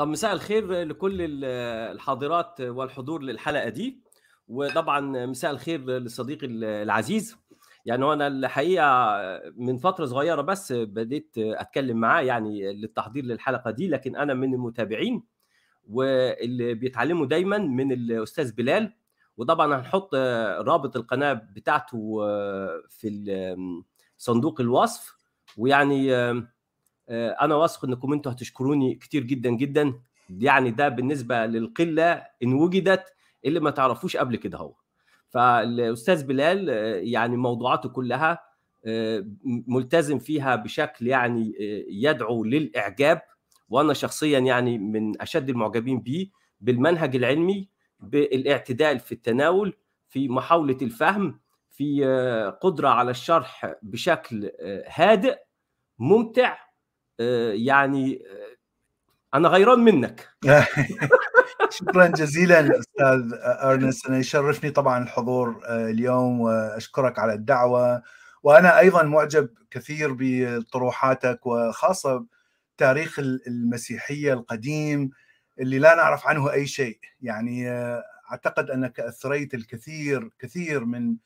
طب مساء الخير لكل ال- الحاضرات والحضور للحلقة دي. وطبعا مساء الخير لصديقي العزيز. يعني أنا الحقيقة من فترة صغيرة بس بديت أتكلم معاه يعني للتحضير للحلقة دي لكن أنا من المتابعين. واللي بيتعلموا دايما من الأستاذ بلال. وطبعا هنحط رابط القناة بتاعته في صندوق الوصف. ويعني أنا واثق إنكم أنتوا هتشكروني كتير جدا جدا. يعني ده بالنسبة للقلة إن وجدت اللي ما تعرفوش قبل كده هو. فالأستاذ بلال يعني موضوعاته كلها ملتزم فيها بشكل يعني يدعو للإعجاب. وأنا شخصيا يعني من أشد المعجبين به بالمنهج العلمي بالاعتدال في التناول في محاولة الفهم في قدرة على الشرح بشكل هادئ ممتع يعني أنا غيران منك. شكرا جزيلا أستاذ إرنست. أنا يشرفني طبعا الحضور اليوم وأشكرك على الدعوة. وأنا أيضا معجب كثير بطروحاتك وخاصة تاريخ المسيحية القديم اللي لا نعرف عنه أي شيء. يعني أعتقد أنك أثريت الكثير كثير من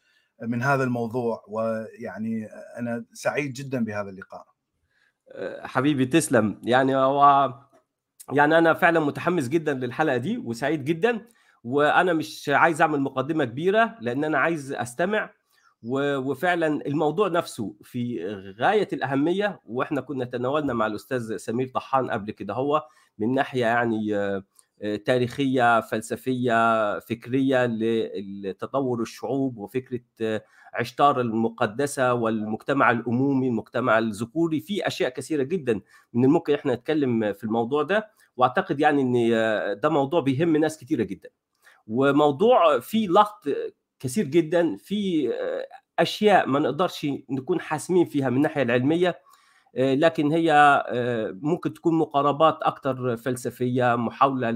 من هذا الموضوع. ويعني أنا سعيد جدا بهذا اللقاء. حبيبي تسلم. يعني هو يعني أنا فعلا متحمس جدا للحلقة دي وسعيد جدا وأنا مش عايز أعمل مقدمة كبيرة لأن أنا عايز أستمع. وفعلا الموضوع نفسه في غاية الأهمية وإحنا كنا تناولنا مع الأستاذ سمير طحان قبل كده. هو من ناحية يعني تاريخية فلسفية فكرية لتطور الشعوب وفكرة عشتار المقدسة والمجتمع الأمومي المجتمع الذكوري في أشياء كثيرة جدا من الممكن إحنا نتكلم في الموضوع ده. وأعتقد يعني إن ده موضوع بيهم ناس كثيره جدا. وموضوع فيه لغط كثير جدا في أشياء ما نقدرش نكون حاسمين فيها من الناحية العلمية. لكن هي ممكن تكون مقاربات أكثر فلسفية محاولة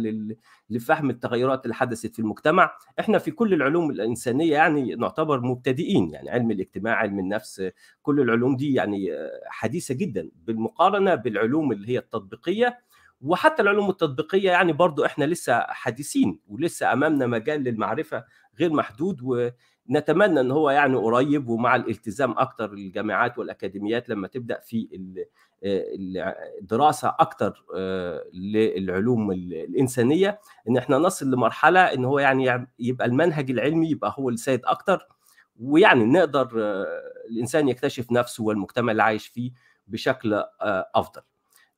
لفهم التغيرات اللي حدثت في المجتمع. إحنا في كل العلوم الإنسانية يعني نعتبر مبتدئين يعني علم الاجتماع علم النفس كل العلوم دي يعني حديثة جدا بالمقارنة بالعلوم اللي هي التطبيقية. وحتى العلوم التطبيقية يعني برضو إحنا لسه حديثين ولسه أمامنا مجال للمعرفة غير محدود نتمنى إن هو يعني قريب ومع الالتزام أكتر الجامعات والأكاديميات لما تبدأ في الدراسه أكتر للعلوم الإنسانية إن إحنا نصل لمرحلة إن هو يعني يبقى المنهج العلمي يبقى هو السيد أكتر ويعني نقدر الإنسان يكتشف نفسه والمجتمع اللي عايش فيه بشكل أفضل.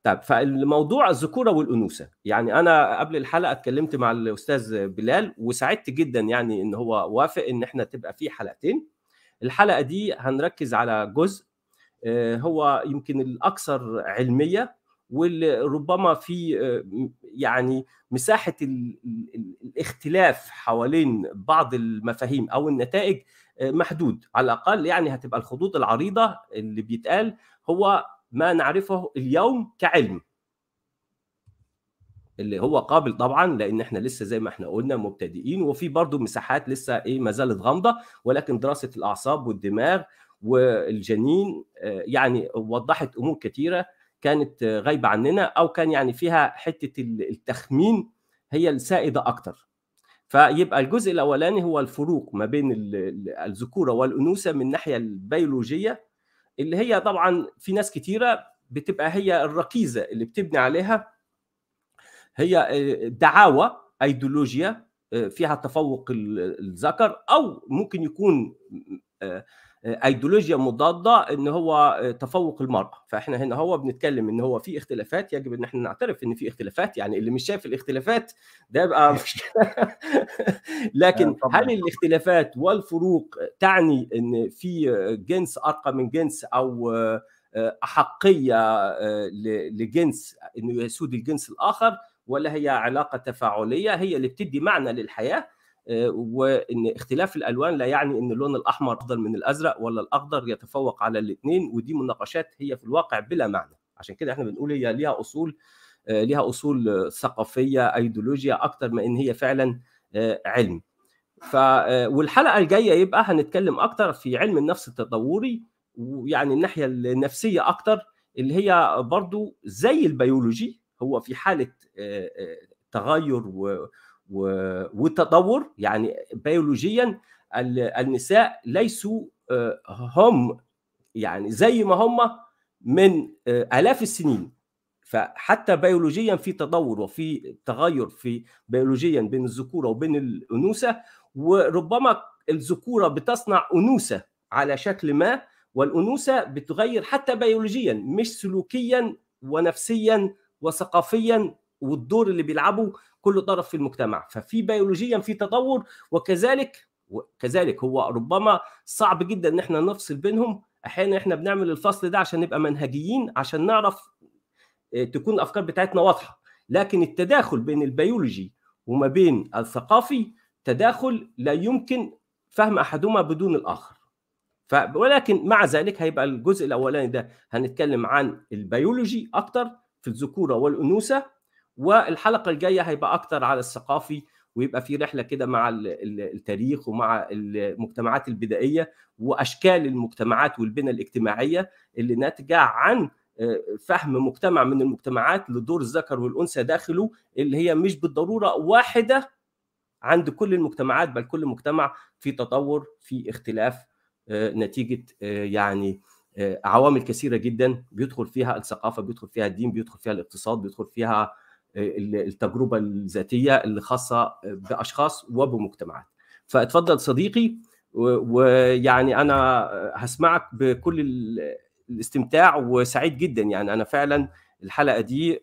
طيب فالموضوع الذكورة والأنوثة. يعني أنا قبل الحلقة اتكلمت مع الأستاذ بلال وسعدت جدا يعني إن هو وافق إن إحنا تبقى في حلقتين. الحلقة دي هنركز على جزء هو يمكن الأكثر علمية واللي ربما في يعني مساحة الاختلاف حوالين بعض المفاهيم أو النتائج محدود. على الأقل يعني هتبقى الخطوط العريضة اللي بيتقال هو ما نعرفه اليوم كعلم. اللي هو قابل طبعا لأن إحنا لسه زي ما إحنا قلنا مبتدئين وفي برضه مساحات لسه إيه ما زالت غامضة. ولكن دراسة الأعصاب والدماغ والجنين يعني وضحت أمور كثيره كانت غايبة عننا أو كان يعني فيها حتة التخمين هي السائدة أكتر. فيبقى الجزء الأولاني هو الفروق ما بين الذكورة والأنوثة من الناحية البيولوجية اللي هي طبعا في ناس كتيرة بتبقى هي الركيزة اللي بتبني عليها هي دعاوى ايديولوجيا فيها تفوق الذكر أو ممكن يكون ايديولوجيا مضادة إن هو تفوق المرأة. فإحنا هنا هو بنتكلم إن هو في اختلافات يجب إن إحنا نعترف إن في اختلافات. يعني اللي مش شايف الاختلافات ده يبقى مشكله لكن هل الاختلافات والفروق تعني إن في جنس أرقى من جنس أو أحقية لجنس إنه يسود الجنس الآخر ولا هي علاقة تفاعلية؟ هي اللي بتدي معنى للحياة. وإن اختلاف الألوان لا يعني إن اللون الأحمر أفضل من الأزرق ولا الأخضر يتفوق على الاثنين ودي مناقشات هي في الواقع بلا معنى. عشان كده إحنا بنقول هي ليها أصول ليها أصول ثقافية ايديولوجيا أكتر ما إن هي فعلا علم. ف والحلقة الجاية يبقى هنتكلم أكتر في علم النفس التطوري ويعني الناحية النفسية أكتر اللي هي برضو زي البيولوجي هو في حالة تغير و وتطور يعني بيولوجيا النساء ليسوا هم يعني زي ما هم من آلاف السنين. فحتى بيولوجيا في تطور وفي تغير في بيولوجيا بين الذكورة وبين الأنوثة وربما الذكورة بتصنع أنوثة على شكل ما والأنوثة بتغير حتى بيولوجيا مش سلوكيا ونفسيا وثقافيا والدور اللي بيلعبه كل طرف في المجتمع. ففي بيولوجيا في تطور وكذلك وكذلك هو ربما صعب جدا إن إحنا نفصل بينهم. أحيانا إحنا بنعمل الفصل ده عشان نبقى منهجيين عشان نعرف تكون الأفكار بتاعتنا واضحة. لكن التداخل بين البيولوجي وما بين الثقافي تداخل لا يمكن فهم أحدهما بدون الآخر. ف ولكن مع ذلك هيبقى الجزء الأولاني ده هنتكلم عن البيولوجي أكتر في الذكورة والأنوثة والحلقة الجاية هيبقى أكتر على الثقافي ويبقى في رحلة كده مع التاريخ ومع المجتمعات البدائية وأشكال المجتمعات والبنى الاجتماعية اللي ناتجة عن فهم مجتمع من المجتمعات لدور الذكر والأنثى داخله اللي هي مش بالضرورة واحدة عند كل المجتمعات بل كل مجتمع في تطور في اختلاف نتيجة يعني عوامل كثيرة جدا بيدخل فيها الثقافة بيدخل فيها الدين بيدخل فيها الاقتصاد بيدخل فيها التجربة الذاتية اللي خاصة بأشخاص وبمجتمعات. فاتفضل صديقي ويعني أنا هسمعك بكل الاستمتاع وسعيد جدا. يعني أنا فعلا الحلقة دي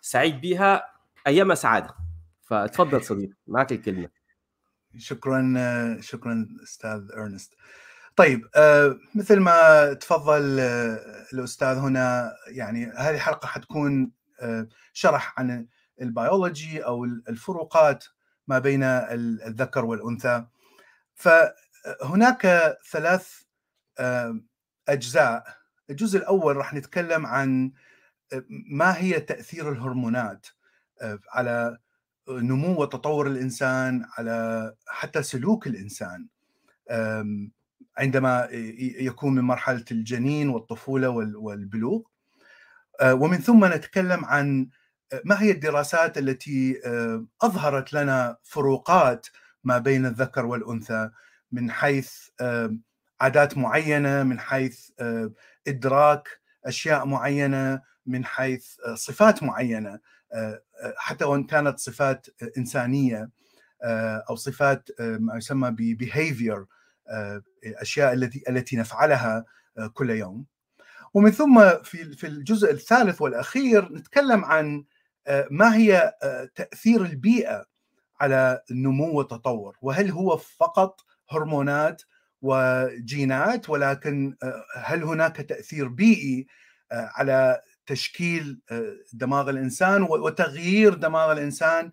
سعيد بيها أيام سعادة. فاتفضل صديقي معك الكلمة. شكرا شكرا أستاذ إرنست. طيب مثل ما تفضل الأستاذ هنا يعني هذه الحلقة حتكون شرح عن البيولوجي أو الفروقات ما بين الذكر والأنثى. فهناك ثلاث أجزاء. الجزء الأول راح نتكلم عن ما هي تأثير الهرمونات على نمو وتطور الإنسان على حتى سلوك الإنسان. عندما يكون من مرحلة الجنين والطفولة والبلوغ. ومن ثم نتكلم عن ما هي الدراسات التي أظهرت لنا فروقات ما بين الذكر والأنثى من حيث عادات معينة من حيث إدراك أشياء معينة من حيث صفات معينة حتى وإن كانت صفات إنسانية أو صفات ما يسمى behavior الاشياء التي التي نفعلها كل يوم. ومن ثم في في الجزء الثالث والأخير نتكلم عن ما هي تأثير البيئة على النمو والتطور وهل هو فقط هرمونات وجينات ولكن هل هناك تأثير بيئي على تشكيل دماغ الإنسان وتغيير دماغ الإنسان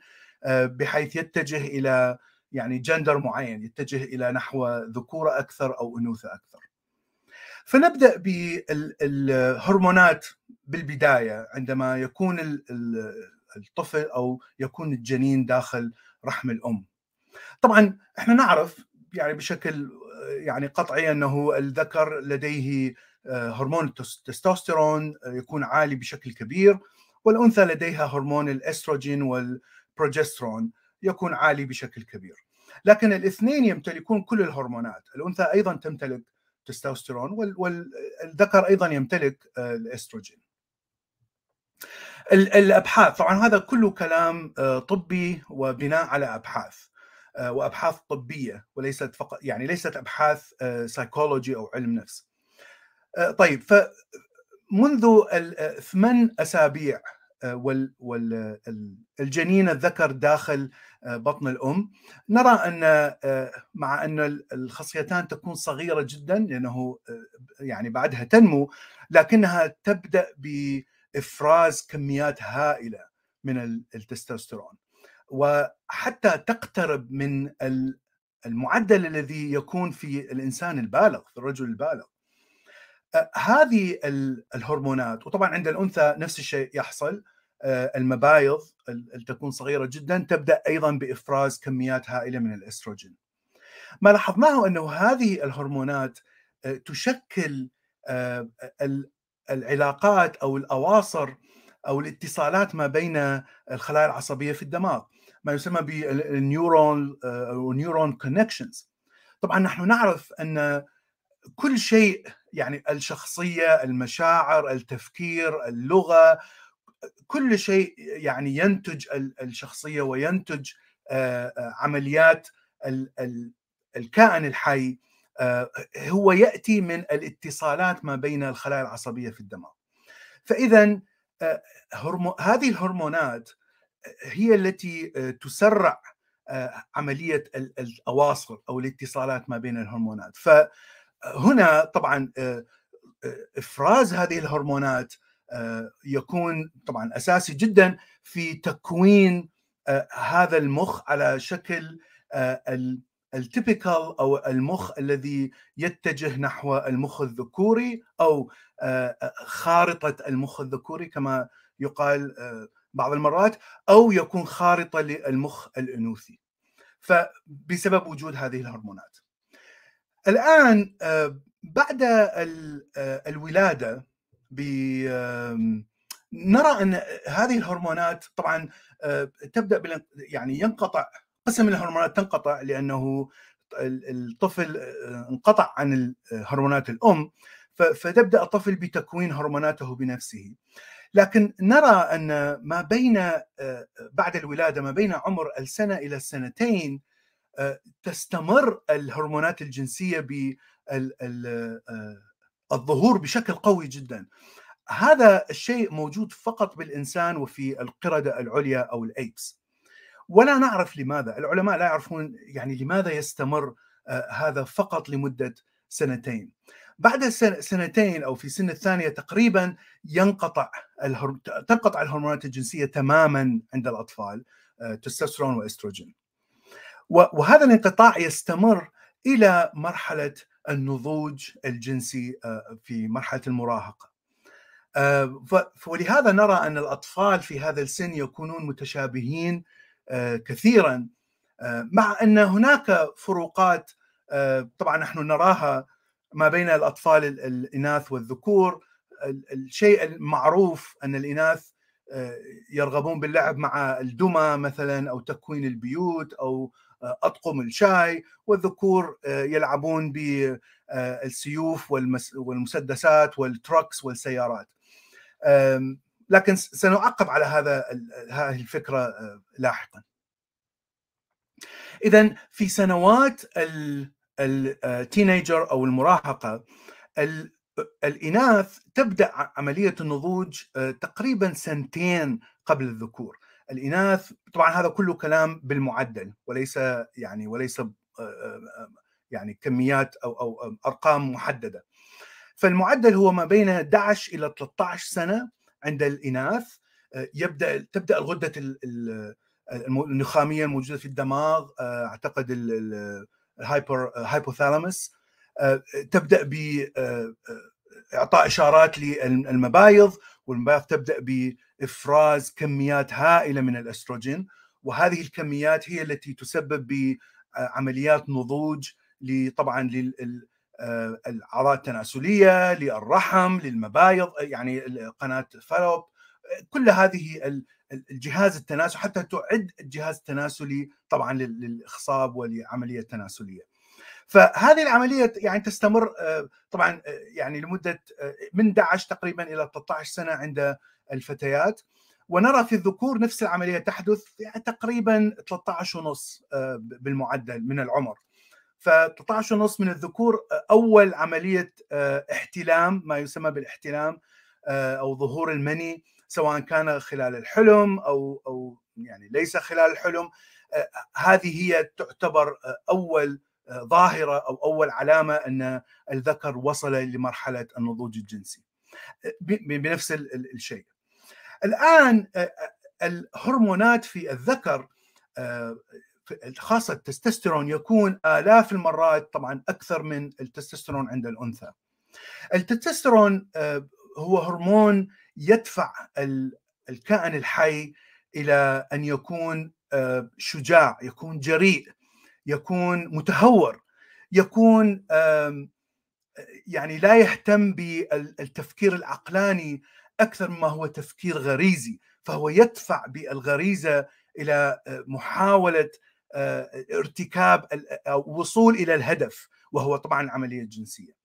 بحيث يتجه إلى يعني جندر معين يتجه إلى نحو ذكورة أكثر أو أنوثة أكثر. فنبدأ بالهرمونات بالبداية عندما يكون الطفل أو يكون الجنين داخل رحم الأم. طبعا إحنا نعرف يعني بشكل يعني قطعي أنه الذكر لديه هرمون التستوستيرون يكون عالي بشكل كبير والأنثى لديها هرمون الإستروجين والبروجسترون يكون عالي بشكل كبير لكن الاثنين يمتلكون كل الهرمونات الأنثى أيضا تمتلك تستوستيرون والذكر أيضا يمتلك الأستروجين الأبحاث طبعا هذا كله كلام طبي وبناء على أبحاث وأبحاث طبية وليست فقط يعني ليست أبحاث سايكولوجي أو علم نفس. طيب فمنذ الثمان أسابيع والجنين الذكر داخل بطن الأم. نرى أن مع أن الخصيتان تكون صغيرة جدا لأنه يعني بعدها تنمو لكنها تبدأ بإفراز كميات هائلة من التستوستيرون. وحتى تقترب من المعدل الذي يكون في الإنسان البالغ في الرجل البالغ. هذه الهرمونات وطبعا عند الأنثى نفس الشيء يحصل المبايض تكون صغيرة جدا تبدأ أيضا بإفراز كميات هائلة من الإستروجين. ما لاحظناه أنه هذه الهرمونات تشكل العلاقات أو الأواصر أو الاتصالات ما بين الخلايا العصبية في الدماغ ما يسمى بال neuron أو neuron connections طبعا نحن نعرف أن كل شيء يعني الشخصية المشاعر التفكير اللغة كل شيء يعني ينتج الشخصية وينتج عمليات الكائن الحي هو يأتي من الاتصالات ما بين الخلايا العصبية في الدماغ. فاذا هذه الهرمونات هي التي تسرع عملية الأواصر أو الاتصالات ما بين الهرمونات. فهنا طبعا إفراز هذه الهرمونات يكون طبعا أساسي جدا في تكوين هذا المخ على شكل ال typical أو المخ الذي يتجه نحو المخ الذكوري أو خارطة المخ الذكوري كما يقال بعض المرات أو يكون خارطة للمخ الأنوثي. فبسبب وجود هذه الهرمونات. الآن بعد الولادة نرى أن هذه الهرمونات طبعا تبدأ يعني ينقطع قسم من الهرمونات تنقطع لأنه الطفل انقطع عن هرمونات الأم فتبدأ الطفل بتكوين هرموناته بنفسه. لكن نرى أن ما بين بعد الولادة ما بين عمر السنة إلى السنتين تستمر الهرمونات الجنسية بالظهور بشكل قوي جدا. هذا الشيء موجود فقط بالإنسان وفي القرده العليا أو الأيبس. ولا نعرف لماذا. العلماء لا يعرفون يعني لماذا يستمر هذا فقط لمدة سنتين. بعد سنتين أو في سن الثانية تقريبا ينقطع الهر... تنقطع الهرمونات الجنسية تماما عند الأطفال تستوستيرون وإستروجين. وهذا الانقطاع يستمر إلى مرحلة النضوج الجنسي في مرحلة المراهقة. ولهذا نرى أن الأطفال في هذا السن يكونون متشابهين كثيرا. مع أن هناك فروقات طبعا نحن نراها ما بين الأطفال الإناث والذكور. الشيء المعروف أن الإناث يرغبون باللعب مع الدمى مثلا أو تكوين البيوت أو أطقم الشاي والذكور يلعبون بالسيوف والمسدسات والتركس والسيارات. لكن سنعقب على هذا هذه الفكرة لاحقا. اذا في سنوات التينيجر أو المراهقة الإناث تبدأ عملية النضوج تقريبا سنتين قبل الذكور. الإناث طبعا هذا كله كلام بالمعدل وليس يعني وليس يعني كميات أو أو أرقام محددة. فالمعدل هو ما بين 11 إلى 13 سنة عند الإناث. يبدأ تبدأ الغدة النخامية الموجودة في الدماغ أعتقد ال hyper hypothalamus تبدأ ب إعطاء إشارات للمبايض والمبايض تبدأ بافراز كميات هائلة من الأستروجين وهذه الكميات هي التي تسبب بعمليات نضوج طبعا للاعضاء التناسلية للرحم للمبايض يعني قناة فالوب كل هذه الجهاز التناسلي حتى تعد الجهاز التناسلي طبعا للإخصاب ولعملية تناسلية. فهذه العملية يعني تستمر طبعا يعني لمدة من 11 تقريبا إلى 13 سنة عند الفتيات ونرى في الذكور نفس العملية تحدث تقريبا 13 ونص بالمعدل من العمر. ف 13 ونص من الذكور أول عملية احتلام ما يسمى بالاحتلام أو ظهور المني سواء كان خلال الحلم أو أو يعني ليس خلال الحلم هذه هي تعتبر أول ظاهرة أو أول علامة أن الذكر وصل لمرحلة النضوج الجنسي بنفس الشيء. الآن الهرمونات في الذكر خاصة التستوستيرون يكون آلاف المرات طبعا أكثر من التستوستيرون عند الأنثى. التستوستيرون هو هرمون يدفع الكائن الحي إلى أن يكون شجاع يكون جريء يكون متهور يكون يعني لا يهتم بالتفكير العقلاني أكثر مما هو تفكير غريزي فهو يدفع بالغريزة إلى محاولة ارتكاب أو وصول إلى الهدف وهو طبعا العملية الجنسية.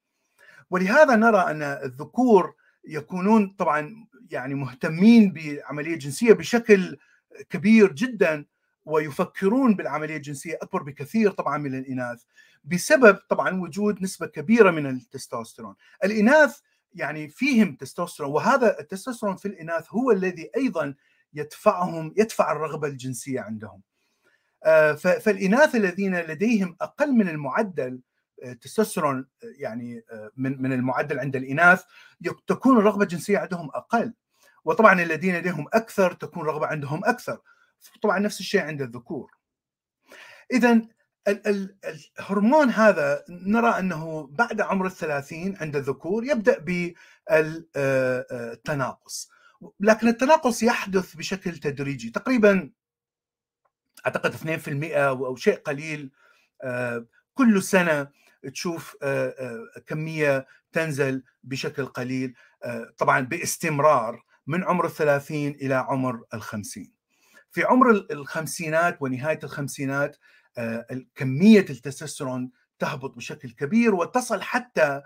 ولهذا نرى أن الذكور يكونون طبعا يعني مهتمين بالعملية الجنسيه بشكل كبير جدا ويفكرون بالعملية الجنسية أكبر بكثير طبعا من الإناث بسبب طبعا وجود نسبة كبيرة من التستوستيرون. الإناث يعني فيهم تستوستيرون وهذا التستوستيرون في الإناث هو الذي أيضا يدفعهم يدفع الرغبة الجنسية عندهم. فالإناث الذين لديهم أقل من المعدل تستوستيرون يعني من من المعدل عند الإناث تكون الرغبة الجنسية عندهم أقل. وطبعا الذين لديهم أكثر تكون الرغبة عندهم أكثر. طبعا نفس الشيء عند الذكور. اذا الهرمون هذا نرى أنه بعد عمر الثلاثين عند الذكور يبدأ بالتناقص لكن التناقص يحدث بشكل تدريجي. تقريبا أعتقد 2% أو شيء قليل كل سنة تشوف كمية تنزل بشكل قليل طبعا باستمرار من عمر الثلاثين إلى عمر الخمسين. في عمر الخمسينات ونهاية الخمسينات كمية التستوستيرون تهبط بشكل كبير وتصل حتى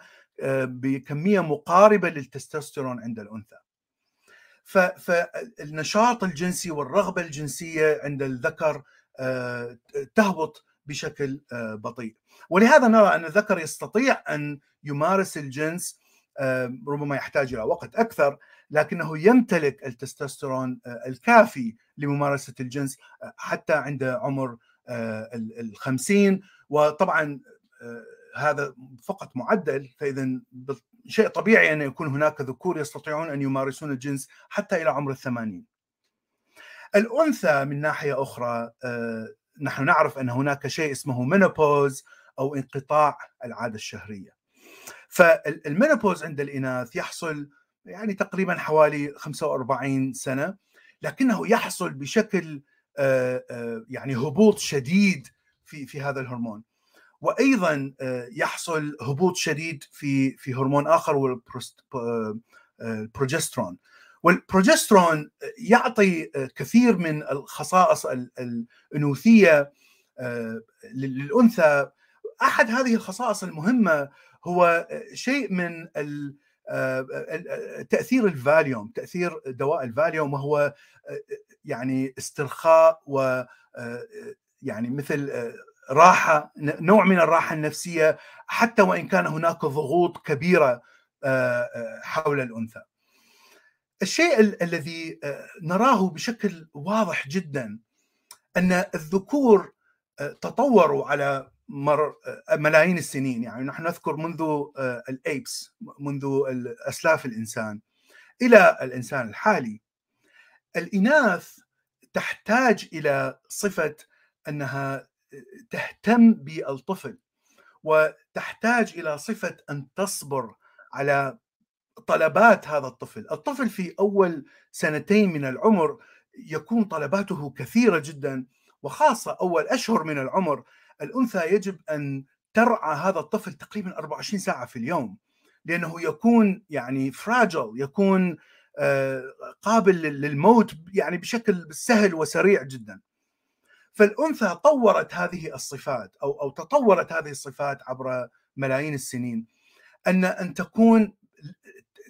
بكمية مقاربة للتستوستيرون عند الأنثى. فالنشاط الجنسي والرغبة الجنسية عند الذكر تهبط بشكل بطيء ولهذا نرى أن الذكر يستطيع أن يمارس الجنس ربما يحتاج إلى وقت أكثر لكنه يمتلك التستوستيرون الكافي لممارسة الجنس حتى عند عمر الخمسين وطبعا هذا فقط معدل فاذا شيء طبيعي أن يكون هناك ذكور يستطيعون أن يمارسون الجنس حتى إلى عمر الثمانين. الأنثى من ناحية أخرى نحن نعرف أن هناك شيء اسمه منوبوز أو انقطاع العادة الشهرية. فالمينوبوز عند الإناث يحصل يعني تقريبا حوالي 45 سنة لكنه يحصل بشكل يعني هبوط شديد في في هذا الهرمون. وأيضا يحصل هبوط شديد في في هرمون آخر هو البروجسترون والبروجسترون يعطي كثير من الخصائص الأنوثية للأنثى. أحد هذه الخصائص المهمة هو شيء من تأثير الفاليوم تأثير دواء الفاليوم وهو يعني استرخاء و يعني مثل راحة نوع من الراحة النفسية حتى وإن كان هناك ضغوط كبيرة حول الأنثى. الشيء الذي نراه بشكل واضح جدا أن الذكور تطوروا على مر ملايين السنين يعني. نحن نذكر منذ الايبس منذ أسلاف الإنسان. إلى الإنسان الحالي. الإناث تحتاج إلى صفة أنها تهتم بالطفل وتحتاج إلى صفة أن تصبر على طلبات هذا الطفل، الطفل في أول سنتين من العمر يكون طلباته كثيرة جدا وخاصة أول أشهر من العمر الأنثى يجب أن ترعى هذا الطفل تقريبا 24 ساعة في اليوم لأنه يكون يعني فراجل يكون قابل للموت يعني بشكل سهل وسريع جدا. فالأنثى طورت هذه الصفات أو أو تطورت هذه الصفات عبر ملايين السنين ان أن تكون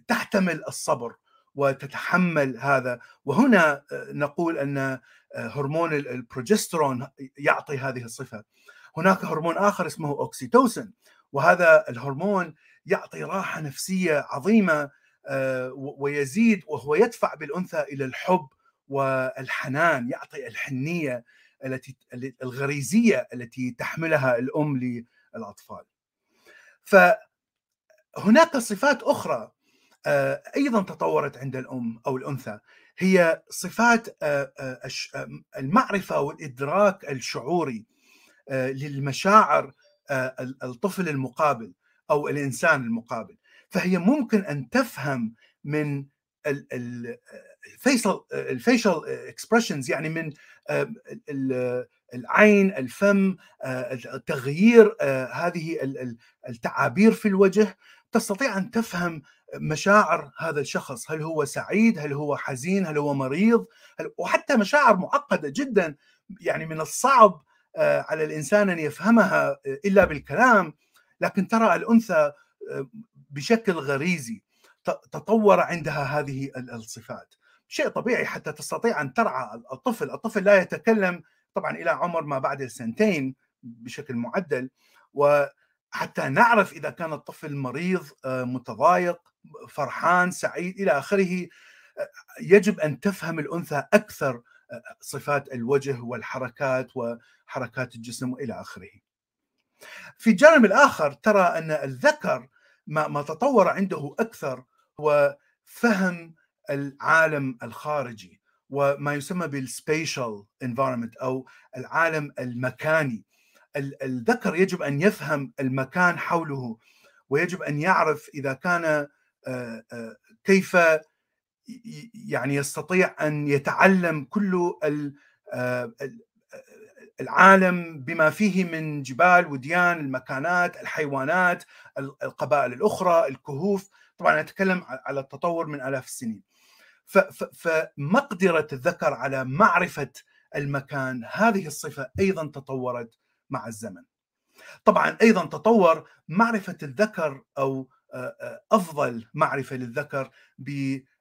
تحتمل الصبر وتتحمل هذا. وهنا نقول أن هرمون البروجسترون يعطي هذه الصفة. هناك هرمون آخر اسمه oxytocin وهذا الهرمون يعطي راحة نفسية عظيمة ويزيد وهو يدفع بالأنثى إلى الحب والحنان يعطي الحنية التي الغريزية التي تحملها الأم للأطفال. فهناك صفات أخرى أيضا تطورت عند الأم أو الأنثى هي صفات المعرفة والإدراك الشعوري للمشاعر الطفل المقابل أو الإنسان المقابل. فهي ممكن أن تفهم من الفيشل الفيشل اكسبريشنز يعني من العين الفم تغيير هذه التعابير في الوجه. تستطيع أن تفهم مشاعر هذا الشخص. هل هو سعيد؟ هل هو حزين؟ هل هو مريض؟ هل وحتى مشاعر معقده جدا يعني من الصعب آه، على الإنسان أن يفهمها آه، إلا بالكلام. لكن ترى الأنثى آه، بشكل غريزي تطور عندها هذه الصفات. شيء طبيعي حتى تستطيع أن ترعى الطفل. الطفل لا يتكلم طبعا إلى عمر ما بعد السنتين بشكل معدل. وحتى نعرف إذا كان الطفل مريض متضايق فرحان سعيد إلى آخره يجب أن تفهم الأنثى أكثر صفات الوجه والحركات وحركات الجسم والى آخره. في الجانب الآخر ترى أن الذكر ما ما تطور عنده أكثر هو فهم العالم الخارجي وما يسمى بال spatial environment أو العالم المكاني الذكر يجب أن يفهم المكان حوله ويجب أن يعرف إذا كان آه، آه، كيف يعني يستطيع أن يتعلم كل آه، العالم بما فيه من جبال وديان المكانات الحيوانات القبائل الأخرى الكهوف. طبعا أتكلم على التطور من آلاف السنين. فمقدرة الذكر على معرفة المكان هذه الصفة أيضا تطورت مع الزمن. طبعا أيضا تطور معرفة الذكر أو آه، آه، أفضل معرفة للذكر بالرياضيات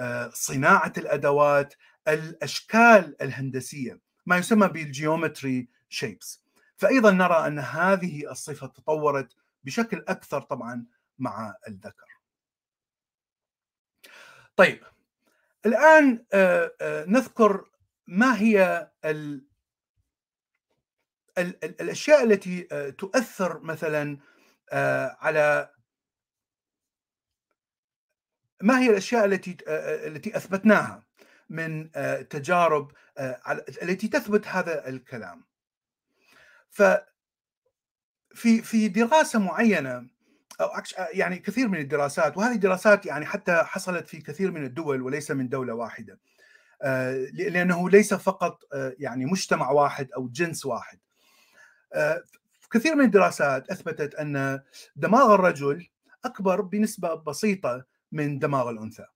آه، صناعة الأدوات الأشكال الهندسية ما يسمى بالجيومتري شيبس. فايضا نرى أن هذه الصفة تطورت بشكل أكثر طبعا مع الذكر. طيب الآن نذكر ما هي ال الأشياء التي تؤثر مثلا آه، على ما هي الأشياء التي آه، التي أثبتناها من آه، تجارب التي تثبت هذا الكلام؟ ف في دراسة معينة أو يعني كثير من الدراسات وهذه الدراسات يعني حتى حصلت في كثير من الدول وليس من دولة واحدة لأنه ليس فقط يعني مجتمع واحد أو جنس واحد. كثير من الدراسات أثبتت أن دماغ الرجل أكبر بنسبة بسيطة من دماغ الأنثى.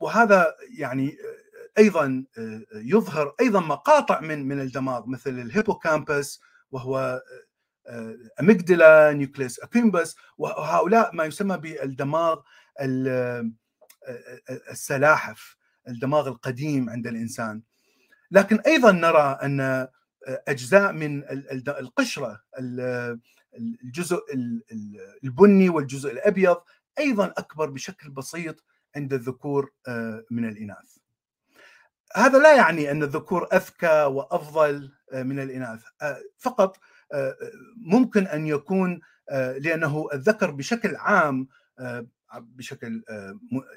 وهذا يعني أيضا يظهر أيضا مقاطع من من الدماغ مثل الهيبوكامبس وهو أميجدلا نيوكليس اكيمبس وهؤلاء ما يسمى بالدماغ السلاحف الدماغ القديم عند الإنسان. لكن أيضا نرى أن أجزاء من القشرة الجزء البني والجزء الأبيض أيضا أكبر بشكل بسيط عند الذكور آه، من الإناث. هذا لا يعني أن الذكور أذكى وأفضل آه، من الإناث، آه، فقط ممكن أن يكون لأنه الذكر بشكل عام بشكل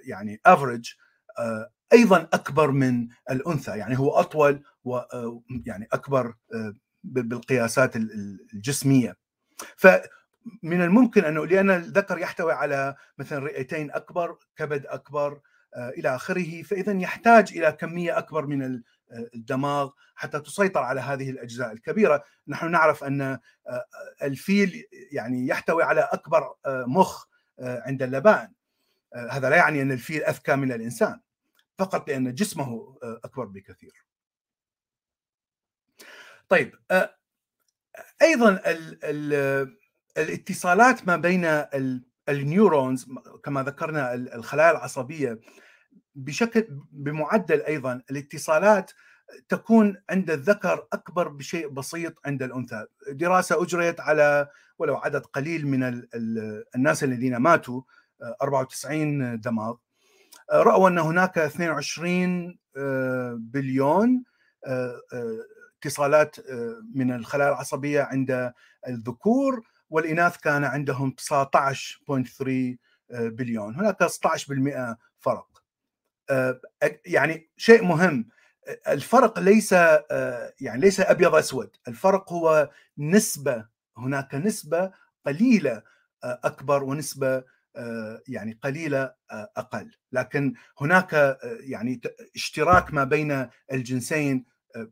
يعني افريج أيضا أكبر من الأنثى يعني هو أطول ويعني أكبر بالقياسات الجسمية فمن الممكن أنه لأن الذكر يحتوي على مثلا رئتين أكبر كبد أكبر آه، إلى آخره فاذا يحتاج إلى كمية أكبر من آه، الدماغ حتى تسيطر على هذه الأجزاء الكبيرة نحن نعرف أن الفيل يعني يحتوي على أكبر مخ عند اللبان هذا لا يعني أن الفيل أذكى من الإنسان فقط لأن جسمه آه، أكبر بكثير. طيب آه، أيضا ال ال الاتصالات ما بين النيورونز كما ذكرنا الخلايا العصبية بشكل بمعدل أيضا الاتصالات تكون عند الذكر أكبر بشيء بسيط عند الأنثى، دراسة أجريت على ولو عدد قليل من الناس الذين ماتوا 94 آه، دماغ رأوا أن هناك 22 آه، بليون آه، آه، اتصالات من الخلايا العصبية عند الذكور. والإناث كان عندهم 19.3 بليون. هناك 16% فرق. يعني شيء مهم. الفرق ليس يعني ليس أبيض أسود. الفرق هو نسبة هناك نسبة قليلة أكبر ونسبة آه، يعني قليلة آه، أقل. لكن هناك آه، يعني اشتراك ما بين الجنسين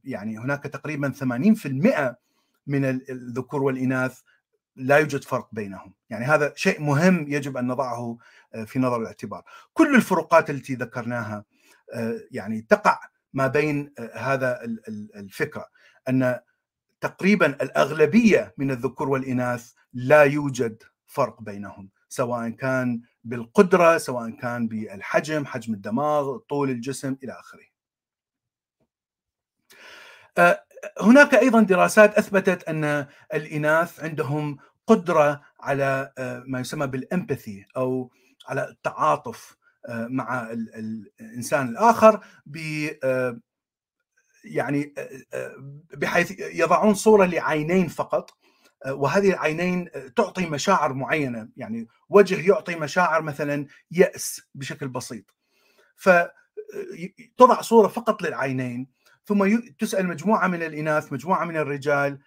يعني هناك تقريبا 80% من الذكور والإناث لا يوجد فرق بينهم. يعني هذا شيء مهم يجب أن نضعه في نظر الاعتبار. كل الفروقات التي ذكرناها يعني تقع ما بين هذا الفكرة أن تقريبا الأغلبية من الذكور والإناث لا يوجد فرق بينهم سواء كان بالقدرة سواء كان بالحجم حجم الدماغ طول الجسم إلى آخره. هناك أيضا دراسات أثبتت أن الإناث عندهم قدرة على ما يسمى بالإمباثي أو على التعاطف مع الإنسان الآخر ب يعني بحيث يضعون صورة لعينين فقط وهذه العينين تعطي مشاعر معينة يعني وجه يعطي مشاعر مثلا يأس بشكل بسيط. فتضع صورة فقط للعينين ثم تسأل مجموعة من الإناث مجموعة من الرجال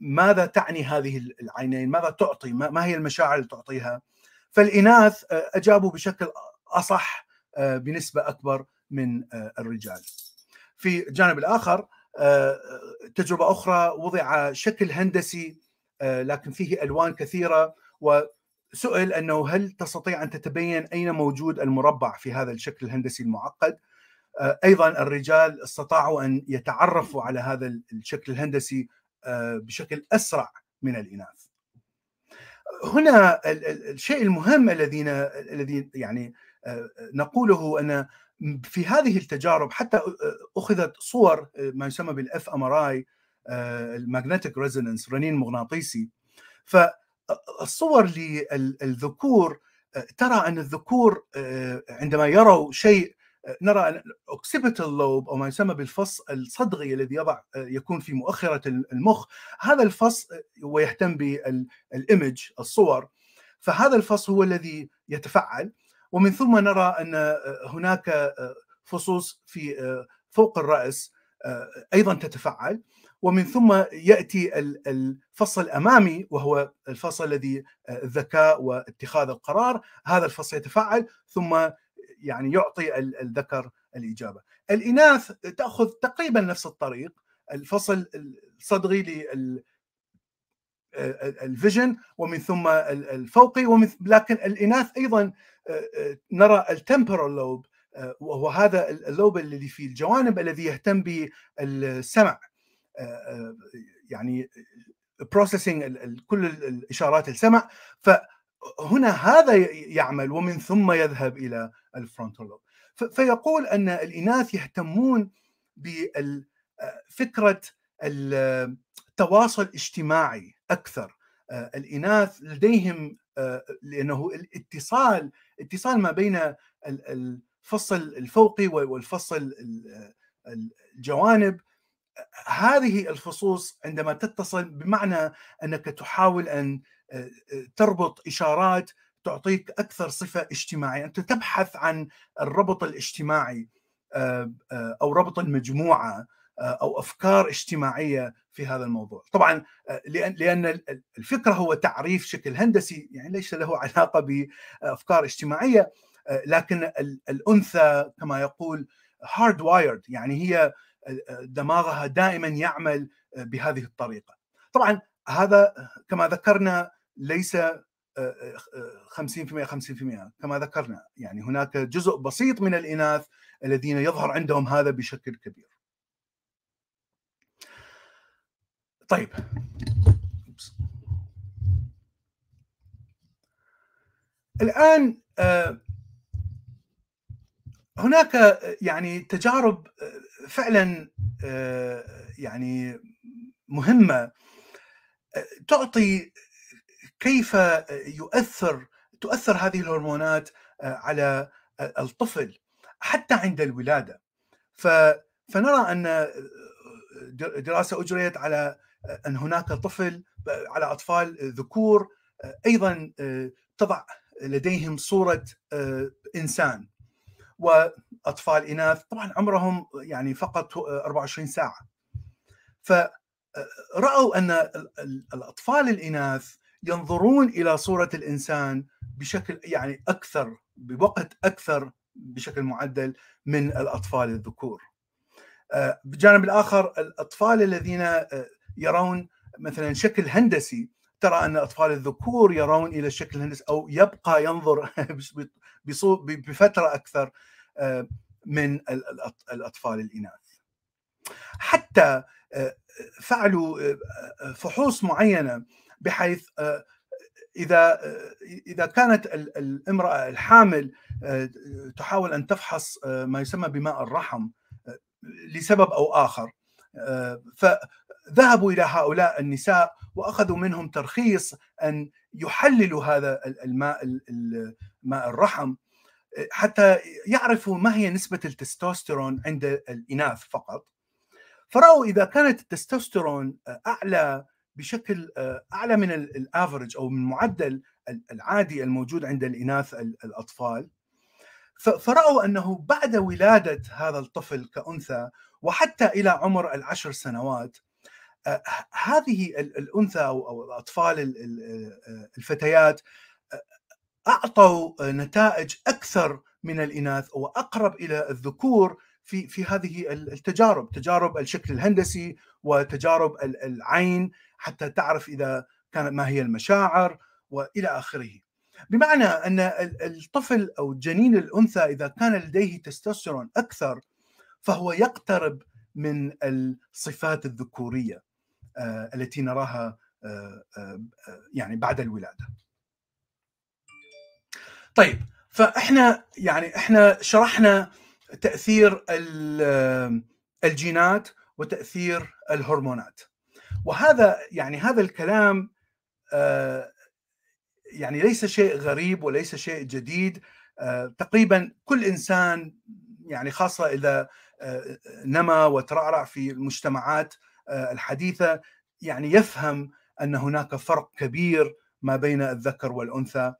ماذا تعني هذه العينين؟ ماذا تعطي؟ ما هي المشاعر اللي تعطيها؟ فالإناث أجابوا بشكل أصح بنسبة أكبر من الرجال. في الجانب الآخر تجربة أخرى وضع شكل هندسي لكن فيه ألوان كثيرة وسئل أنه هل تستطيع أن تتبين أين موجود المربع في هذا الشكل الهندسي المعقد؟ أيضا الرجال استطاعوا أن يتعرفوا على هذا الشكل الهندسي بشكل أسرع من الإناث. هنا الشيء المهم الذي الذي يعني نقوله أن في هذه التجارب حتى أخذت صور ما يسمى بال fMRI ال magnetic resonance رنين مغناطيسي فالصور للذكور ترى أن الذكور عندما يروا شيء نرى أن ال occipital lobe أو ما يسمى بالفص الصدغي الذي يضع يكون في مؤخرة المخ هذا الفص ويهتم بال image الصور. فهذا الفص هو الذي يتفعل. ومن ثم نرى أن هناك فصوص في فوق الرأس أيضا تتفعل. ومن ثم يأتي الفص الأمامي وهو الفص الذي الذكاء واتخاذ القرار. هذا الفص يتفعل. ثم يعني يعطي الذكر الإجابة. الإناث تأخذ تقريبا نفس الطريق. الفص الصدغي لل ال vision ومن ثم الفوقي ومن لكن الإناث أيضا نرى ال temporal lobe وهو هذا ال lobe الذي في الجوانب الذي يهتم بالسمع. يعني processing كل الإشارات السمع. فهنا هذا يعمل ومن ثم يذهب إلى ال frontal lobe فيقول أن الإناث يهتمون بفكره التواصل الاجتماعي أكثر. الإناث لديهم لأنه الاتصال اتصال ما بين الفص الفوقي والفص الجوانب. هذه الفصوص عندما تتصل بمعنى أنك تحاول أن تربط إشارات تعطيك أكثر صفة اجتماعية، أنت تبحث عن الربط الاجتماعي أو ربط المجموعة أو أفكار اجتماعية في هذا الموضوع، طبعا لأن لأن الفكرة هو تعريف شكل هندسي يعني ليس له علاقة بأفكار اجتماعية لكن الأنثى كما يقول هارد وايرد يعني هي دماغها دائما يعمل بهذه الطريقة. طبعا هذا كما ذكرنا ليس 50% 50% كما ذكرنا. يعني هناك جزء بسيط من الإناث الذين يظهر عندهم هذا بشكل كبير. طيب. الآن هناك يعني تجارب فعلا يعني مهمة تعطي كيف يؤثر تؤثر هذه الهرمونات على الطفل حتى عند الولادة. فنرى أن دراسة أجريت على أن هناك طفل على أطفال ذكور أيضا تضع لديهم صورة إنسان. وأطفال إناث طبعا عمرهم يعني فقط 24 ساعة. فراوا أن الأطفال الإناث ينظرون إلى صورة الإنسان بشكل يعني أكثر بوقت أكثر بشكل معدل من الأطفال الذكور. بالجانب الآخر الأطفال الذين يرون مثلا شكل هندسي ترى أن اطفال الذكور يرون إلى الشكل الهندسي أو يبقى ينظر بفترة أكثر آه، من الأطفال الإناث. حتى آه، فعلوا آه، فحوص معينة بحيث إذا إذا كانت الامرأة الحامل تحاول أن تفحص ما يسمى بماء الرحم لسبب أو آخر. فذهبوا إلى هؤلاء النساء وأخذوا منهم ترخيص أن يحللوا هذا الماء ماء الرحم حتى يعرفوا ما هي نسبة التستوستيرون عند الإناث فقط. فرأوا إذا كانت التستوستيرون أعلى بشكل أعلى من الافرج أو من المعدل العادي الموجود عند الإناث الأطفال. فرأوا أنه بعد ولادة هذا الطفل كأنثى وحتى إلى عمر العشر سنوات آه، هذه الأنثى أو الأطفال الفتيات آه، أعطوا نتائج أكثر من الإناث واقرب إلى الذكور في في هذه التجارب، تجارب الشكل الهندسي وتجارب العين حتى تعرف إذا كانت ما هي المشاعر وإلى آخره. بمعنى أن الطفل أو الجنين الأنثى إذا كان لديه تستوستيرون أكثر فهو يقترب من الصفات الذكورية آه، التي نراها آه، آه، يعني بعد الولادة. طيب فإحنا يعني إحنا شرحنا تأثير الجينات وتأثير الهرمونات وهذا يعني هذا الكلام يعني ليس شيء غريب وليس شيء جديد. تقريبا كل إنسان يعني خاصة إذا نما وترعرع في المجتمعات آه، الحديثة يعني يفهم أن هناك فرق كبير ما بين الذكر والأنثى.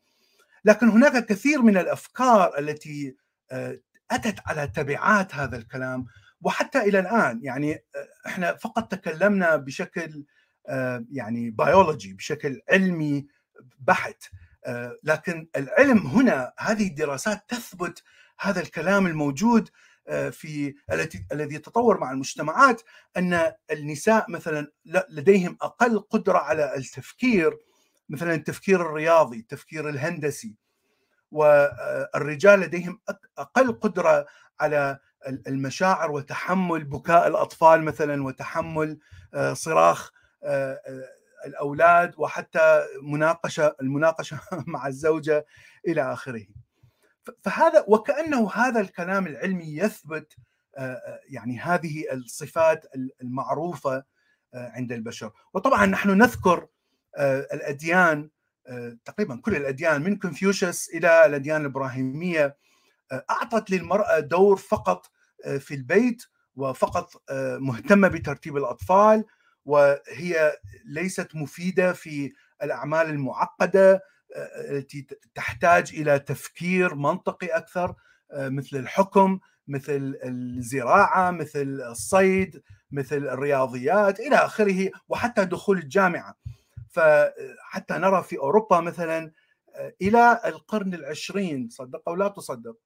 لكن هناك كثير من الأفكار التي آه، أتت على تبعات هذا الكلام. وحتى إلى الآن يعني آه، إحنا فقط تكلمنا بشكل يعني بيولوجي بشكل علمي بحت لكن العلم هنا هذه الدراسات تثبت هذا الكلام الموجود آه، في التي الذي تطور مع المجتمعات أن النساء مثلا لديهم أقل قدرة على التفكير مثلا التفكير الرياضي، التفكير الهندسي والرجال لديهم أقل قدرة على المشاعر وتحمل بكاء الأطفال مثلا وتحمل آه، صراخ آه، الأولاد وحتى مناقشة المناقشة مع الزوجة إلى آخره. فهذا وكأنه هذا الكلام العلمي يثبت آه، آه، يعني هذه الصفات المعروفة آه، عند البشر وطبعا نحن نذكر الأديان تقريبا كل الأديان من كونفوشيوس إلى الأديان الإبراهيمية أعطت للمرأة دور فقط في البيت وفقط مهتمة بترتيب الأطفال وهي ليست مفيدة في الأعمال المعقدة التي تحتاج إلى تفكير منطقي أكثر آه، مثل الحكم مثل الزراعة مثل الصيد مثل الرياضيات إلى آخره وحتى دخول الجامعة. فحتى نرى في أوروبا مثلا آه، إلى القرن العشرين صدق أو لا تصدق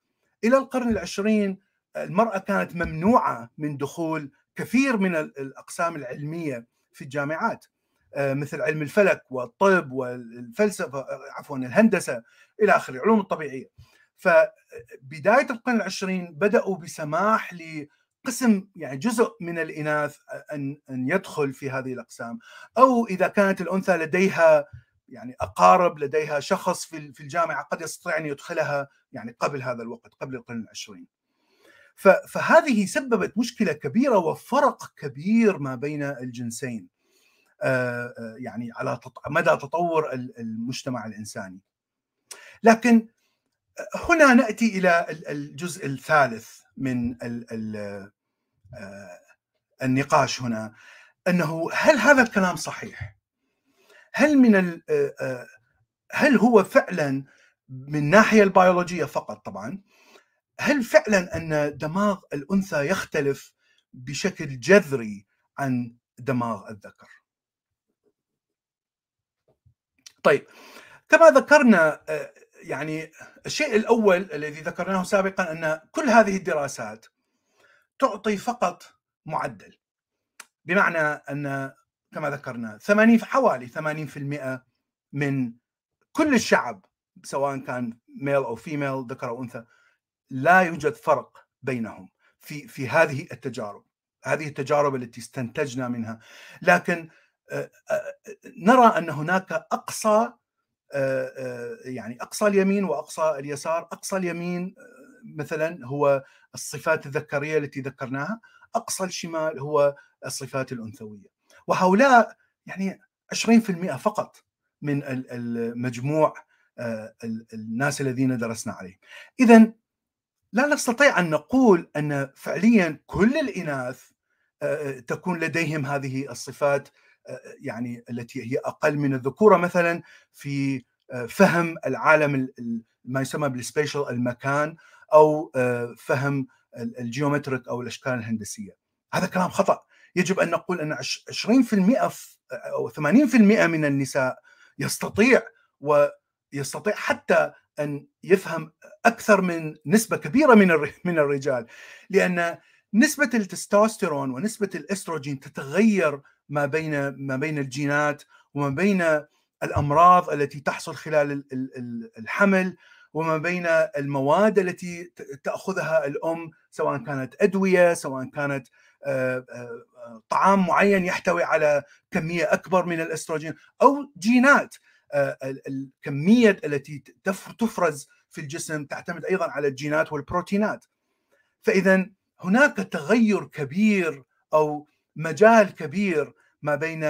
إلى القرن العشرين المرأة كانت ممنوعة من دخول كثير من الأقسام العلمية في الجامعات. آه، مثل علم الفلك والطب والفلسفة عفوا الهندسة إلى آخره العلوم الطبيعية. فبداية القرن العشرين بدأوا بسماح لقسم يعني جزء من الإناث ان أن يدخل في هذه الأقسام. أو إذا كانت الأنثى لديها يعني أقارب لديها شخص في في الجامعة قد يستطيع أن يدخلها يعني قبل هذا الوقت قبل القرن العشرين فهذه سببت مشكلة كبيرة وفرق كبير ما بين الجنسين آه، آه، يعني على مدى تطور المجتمع الإنساني. لكن هنا نأتي إلى الجزء الثالث من آه، النقاش هنا أنه هل هذا الكلام صحيح؟ هل من هل هو فعلا من ناحية البيولوجية فقط طبعا هل فعلا أن دماغ الأنثى يختلف بشكل جذري عن دماغ الذكر؟ طيب كما ذكرنا آه، يعني الشيء الأول الذي ذكرناه سابقا أن كل هذه الدراسات تعطي فقط معدل بمعنى أن كما ذكرنا 80 حوالي 80% من كل الشعب سواء كان ميل أو فيميل ذكر أو أنثى لا يوجد فرق بينهم في في هذه التجارب. هذه التجارب التي استنتجنا منها. لكن نرى أن هناك أقصى يعني أقصى اليمين وأقصى اليسار. أقصى اليمين مثلا هو الصفات الذكرية التي ذكرناها. أقصى الشمال هو الصفات الأنثوية. وهؤلاء يعني 20% فقط من المجموع الناس الذين درسنا عليهم اذا لا نستطيع أن نقول أن فعليا كل الإناث تكون لديهم هذه الصفات يعني التي هي أقل من الذكورة مثلا في فهم العالم ما يسمى بال spatial المكان أو فهم ال geometric أو الأشكال الهندسية. هذا كلام خطأ. يجب أن نقول أن 20% أو 80% من النساء يستطيع ويستطيع حتى أن يفهم أكثر من نسبة كبيرة من من الرجال. لأن نسبة التستوستيرون ونسبة الإستروجين تتغير ما بين ما بين الجينات وما بين الأمراض التي تحصل خلال الحمل وما بين المواد التي تأخذها الأم سواء كانت أدوية سواء كانت طعام معين يحتوي على كمية أكبر من الأستروجين أو جينات الكمية التي تفرز في الجسم تعتمد أيضا على الجينات والبروتينات فاذا هناك تغير كبير أو مجال كبير ما بين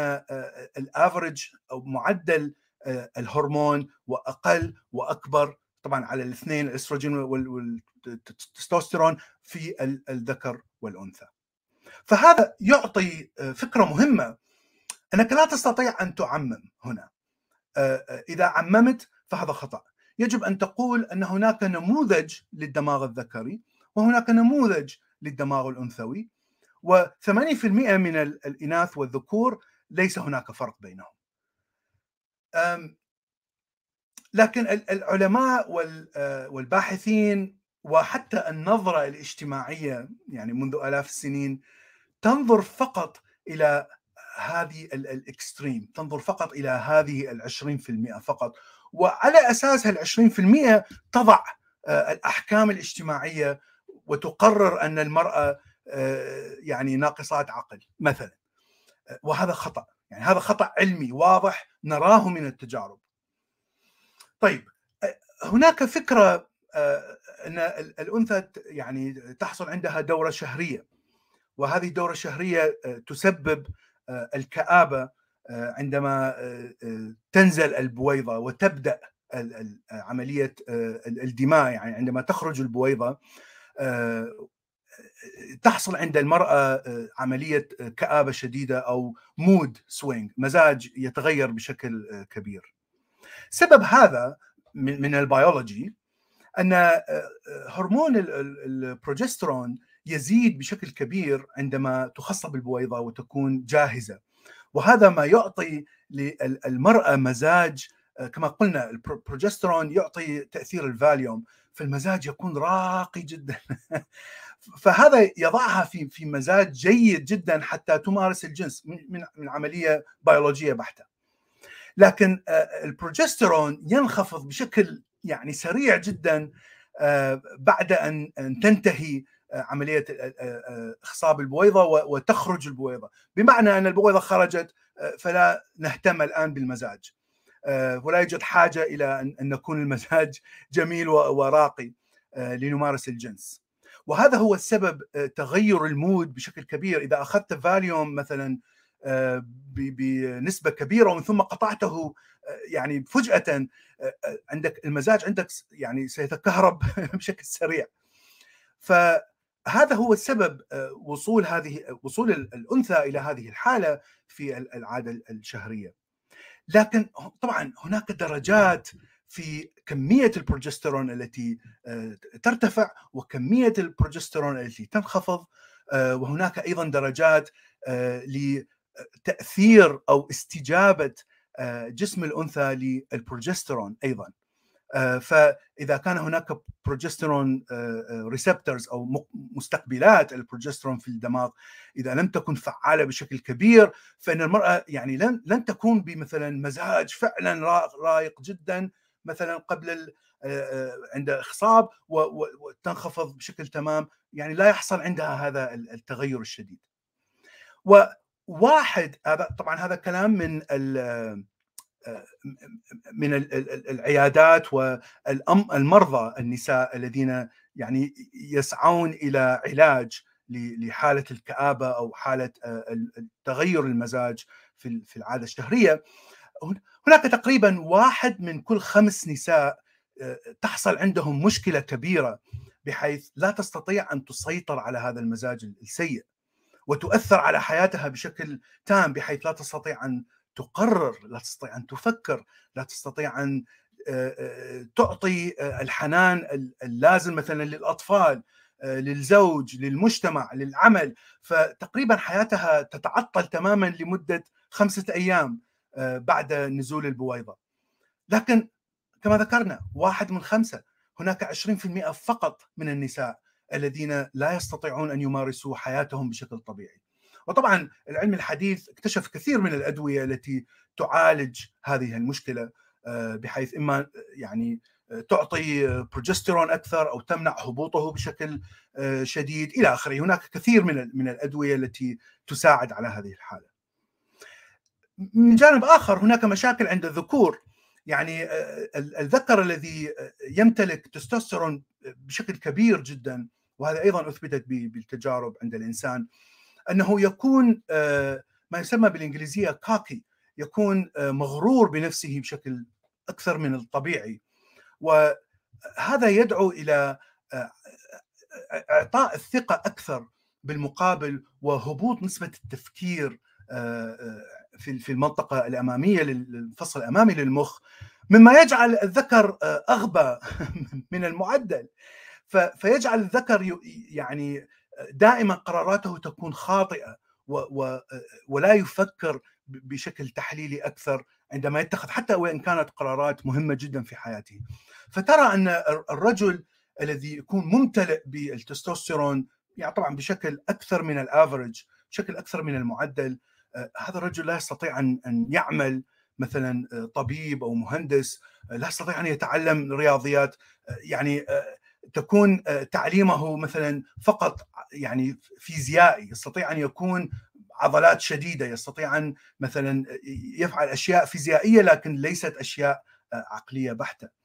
الافرج أو معدل الهرمون وأقل وأكبر طبعا على الاثنين الأستروجين والتستوستيرون في الذكر والأنثى. فهذا يعطي فكرة مهمة إنك لا تستطيع أن تعمم هنا. إذا عممت فهذا خطأ. يجب أن تقول أن هناك نموذج للدماغ الذكري وهناك نموذج للدماغ الأنثوي و80% من الإناث والذكور ليس هناك فرق بينهم. لكن العلماء والباحثين وحتى النظرة الاجتماعية يعني منذ آلاف السنين تنظر فقط إلى هذه الاكستريم تنظر فقط إلى هذه ال 20% فقط. وعلى أساس هال 20% تضع الأحكام الاجتماعية وتقرر أن المرأة يعني ناقصات عقل مثلا. وهذا خطأ. يعني هذا خطأ علمي واضح نراه من التجارب. طيب هناك فكرة أن الأنثى يعني تحصل عندها دورة شهرية. وهذه الدوره الشهريه تسبب الكآبة عندما تنزل البويضة وتبدأ عملية الدماء يعني عندما تخرج البويضة تحصل عند المرأة عملية كآبة شديدة أو mood swing مزاج يتغير بشكل كبير. سبب هذا من البيولوجي أن هرمون البروجسترون يزيد بشكل كبير عندما تخصب البويضة وتكون جاهزة. وهذا ما يعطي للمرأة مزاج كما قلنا البروجسترون يعطي تأثير الفاليوم فالمزاج يكون راقي جدا. فهذا يضعها في في مزاج جيد جدا حتى تمارس الجنس من من عملية بيولوجية بحتة. لكن البروجسترون ينخفض بشكل يعني سريع جدا بعد أن تنتهي عملية إخصاب البويضة وتخرج البويضة. بمعنى أن البويضة خرجت فلا نهتم الآن بالمزاج. ولا يوجد حاجة إلى أن نكون المزاج جميل وراقي لنمارس الجنس. وهذا هو السبب تغير المود بشكل كبير. إذا أخذت فاليوم مثلا بنسبة كبيرة ومن ثم قطعته يعني فجأة عندك المزاج عندك يعني سيتكهرب بشكل سريع. فهذا هو السبب وصول هذه وصول الأنثى إلى هذه الحالة في العادة الشهرية. لكن طبعا هناك درجات في كمية البروجسترون التي ترتفع وكمية البروجسترون التي تنخفض وهناك أيضا درجات لتأثير أو استجابة جسم الأنثى للبروجسترون أيضا. فإذا كان هناك بروجسترون receptors أو مستقبلات البروجسترون في الدماغ إذا لم تكن فعالة بشكل كبير فإن المرأة يعني لن لن تكون بمثلا مزاج فعلا رايق جدا مثلا قبل عند اخصاب وتنخفض بشكل تمام يعني لا يحصل عندها هذا التغير الشديد. وواحد هذا طبعا هذا كلام من من العيادات والمرضى النساء الذين يعني يسعون إلى علاج لحالة الكآبة أو حالة تغير المزاج في العادة الشهرية. هناك تقريبا واحد من كل خمس نساء تحصل عندهم مشكلة كبيرة بحيث لا تستطيع أن تسيطر على هذا المزاج السيء وتؤثر على حياتها بشكل تام بحيث لا تستطيع أن تقرر لا تستطيع أن تفكر لا تستطيع أن تعطي الحنان اللازم مثلا للأطفال للزوج للمجتمع للعمل. فتقريبا حياتها تتعطل تماما لمدة خمسة أيام بعد نزول البويضة. لكن كما ذكرنا واحد من خمسة هناك 20% فقط من النساء الذين لا يستطيعون أن يمارسوا حياتهم بشكل طبيعي. وطبعا العلم الحديث اكتشف كثير من الأدوية التي تعالج هذه المشكلة بحيث إما يعني تعطي بروجسترون أكثر أو تمنع هبوطه بشكل شديد إلى آخره، هناك كثير من من الأدوية التي تساعد على هذه الحالة. من جانب آخر هناك مشاكل عند الذكور. يعني الذكر الذي يمتلك تستوستيرون بشكل كبير جدا وهذا أيضا أثبتت بالتجارب عند الإنسان. أنه يكون ما يسمى بالإنجليزية كاكي يكون مغرور بنفسه بشكل أكثر من الطبيعي. وهذا يدعو إلى إعطاء الثقة أكثر بالمقابل وهبوط نسبة التفكير في في المنطقة الأمامية للفصل الأمامي للمخ مما يجعل الذكر أغبى من المعدل. فيجعل الذكر يعني دائما قراراته تكون خاطئة ولا يفكر بشكل تحليلي أكثر عندما يتخذ حتى وإن كانت قرارات مهمة جدا في حياته. فترى أن الرجل الذي يكون ممتلئ بالتستوستيرون يعني طبعا بشكل أكثر من الافرج بشكل أكثر من المعدل هذا الرجل لا يستطيع أن يعمل مثلا طبيب أو مهندس لا يستطيع أن يتعلم رياضيات يعني تكون تعليمه مثلا فقط يعني فيزيائي يستطيع أن يكون عضلات شديدة يستطيع أن مثلا يفعل أشياء فيزيائية لكن ليست أشياء عقلية بحتة.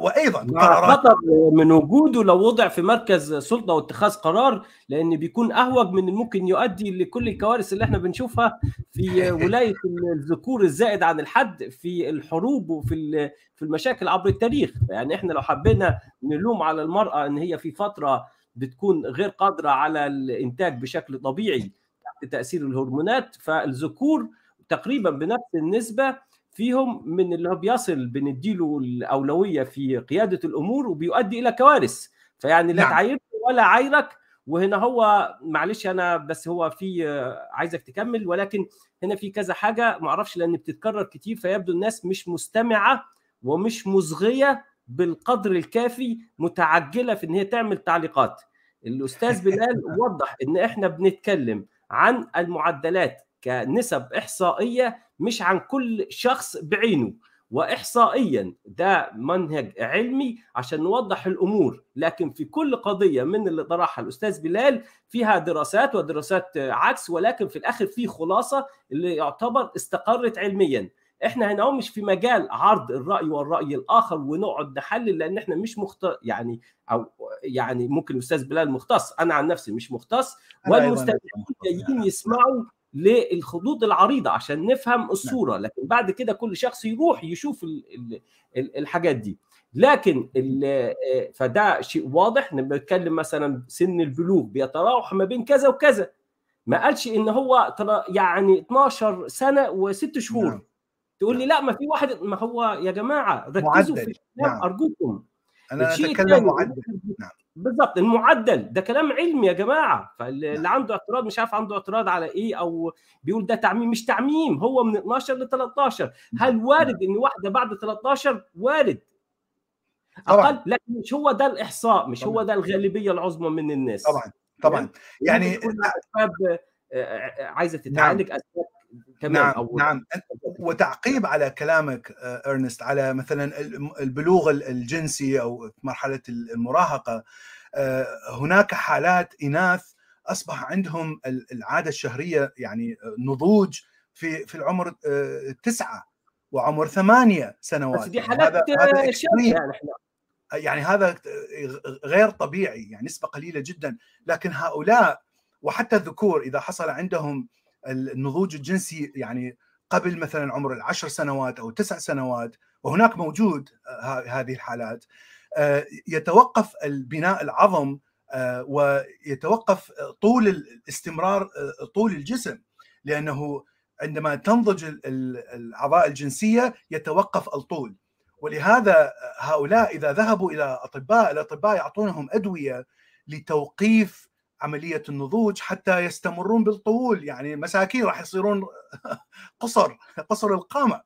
وأيضا قرارات خطر من وجوده لو وضع في مركز سلطة واتخاذ قرار لأن بيكون أهوج من ممكن يؤدي لكل الكوارث اللي إحنا بنشوفها في ولاية الذكور الزائد عن الحد في الحروب وفي في المشاكل عبر التاريخ. يعني إحنا لو حبينا نلوم على المرأة إن هي في فترة بتكون غير قادرة على الإنتاج بشكل طبيعي تحت تأثير الهرمونات فالذكور تقريبا بنفس النسبة فيهم من اللي هو بيصل بنديله الاولويه في قيادة الأمور وبيؤدي إلى كوارث. فيعني لا نعم. تعايرك ولا عايرك وهنا هو معلش أنا بس هو في عايزك تكمل. ولكن هنا في كذا حاجة ما أعرفش لأن بتتكرر كتير فيبدو الناس مش مستمعة ومش مصغية بالقدر الكافي متعجلة في إن هي تعمل تعليقات. الأستاذ بلال وضح إن إحنا بنتكلم عن المعدلات كنسب إحصائية مش عن كل شخص بعينه. واحصائيا ده منهج علمي عشان نوضح الأمور لكن في كل قضية من اللي طرحها الأستاذ بلال فيها دراسات ودراسات عكس ولكن في الآخر في خلاصة اللي يعتبر استقرت علميا. إحنا هنا مش في مجال عرض الرأي والرأي الآخر ونقعد نحلل لأن إحنا مش مخت يعني أو يعني ممكن الاستاذ بلال مختص. أنا عن نفسي مش مختص. والمستمعين جايين يسمعوا للخطوط العريضة عشان نفهم الصورة لكن بعد كده كل شخص يروح يشوف الحاجات دي. لكن فده شيء واضح بنتكلم مثلا سن البلوغ بيتراوح ما بين كذا وكذا. ما قالش إن هو يعني 12 سنة وست شهور. نعم. تقول لي لا ما في واحد ما هو يا جماعة ركزوا في الكلام نعم. أرجوكم. أنا أتكلم معدل. نعم. بالضبط المعدل. ده كلام علمي يا جماعة. فاللي عنده اعتراض مش عارف عنده اعتراض على إيه أو بيقول ده تعميم مش تعميم. هو من 12 ل 13 هل وارد إن واحدة بعد 13 وارد. أقل لكن مش هو ده الإحصاء مش هو طبعاً. ده الغالبية العظمى من الناس. طبعا طبعا. يعني تكون أسباب آه، عايزة تتعالج أسباب كمان نعم أو نعم. وتعقيب على كلامك آه، إرنست على مثلا البلوغ ال- الجنسي أو مرحلة المراهقة آه، هناك حالات إناث أصبح عندهم ال- العادة الشهرية يعني نضوج في في العمر آه، تسعة وعمر ثمانية سنوات. بس دي يعني حالات هذا هذا آه، يعني يعني هذا غير طبيعي يعني نسبة قليلة جدا. لكن هؤلاء وحتى الذكور إذا حصل عندهم النضوج الجنسي يعني قبل مثلا عمر العشر سنوات أو تسع سنوات وهناك موجود ه- هذه الحالات آه، يتوقف البناء العظم آه، ويتوقف طول الاستمرار آه، طول الجسم لأنه عندما تنضج ال- ال- الأعضاء الجنسية يتوقف الطول. ولهذا هؤلاء إذا ذهبوا إلى أطباء الأطباء يعطونهم أدوية لتوقيف عملية النضوج حتى يستمرون بالطول يعني مساكين راح يصيرون قصر قصر القامة.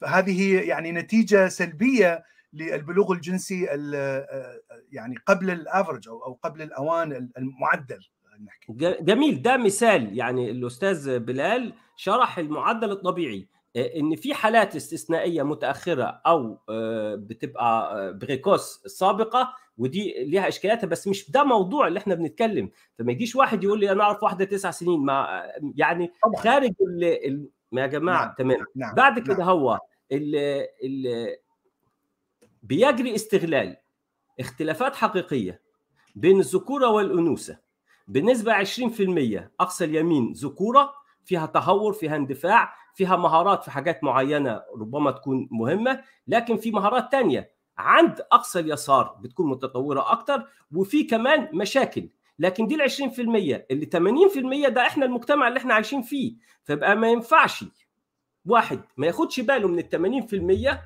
فهذه يعني نتيجة سلبية للبلوغ الجنسي ال- يعني قبل الأفرج أو قبل الأوان المعدل نحكي. جميل. ده مثال يعني الأستاذ بلال شرح المعدل الطبيعي. آه، إن في حالات استثنائية متأخرة أو آه، بتبقى آه، بريكوس سابقة ودي ليها إشكالاتها بس مش ده موضوع اللي إحنا بنتكلم فما يجيش واحد يقول لي أنا أعرف واحدة تسع سنين ما يعني طبعا خارج ال ال- ما يا جماعة نعم. تمام نعم بعد كده نعم. هو ال ال بيجري استغلال اختلافات حقيقية بين الذكوره والأنوثة بنسبه 20% أقصى اليمين ذكورة فيها تهور فيها اندفاع فيها مهارات في حاجات معينة ربما تكون مهمة لكن في مهارات تانية عند أقصى اليسار بتكون متطورة أكتر وفي كمان مشاكل لكن دي ال 20% اللي 80% ده إحنا المجتمع اللي إحنا عايشين فيه فبقى ما ينفعش واحد ما ياخدش باله من ال 80%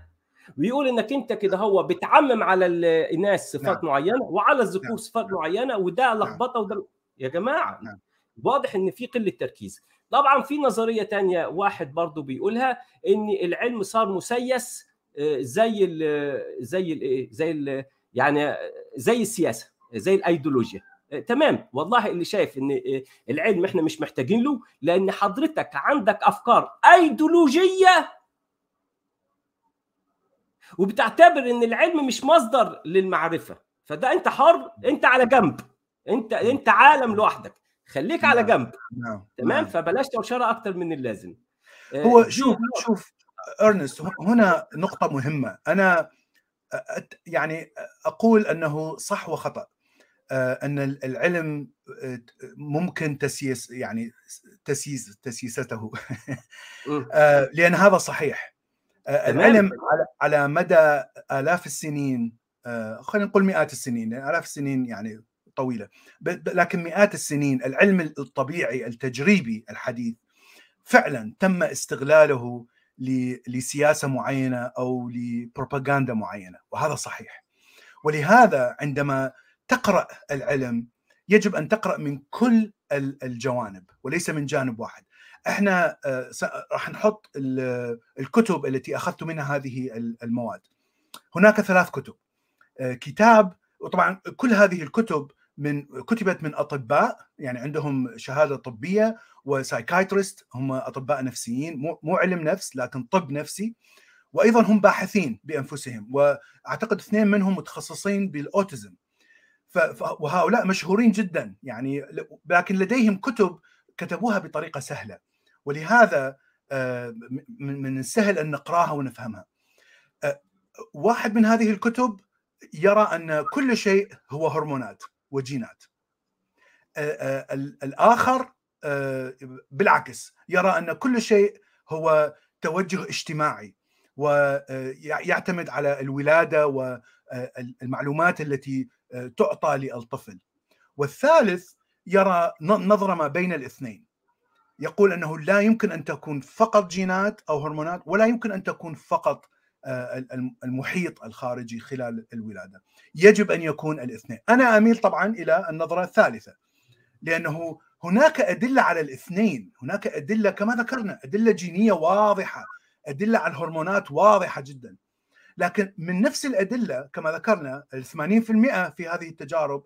ويقول إنك أنت كده هو بتعمم على الاناث صفات نعم. معينة وعلى الذكور نعم. صفات معينة وده لخبطة وده يا جماعة نعم. واضح إن في قلة تركيز طبعا في نظرية تانية واحد برضو بيقولها إن العلم صار مسيس زي ال زي ال زي ال يعني زي السياسة زي الأيديولوجيا. آه، تمام. والله اللي شايف إن آه، العلم إحنا مش محتاجين له لأن حضرتك عندك أفكار أيديولوجية وبتعتبر إن العلم مش مصدر للمعرفة. فده أنت حر أنت على جنب. أنت أنت عالم لوحدك. خليك على نعم. جنب. نعم. تمام؟ نعم. فبلاش توشرة أكتر من اللازم. آه، هو دي شوف. شوف إرنست هنا نقطة مهمة. أنا أت- يعني أقول أنه صح وخطأ. آه، أن العلم آه، ممكن تسييس يعني تسييس تسييسته. آه، لأن هذا صحيح. العلم على مدى آلاف السنين خلينا نقول مئات السنين لأن آلاف السنين يعني ب- لكن مئات السنين العلم الطبيعي التجريبي الحديث فعلا تم استغلاله لسياسة معينة أو لبروباغندا معينة وهذا صحيح. ولهذا عندما تقرأ العلم يجب أن تقرأ من كل ال- الجوانب وليس من جانب واحد. إحنا آه، راح نحط ال- الكتب التي أخذت منها هذه ال- المواد. هناك ثلاث كتب. آه، كتاب وطبعا كل هذه الكتب من كتبت من أطباء يعني عندهم شهادة طبية وسايكايترست هم أطباء نفسيين مو مو علم نفس لكن طب نفسي. وأيضا هم باحثين بأنفسهم وأعتقد اثنين منهم متخصصين بالأوتيزم. وهؤلاء مشهورين جدا يعني لكن لديهم كتب كتبوها بطريقة سهلة. ولهذا آه، من من السهل أن نقراها ونفهمها. آه، واحد من هذه الكتب يرى أن كل شيء هو هرمونات. وجينات. آه، آه، ال- الآخر آه، بالعكس يرى أن كل شيء هو توجه اجتماعي ويعتمد على الولادة والمعلومات التي تعطى للطفل. والثالث يرى ن- نظرة ما بين الاثنين. يقول أنه لا يمكن أن تكون فقط جينات أو هرمونات ولا يمكن أن تكون فقط المحيط الخارجي خلال الولادة. يجب أن يكون الاثنين. أنا أميل طبعا إلى النظرة الثالثة لأنه هناك أدلة على الاثنين، هناك أدلة كما ذكرنا أدلة جينية واضحة، أدلة على الهرمونات واضحة جدا. لكن من نفس الأدلة كما ذكرنا ال 80% في هذه التجارب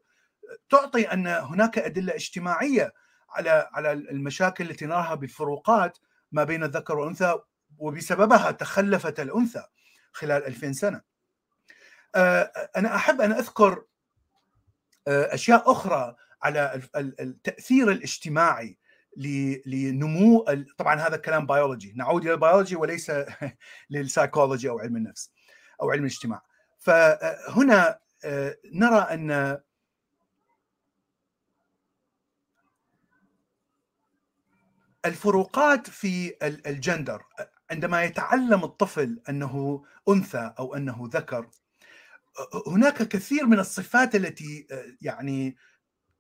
تعطي أن هناك أدلة اجتماعية على على المشاكل التي نراها بالفروقات ما بين الذكر والأنثى وبسببها تخلفت الأنثى خلال 2000 سنة. أنا أحب أن أذكر أشياء أخرى على التأثير الاجتماعي لنمو طبعا هذا كلام بيولوجي نعود إلى البيولوجي وليس للسايكولوجي أو علم النفس أو علم الاجتماع فهنا نرى أن الفروقات في الجندر عندما يتعلم الطفل أنه أنثى أو أنه ذكر هناك كثير من الصفات التي يعني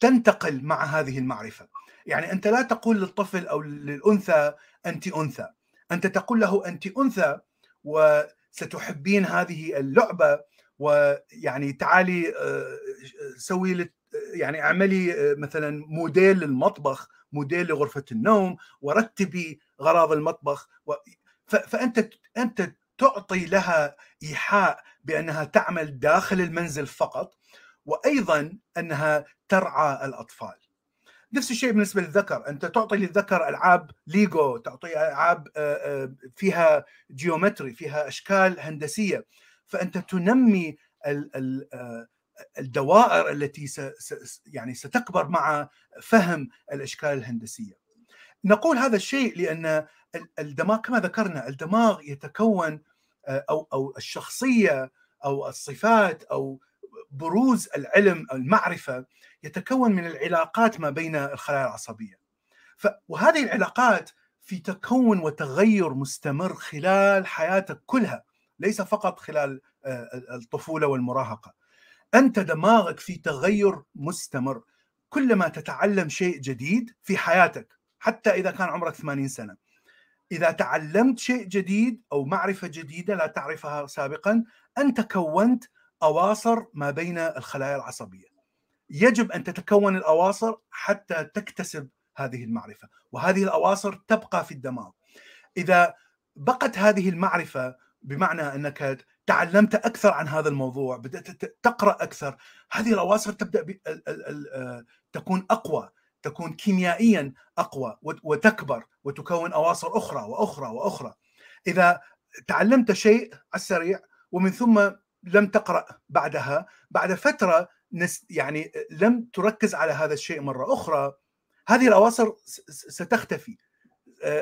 تنتقل مع هذه المعرفة يعني أنت لا تقول للطفل أو للأنثى أنت أنثى أنت تقول له أنت أنثى وستحبين هذه اللعبة ويعني تعالي سوي يعني اعملي مثلا موديل للمطبخ موديل لغرفة النوم ورتبي غراض المطبخ. فأنت أنت تعطي لها إيحاء بأنها تعمل داخل المنزل فقط وأيضا أنها ترعى الأطفال. نفس الشيء بالنسبة للذكر، أنت تعطي للذكر ألعاب ليجو، تعطي ألعاب فيها geometry، فيها أشكال هندسية، فأنت تنمي الدوائر التي يعني ستكبر مع فهم الأشكال الهندسية. نقول هذا الشيء لأن الدماغ كما ذكرنا الدماغ يتكون أو أو الشخصية أو الصفات أو بروز العلم أو المعرفة يتكون من العلاقات ما بين الخلايا العصبية. وهذه العلاقات في تكون وتغير مستمر خلال حياتك كلها ليس فقط خلال الطفولة والمراهقة. أنت دماغك في تغير مستمر كلما تتعلم شيء جديد في حياتك حتى إذا كان عمرك 80 سنة إذا تعلمت شيء جديد أو معرفة جديدة لا تعرفها سابقا انت كونت أواصر ما بين الخلايا العصبية. يجب أن تتكون الأواصر حتى تكتسب هذه المعرفة وهذه الأواصر تبقى في الدماغ. إذا بقت هذه المعرفة بمعنى أنك تعلمت أكثر عن هذا الموضوع بدأت تقرأ أكثر هذه الأواصر تبدأ تكون أقوى. تكون كيميائيا أقوى وتكبر وتكون أواصر أخرى وأخرى وأخرى. إذا تعلمت شيء على السريع ومن ثم لم تقرأ بعدها بعد فترة يعني لم تركز على هذا الشيء مرة أخرى هذه الأواصر ستختفي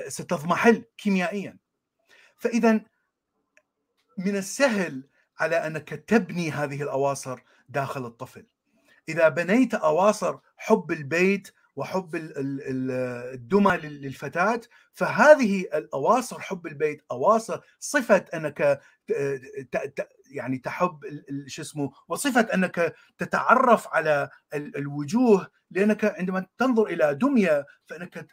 ستضمحل كيميائيا. فاذا من السهل على أنك تبني هذه الأواصر داخل الطفل. إذا بنيت أواصر حب البيت وحب الدمى للفتاة فهذه الأواصر حب البيت أواصر صفة أنك يعني تحب شو اسمه وصفة أنك تتعرف على الوجوه لأنك عندما تنظر إلى دمية فأنك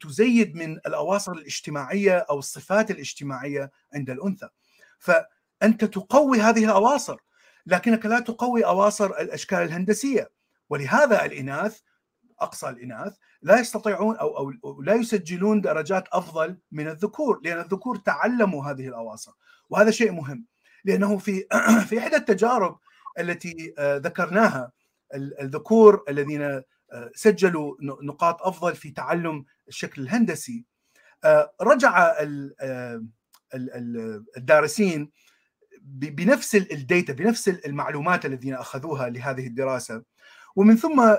تزيد من الأواصر الاجتماعية أو الصفات الاجتماعية عند الأنثى. فأنت تقوي هذه الأواصر لكنك لا تقوي أواصر الأشكال الهندسية. ولهذا الإناث أقصى الإناث لا يستطيعون أو أو لا يسجلون درجات أفضل من الذكور لأن الذكور تعلموا هذه الأواصر. وهذا شيء مهم لأنه في في إحدى التجارب التي ذكرناها الذكور الذين سجلوا نقاط أفضل في تعلم الشكل الهندسي رجع الدارسين بنفس الديتا بنفس المعلومات الذين أخذوها لهذه الدراسة. ومن ثم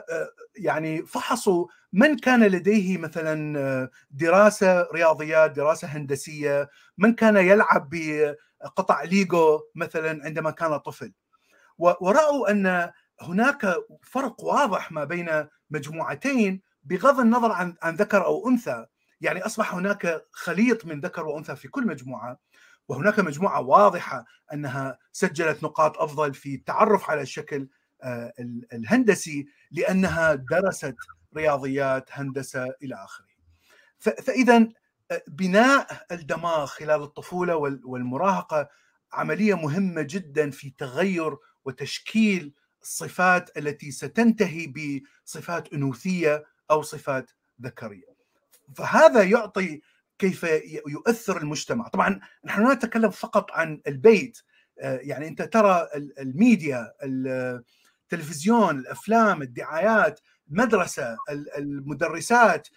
يعني فحصوا من كان لديه مثلا دراسة رياضيات دراسة هندسية من كان يلعب بقطع ليجو مثلا عندما كان طفل. ورأوا أن هناك فرق واضح ما بين مجموعتين بغض النظر عن عن ذكر أو أنثى. يعني أصبح هناك خليط من ذكر وأنثى في كل مجموعة وهناك مجموعة واضحة أنها سجلت نقاط أفضل في التعرف على الشكل الهندسي لأنها درست رياضيات هندسة إلى آخره. فإذا بناء الدماغ خلال الطفولة والمراهقة عملية مهمة جدا في تغير وتشكيل الصفات التي ستنتهي بصفات أنوثية أو صفات ذكرية. فهذا يعطي كيف يؤثر المجتمع، طبعا نحن لا نتكلم فقط عن البيت يعني أنت ترى الميديا التلفزيون الأفلام الدعايات المدرسة المدرسات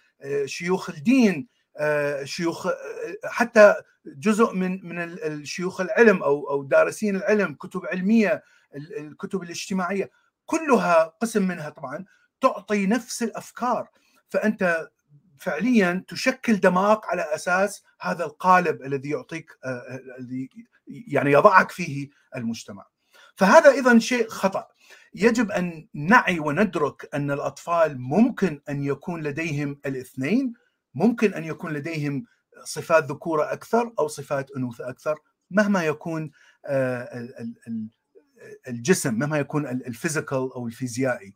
شيوخ الدين شيوخ حتى جزء من من الشيوخ العلم أو أو دارسين العلم كتب علمية الكتب الاجتماعية كلها قسم منها طبعا تعطي نفس الأفكار. فأنت فعليا تشكل دماغك على أساس هذا القالب الذي يعطيك الذي يعني يضعك فيه المجتمع. فهذا أيضا شيء خطأ. يجب أن نعي وندرك أن الأطفال ممكن أن يكون لديهم الاثنين ممكن أن يكون لديهم صفات ذكورة أكثر أو صفات أنوثة أكثر مهما يكون الجسم مهما يكون الفيزيكال أو الفيزيائي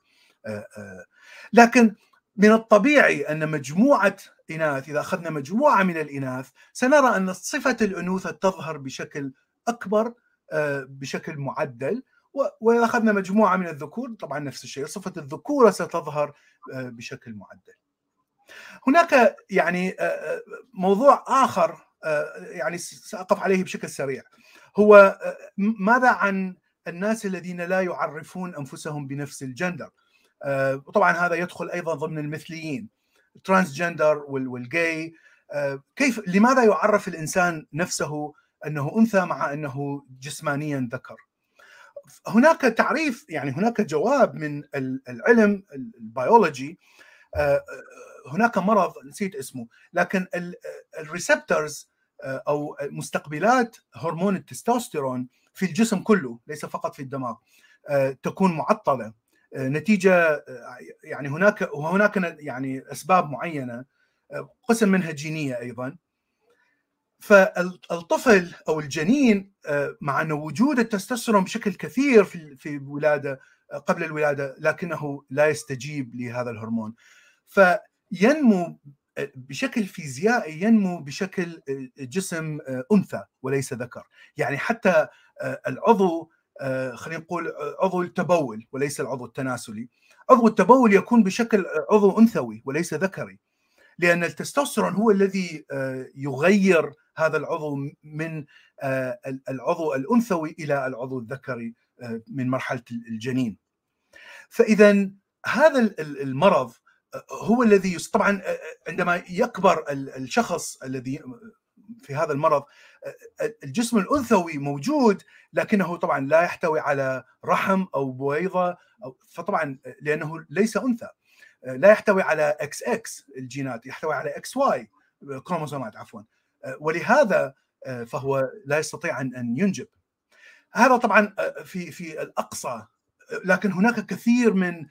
لكن من الطبيعي أن مجموعة إناث إذا أخذنا مجموعة من الإناث سنرى أن صفة الأنوثة تظهر بشكل أكبر بشكل معدل واذا اخذنا مجموعة من الذكور طبعا نفس الشيء صفة الذكورة ستظهر بشكل معدل. هناك يعني موضوع آخر يعني سأقف عليه بشكل سريع. هو ماذا عن الناس الذين لا يعرفون أنفسهم بنفس الجندر؟ طبعا هذا يدخل أيضا ضمن المثليين ال transgender وال gay كيف لماذا يعرف الإنسان نفسه أنه أنثى مع أنه جسمانيا ذكر؟ هناك تعريف يعني هناك جواب من العلم البيولوجي هناك مرض نسيت اسمه لكن ال receptors أو مستقبلات هرمون التستوستيرون في الجسم كله ليس فقط في الدماغ تكون معطلة نتيجة يعني هناك وهناك يعني أسباب معينة قسم منها جينية أيضا. فالطفل أو الجنين مع انه وجود التستوستيرون بشكل كثير في في الولادة قبل الولادة لكنه لا يستجيب لهذا الهرمون. فينمو بشكل فيزيائي ينمو بشكل جسم أنثى وليس ذكر. يعني حتى العضو خلينا نقول عضو التبول وليس العضو التناسلي. عضو التبول يكون بشكل عضو أنثوي وليس ذكري. لأن التستوستيرون هو الذي يغير هذا العضو من العضو الأنثوي إلى العضو الذكري من مرحلة الجنين. فاذا هذا المرض هو الذي طبعا عندما يكبر الشخص الذي في هذا المرض الجسم الأنثوي موجود لكنه طبعا لا يحتوي على رحم أو بويضة فطبعا لأنه ليس أنثى. لا يحتوي على إكس إكس الجينات يحتوي على XY كروموسومات عفوا. ولهذا فهو لا يستطيع ان ينجب. هذا طبعا في في الأقصى. لكن هناك كثير من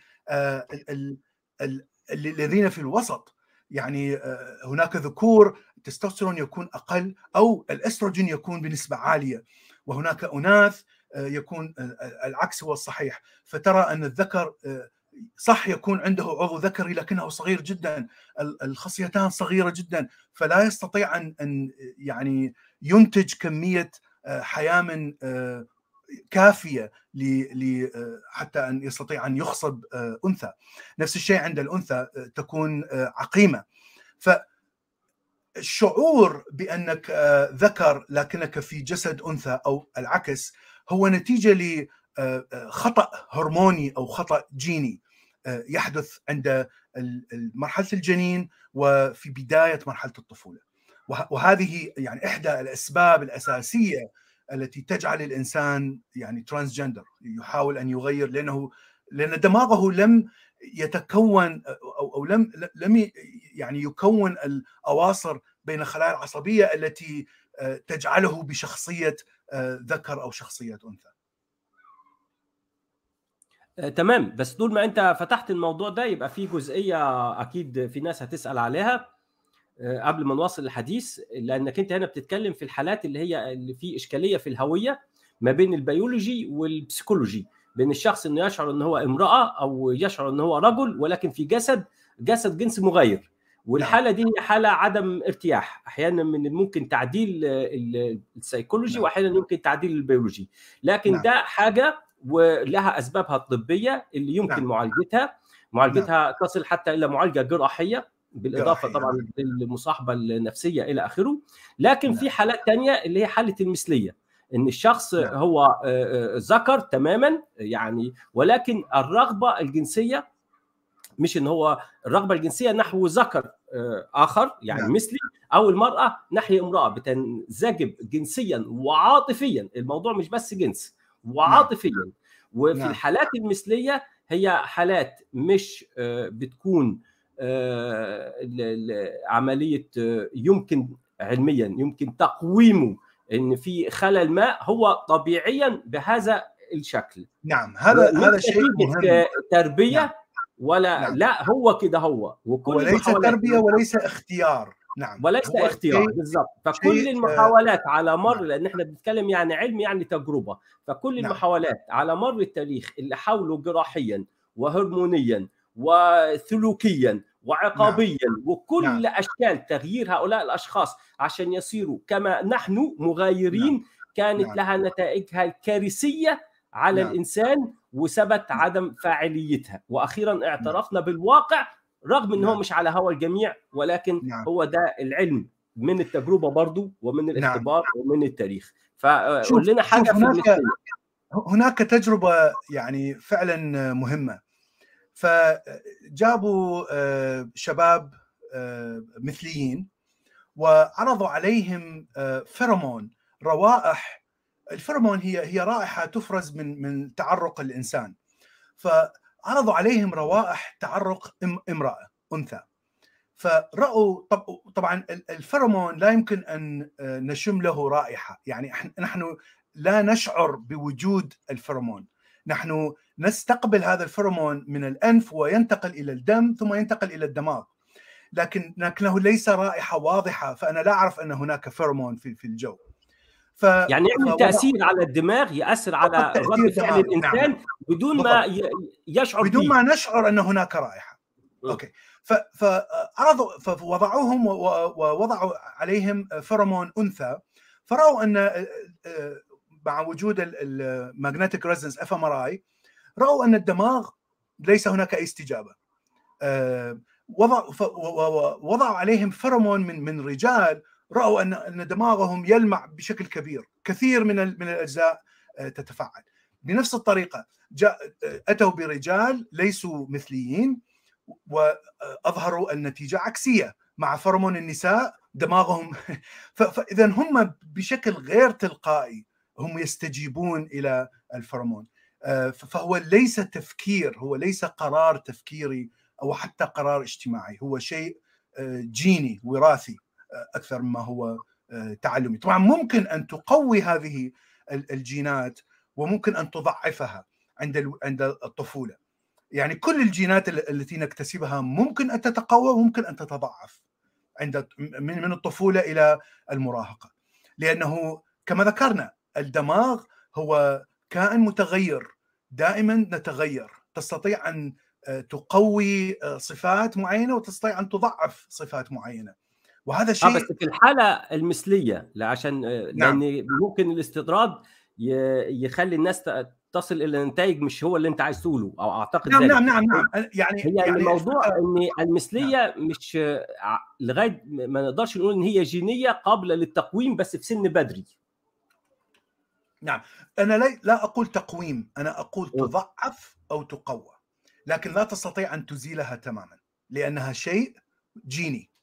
الذين في الوسط. يعني هناك ذكور التستوستيرون يكون أقل أو الأستروجين يكون بنسبة عالية. وهناك أناث يكون العكس هو الصحيح. فترى أن الذكر صح يكون عنده عضو ذكري لكنه صغير جدا الخصيتان صغيرة جدا فلا يستطيع أن أن يعني ينتج كمية حياة كافية ل حتى أن يستطيع أن يخصب أنثى. نفس الشيء عند الأنثى تكون عقيمة. ف الشعور بأنك ذكر لكنك في جسد أنثى أو العكس هو نتيجة لخطا هرموني أو خطأ جيني. يحدث عند مرحلة الجنين وفي بداية مرحلة الطفولة وهذه يعني إحدى الأسباب الأساسية التي تجعل الإنسان يعني ترانسجندر يحاول أن يغير لأنه لأن دماغه لم يتكون أو أو لم لم يعني يكون الأواصر بين الخلايا العصبية التي تجعله بشخصية ذكر أو شخصية أنثى. تمام. بس طول ما انت فتحت الموضوع ده يبقى في جزئية أكيد في ناس هتسأل عليها قبل ما نواصل الحديث. لأنك انت هنا بتتكلم في الحالات اللي هي اللي في إشكالية في الهوية ما بين البيولوجي وال psychology بين الشخص إنه يشعر إن هو امرأة أو يشعر إن هو رجل ولكن في جسد جسد جنس مغاير. والحالة دي هي حالة عدم ارتياح. أحيانا من الممكن تعديل السيكولوجي واحيانا ممكن تعديل البيولوجي. لكن نعم. ده حاجة ولها أسبابها الطبية اللي يمكن نعم. معالجتها معالجتها تصل حتى إلى معالجة جراحية بالإضافة جراحية. طبعا للمصاحبة النفسية إلى آخره لكن نعم. في حالات تانية اللي هي حالة المثلية إن الشخص نعم. هو آه، آه، ذكر تماما يعني ولكن الرغبة الجنسية مش إن هو الرغبة الجنسية نحو ذكر آه، آخر يعني نعم. مثلي أو المرأة ناحيه امرأة بتنسجم جنسيا وعاطفيا الموضوع مش بس جنس وعاطفيا وفي نعم. الحالات المثلية هي حالات مش آه، بتكون آه، عملية آه، يمكن علميا يمكن تقويمه إن في خلل ما هو طبيعيا بهذا الشكل نعم هذا هذا شيء مهم تربية نعم. ولا نعم. لا هو كده هو وكل وليس تربية وليس اختيار نعم وليس شيء- بالضبط فكل آه، المحاولات على مر نعم. لأن إحنا بنتكلم يعني علم يعني تجربة فكل نعم. المحاولات على مر التاريخ اللي حاولوا جراحيا وهرمونيا وسلوكيا وعقابيا وكل نعم. أشكال تغيير هؤلاء الأشخاص عشان يصيروا كما نحن مغايرين كانت نعم. لها نتائجها الكارثية على نعم. الإنسان وثبت عدم فاعليتها وأخيرا اعترفنا بالواقع رغم إن هو نعم. مش على هوى الجميع ولكن نعم. هو ده العلم من التجربة برضو ومن نعم. الاختبار ومن التاريخ فقول لنا حاجة شوف في هناك- المثلية. هناك تجربة يعني فعلا مهمة فجابوا آه، شباب آه، مثليين وعرضوا عليهم آه، فيرمون روائح الفيرمون هي هي رائحة تفرز من من تعرق الإنسان فعرضوا عليهم روائح تعرق إم- امرأة أنثى. فرأوا طب طبعا ال- الفيرمون لا يمكن أن آه، نشم له رائحة. يعني نحن لا نشعر بوجود الفيرمون نحن نستقبل هذا الفيرمون من الأنف وينتقل إلى الدم ثم ينتقل إلى الدماغ. لكن لكنه ليس رائحة واضحة فأنا لا أعرف أن هناك فيرمون في في الجو. ف يعني يعمل تأثير على الدماغ يأثر على رد فعل الإنسان نعم. بدون ما يشعر بدون فيه. ما نشعر أن هناك رائحة. م. okay. ف- فعرضوا فوضعوهم ووضعوا عليهم فيرمون أنثى. فرأوا أن آه، آه، مع وجود ال magnetic resonance fMRI رأوا أن الدماغ ليس هناك أي استجابة. آه، وضعوا عليهم فيرمون من من رجال رأوا ان أن دماغهم يلمع بشكل كبير. كثير من من الأجزاء آه، تتفاعل. بنفس الطريقة جاء أتوا برجال ليسوا مثليين واظهروا النتيجة عكسية. مع فرمون النساء دماغهم فاذا هم بشكل غير تلقائي هم يستجيبون إلى الفرمون. آه، فهو ليس تفكير هو ليس قرار تفكيري أو حتى قرار اجتماعي. هو شيء آه، جيني وراثي. آه، أكثر مما هو آه، تعلمي. طبعا ممكن أن تقوي هذه ال- الجينات وممكن أن تضعفها عند عند الطفولة. يعني كل الجينات ال- التي نكتسبها ممكن أن تتقوى وممكن أن تتضعف عند من من الطفولة إلى المراهقة. لأنه كما ذكرنا الدماغ هو كائن متغير. دائما نتغير. تستطيع أن آه، تقوي آه، صفات معينة وتستطيع أن تضعف صفات معينة. وهذا آه شيء بس في الحالة المثلية عشان آه، نعم. لأن ممكن الاستطراد يخلي الناس تصل إلى نتائج مش هو اللي أنت عايز تقوله أو أعتقد نعم ذلك. نعم نعم نعم يعني هي يعني الموضوع إن المثلية مش آه، لغاية ما نقدرش نقول إن هي جينية قابلة للتقويم بس في سن بدري. أنا لا لا أقول تقويم أنا أقول. تضعف أو تقوى لكن لا تستطيع أن تزيلها تماما لأنها شيء جيني.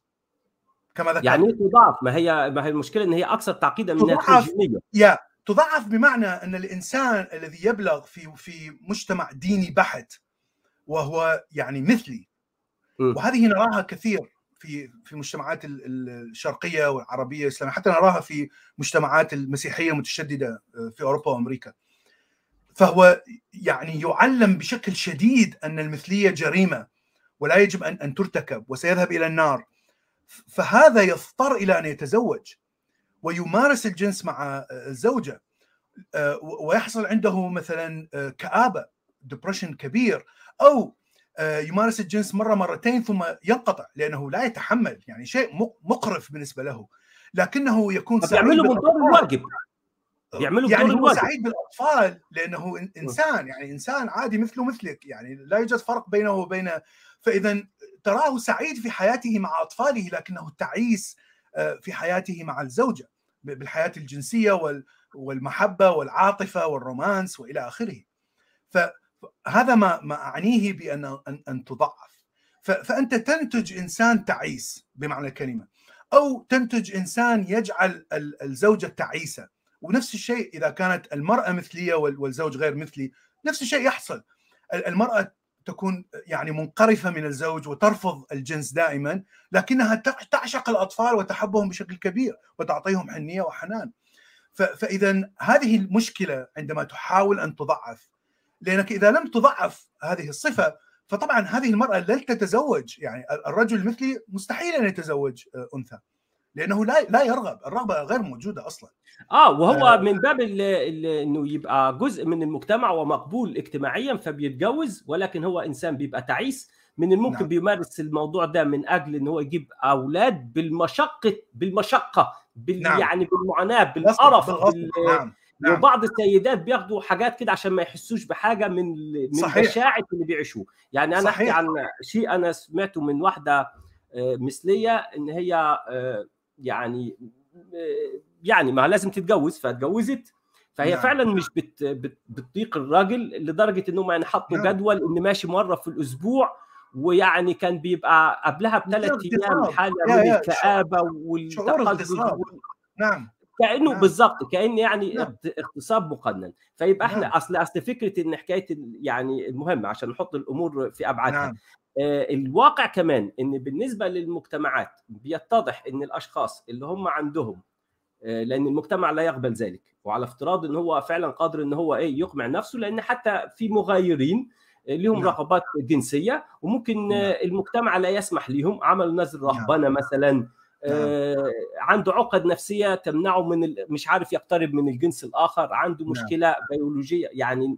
كما ذكرت يعني تضاعف ما هي ما هي المشكلة إن هي أكثر تعقيدا من تضاعف. جينية يا تضعف بمعنى إن الإنسان الذي يبلغ في في مجتمع ديني بحت وهو يعني مثلي م. وهذه نراها كثير في في المجتمعات ال- ال- الشرقية والعربية الإسلامية حتى نراها في مجتمعات المسيحية المتشددة في أوروبا وأمريكا فهو يعني يعلم بشكل شديد أن المثلية جريمة ولا يجب أن أن ترتكب وسيذهب إلى النار فهذا يضطر إلى أن يتزوج ويمارس الجنس مع الزوجه آه، ويحصل عنده مثلا آه، كآبة ديبرشن كبير أو يمارس الجنس مرة مرتين ثم ينقطع لأنه لا يتحمل يعني شيء مقرف بالنسبة له. لكنه يكون من دور الواجب. بيعملوا يعني هو سعيد بالأطفال لأنه إنسان يعني إنسان عادي مثله مثلك يعني لا يوجد فرق بينه وبين فإذا تراه سعيد في حياته مع أطفاله لكنه تعيس في حياته مع الزوجة بالحياة الجنسية والمحبة والعاطفة والرومانس وإلى آخره. فهذا ما ما أعنيه بان ان, تضعف. فأنت تنتج إنسان تعيس بمعنى الكلمة أو تنتج إنسان يجعل الزوجة تعيسة. ونفس الشيء إذا كانت المرأة مثلية والزوج غير مثلي نفس الشيء يحصل. المرأة تكون يعني منقرفة من الزوج وترفض الجنس دائما لكنها تعشق الأطفال وتحبهم بشكل كبير وتعطيهم حنية وحنان. فاذا هذه المشكلة عندما تحاول أن تضعف لأنك إذا لم تضعف هذه الصفة فطبعا هذه المرأة لن تتزوج. يعني الرجل مثلي مستحيل أن يتزوج أنثى. لأنه لا لا يرغب الرغبة غير موجودة أصلا آه وهو آه من باب إنه يبقى جزء من المجتمع ومقبول اجتماعيا فبيتجوز ولكن هو إنسان بيبقى تعيس من الممكن نعم. بيمارس الموضوع ده من أجل إن هو يجيب أولاد بالمشقة بالمشقة بال نعم. يعني بالمعاناة بالقرف بال... نعم. نعم. وبعض السيدات بياخدوا حاجات كده عشان ما يحسوش بحاجة من من بشاعه اللي بيعيشوه يعني أنا أحكي عن شيء أنا سمعته من واحدة مثلية إن هي يعني يعني ما لازم تتجوز فاتجوزت. فهي نعم. فعلا مش بت بت بتطيق الراجل لدرجة انهم يعني حطوا نعم. جدول ان ماشي مرة في الأسبوع ويعني كان بيبقى قبلها بثلاث أيام حالة من الكآبه والتقدس نعم. كأنه نعم. بالظبط كأن يعني نعم. اغتصاب مقنن فيبقى إحنا نعم. أصل أصل فكرة إن حكاية يعني المهم عشان نحط الأمور في أبعادها نعم. الواقع كمان إن بالنسبة للمجتمعات بيتضح إن الأشخاص اللي هم عندهم لأن المجتمع لا يقبل ذلك وعلى افتراض إن هو فعلا قادر إن هو إيه يقمع نفسه لأن حتى في مغايرين لهم نعم. رغبات جنسية وممكن نعم. المجتمع لا يسمح لهم عملوا نزل رهبنة نعم. مثلا. آه عنده عقد نفسية تمنعه من مش عارف يقترب من الجنس الآخر عنده مشكلة نعم. بيولوجية يعني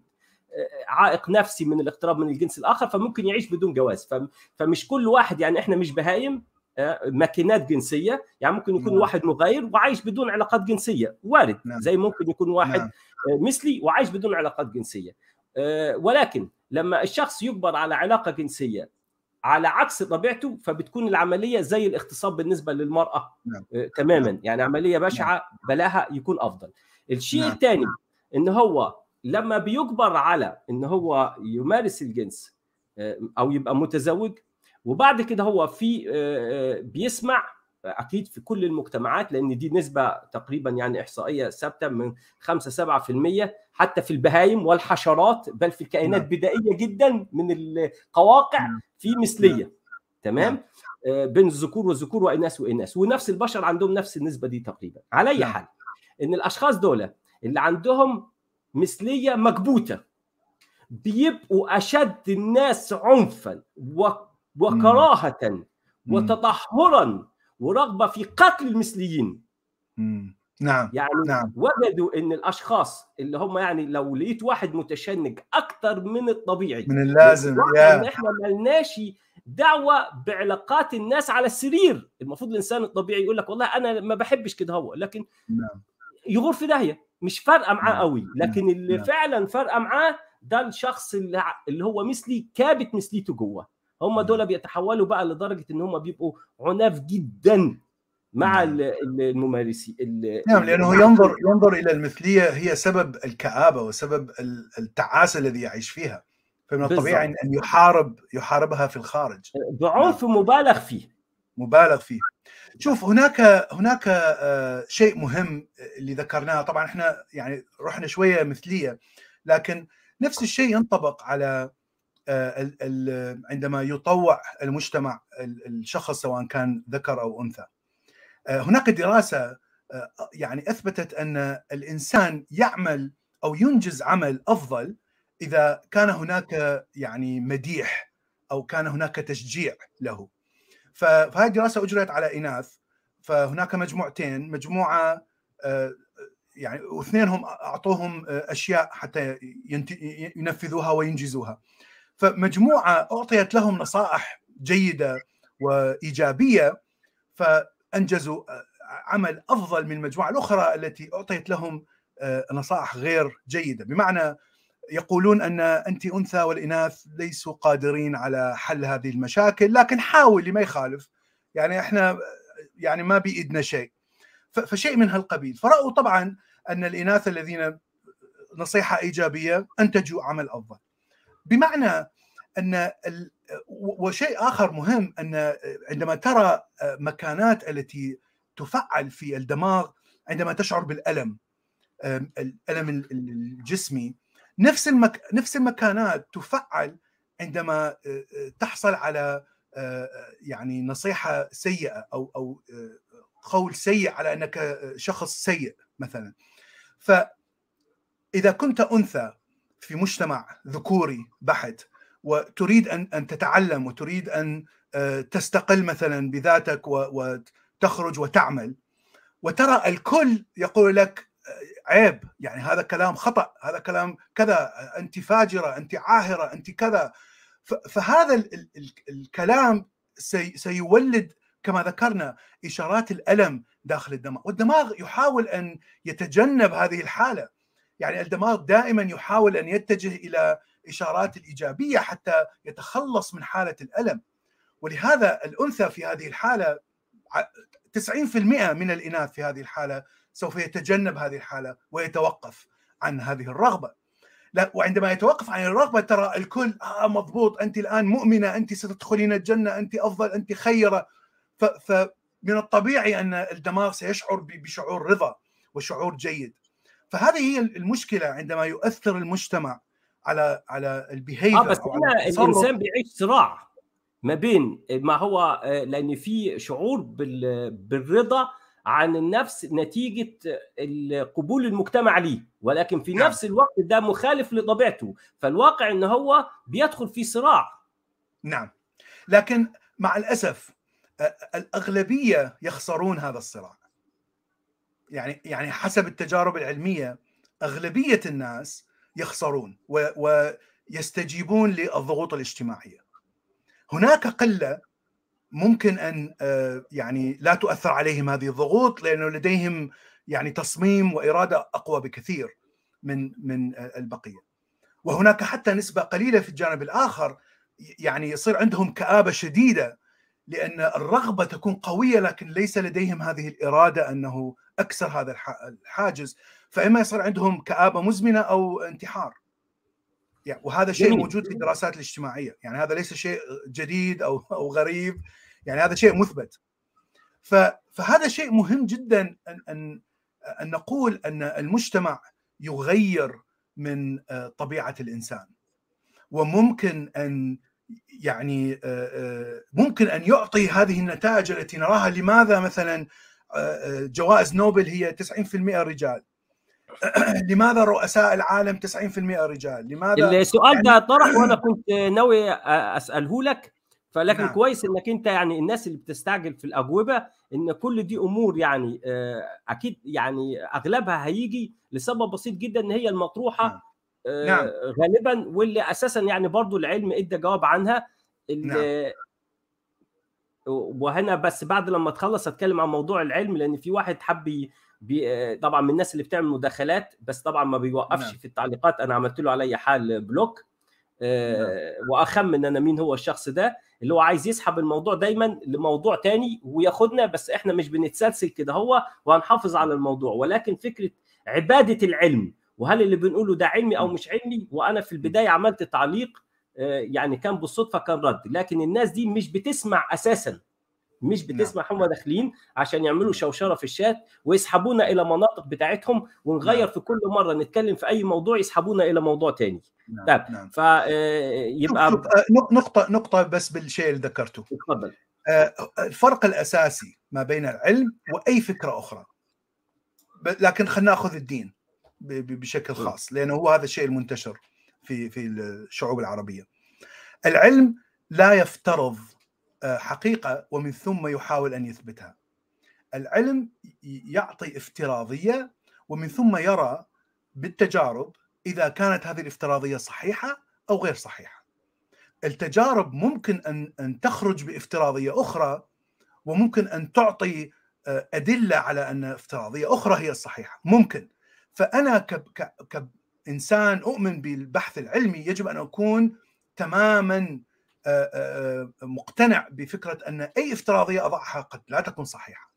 عائق نفسي من الاقتراب من الجنس الآخر فممكن يعيش بدون جواز فمش كل واحد يعني إحنا مش بهايم ماكينات جنسية يعني ممكن يكون نعم. واحد مغاير وعايش بدون علاقات جنسية وارد نعم. زي ممكن يكون واحد نعم. مثلي وعايش بدون علاقات جنسية ولكن لما الشخص يجبر على علاقة جنسية على عكس طبيعته فبتكون العملية زي الاغتصاب بالنسبة للمرأة نعم. تماما يعني عملية بشعة بلاها يكون أفضل الشيء نعم. الثاني إن هو لما بيجبر على إن هو يمارس الجنس أو يبقى متزوج وبعد كده هو في بيسمع أكيد في كل المجتمعات لأن دي نسبة تقريبا يعني إحصائية ثابتة من 5 7% حتى في البهايم والحشرات بل في الكائنات نعم. بدائية جدا من القواقع في مثلية. تمام؟ بين الذكور والذكور وإناث وإناث. ونفس البشر عندهم نفس النسبة دي تقريبا. على أي حال إن الأشخاص دول اللي عندهم مثلية مكبوتة بيبقوا أشد الناس عنفا وكراهة وتطهرا ورغبة في قتل المثليين. نعم يعني نعم. وجدوا إن الأشخاص اللي هم يعني لو لقيت واحد متشنج أكثر من الطبيعي. من اللازم يا. إن إحنا ملناش دعوة بعلاقات الناس على السرير. المفروض الإنسان الطبيعي يقول لك والله أنا ما بحبش كده هو لكن نعم. يغور في داهية. مش فارقة معاه قوي. لكن اللي نعم. فعلا فارقة معاه ده الشخص اللي, اللي هو مثلي كابت مثليته جوه. هم دول بيتحولوا بقى لدرجة إن هم بيبقوا عناف جدا مع الممارسين نعم لأنه ينظر ينظر إلى المثلية هي سبب الكآبة وسبب التعاسه الذي يعيش فيها. فمن الطبيعي ان يحارب يحاربها في الخارج. بعنف مبالغ فيه. مبالغ فيه. شوف هناك هناك شيء مهم اللي ذكرناه. طبعا إحنا يعني رحنا شوية مثلية لكن نفس الشيء ينطبق على عندما يطوع المجتمع الشخص سواء كان ذكر أو أنثى. هناك دراسة يعني أثبتت أن الإنسان يعمل أو ينجز عمل أفضل إذا كان هناك يعني مديح أو كان هناك تشجيع له. فهذه الدراسة أجريت على إناث فهناك مجموعتين مجموعة يعني واثنينهم أعطوهم أشياء حتى ينفذوها وينجزوها. فمجموعة أعطيت لهم نصائح جيدة وإيجابية فأنجزوا عمل أفضل من المجموعة الأخرى التي أعطيت لهم نصائح غير جيدة. بمعنى يقولون أن أنت أنثى والإناث ليسوا قادرين على حل هذه المشاكل لكن حاول ما يخالف. يعني إحنا يعني ما بإيدنا شيء. فشيء من هالقبيل. فرأوا طبعا أن الإناث الذين نصيحة إيجابية أنتجوا عمل أفضل. بمعنى أن وشيء آخر مهم أن عندما ترى مكانات التي تفعل في الدماغ عندما تشعر بالألم الالم الجسمي نفس المك... نفس المكانات تفعل عندما تحصل على يعني نصيحة سيئة أو أو قول سيء على أنك شخص سيء مثلا. فإذا كنت أنثى في مجتمع ذكوري بحت وتريد أن أن تتعلم وتريد أن تستقل مثلا بذاتك وتخرج وتعمل. وترى الكل يقول لك عيب يعني هذا كلام خطأ هذا كلام كذا أنت فاجرة أنت عاهرة أنت كذا. فهذا الكلام سيولد كما ذكرنا إشارات الألم داخل الدماغ. والدماغ يحاول أن يتجنب هذه الحالة. يعني الدماغ دائما يحاول أن يتجه إلى اشارات الإيجابية حتى يتخلص من حالة الألم. ولهذا الأنثى في هذه الحالة 90% من الإناث في هذه الحالة سوف يتجنب هذه الحالة ويتوقف عن هذه الرغبة. لا وعندما يتوقف عن الرغبة ترى الكل آه مضبوط أنت الآن مؤمنة أنت ستدخلين الجنة أنت أفضل أنت خيرة. فمن الطبيعي أن الدماغ سيشعر بشعور رضا وشعور جيد. فهذه هي المشكلة عندما يؤثر المجتمع. على على البيهيفير آه بس هنا الإنسان بيعيش صراع ما بين ما هو لأن في شعور بالرضا عن النفس نتيجة قبول المجتمع ليه. ولكن في نعم. نفس الوقت ده مخالف لطبيعته. فالواقع إن هو بيدخل في صراع. نعم. لكن مع الأسف الأغلبية يخسرون هذا الصراع. يعني يعني حسب التجارب العلمية أغلبية الناس يخسرون ويستجيبون للضغوط الاجتماعية هناك قلة ممكن أن يعني لا تؤثر عليهم هذه الضغوط لأنه لديهم يعني تصميم وإرادة أقوى بكثير من من البقية. وهناك حتى نسبة قليلة في الجانب الآخر يعني يصير عندهم كآبة شديدة لأن الرغبة تكون قوية لكن ليس لديهم هذه الإرادة أنه أكسر هذا الحاجز فإما يصير عندهم كآبة مزمنة أو انتحار. يعني وهذا شيء. موجود في الدراسات الاجتماعية، يعني هذا ليس شيء جديد أو أو غريب. يعني هذا شيء مثبت. فهذا شيء مهم جدا ان ان أن نقول أن المجتمع يغير من طبيعة الإنسان. وممكن أن يعني ممكن أن يعطي هذه النتائج التي نراها. لماذا مثلا جوائز نوبل هي 90% رجال لماذا رؤساء العالم 90% رجال لماذا السؤال يعني... ده طرح وأنا كنت ناوي أسأله لك فلكن نعم. كويس إنك أنت يعني الناس اللي بتستعجل في الأجوبة إن كل دي أمور يعني أكيد يعني أغلبها هيجي لسبب بسيط جدا إن هي المطروحة نعم. نعم. غالبا واللي أساسا يعني برضو العلم إدى جواب عنها نعم. وهنا بس بعد لما تخلص أتكلم عن موضوع العلم لأن في واحد حب بي طبعا من الناس اللي بتعمل مداخلات بس طبعا ما بيوقفش نعم. في التعليقات. أنا عملت له على اي حال block وأخمن أنا مين هو الشخص ده اللي هو عايز يسحب الموضوع دايما لموضوع تاني وياخدنا بس إحنا مش بنتسلسل كده هو وهنحافظ على الموضوع. ولكن فكرة عبادة العلم وهل اللي بنقوله ده علمي أو مش علمي؟ وأنا في البداية عملت تعليق يعني كان بالصدفة كان رد لكن الناس دي مش بتسمع أساسا. مش بتسمع هم داخلين عشان يعملوا شوشرة في الشات ويسحبونا إلى مناطق بتاعتهم ونغير نعم. في كل مرة نتكلم في أي موضوع يسحبونا إلى موضوع تاني. نعم. طيب نعم. فيبقى نقطة نقطة بس بالشيء اللي ذكرته. تفضل الفرق الأساسي ما بين العلم وأي فكرة أخرى. لكن خلينا نأخذ الدين بشكل خاص لأنه هو هذا الشيء المنتشر. في في الشعوب العربية العلم لا يفترض حقيقة ومن ثم يحاول أن يثبتها. العلم يعطي افتراضية ومن ثم يرى بالتجارب إذا كانت هذه الافتراضية صحيحة أو غير صحيحة. التجارب ممكن أن أن تخرج بافتراضية أخرى وممكن أن تعطي آه، أدلة على أن افتراضية أخرى هي الصحيحة ممكن فأنا كانسان اؤمن بالبحث العلمي يجب أن أكون تماما آه، آه، مقتنع بفكرة أن أي افتراضية أضعها قد لا تكون صحيحة.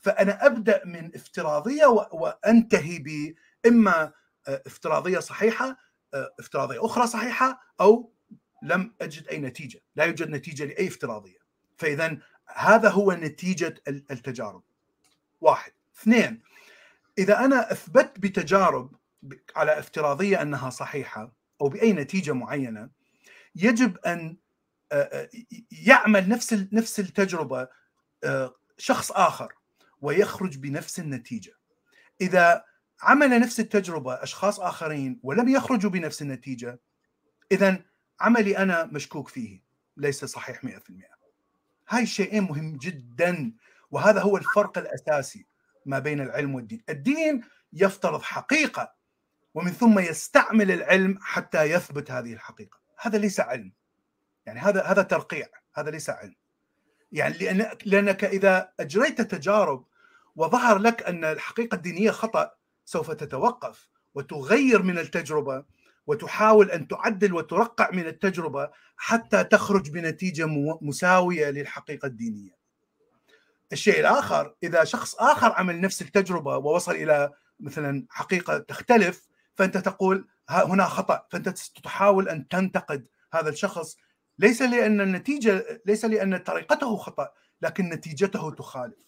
فأنا أبدأ من افتراضية وأنتهي ب إما افتراضية صحيحة افتراضية أخرى صحيحة أو لم أجد أي نتيجة. لا يوجد نتيجة لأي افتراضية. فاذا هذا هو نتيجة التجارب. واحد. اثنين إذا أنا أثبت بتجارب على افتراضية أنها صحيحة أو بأي نتيجة معينة يجب أن يعمل نفس نفس التجربة شخص آخر ويخرج بنفس النتيجة. إذا عمل نفس التجربة أشخاص آخرين ولم يخرجوا بنفس النتيجة اذا عملي أنا مشكوك فيه ليس صحيح 100% هاي الشيئين مهم جدا وهذا هو الفرق الأساسي ما بين العلم والدين. الدين يفترض حقيقة ومن ثم يستعمل العلم حتى يثبت هذه الحقيقة. هذا ليس علم. يعني هذا هذا ترقيع. هذا ليس علم. يعني لأن لأنك إذا أجريت تجارب وظهر لك أن الحقيقة الدينية خطأ سوف تتوقف وتغير من التجربة وتحاول أن تعدل وترقع من التجربة حتى تخرج بنتيجة مساوية للحقيقة الدينية. الشيء الآخر إذا شخص آخر عمل نفس التجربة ووصل إلى مثلا حقيقة تختلف فأنت تقول هنا خطأ فأنت تحاول أن تنتقد هذا الشخص ليس لأن النتيجة ليس لأن طريقته خطأ لكن نتيجته تخالف.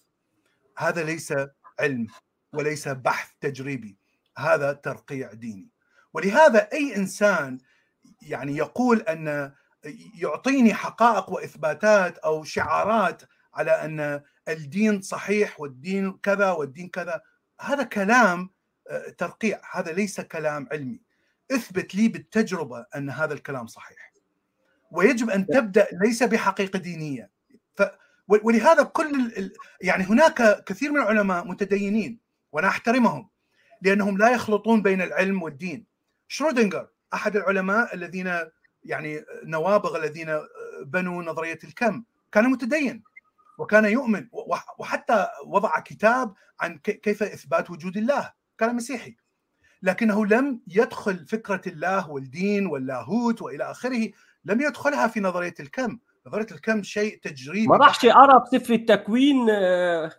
هذا ليس علم وليس بحث تجريبي هذا ترقيع ديني. ولهذا أي إنسان يعني يقول أن يعطيني حقائق وإثباتات أو شعارات على أن الدين صحيح والدين كذا والدين كذا هذا كلام ترقيع هذا ليس كلام علمي. اثبت لي بالتجربة أن هذا الكلام صحيح. ويجب أن تبدأ ليس بحقيقة دينية. ف ولهذا كل يعني هناك كثير من العلماء متدينين وأنا أحترمهم لأنهم لا يخلطون بين العلم والدين. شرودنجر أحد العلماء الذين يعني نوابغ الذين بنوا نظرية الكم كان متدين وكان يؤمن وحتى وضع كتاب عن كيف إثبات وجود الله. كان مسيحي. لكنه لم يدخل فكرة الله والدين واللاهوت وإلى آخره لم يدخلها في نظرية الكم. نظرية الكم شيء تجريبي. ما راحش قرا بسفر التكوين آه،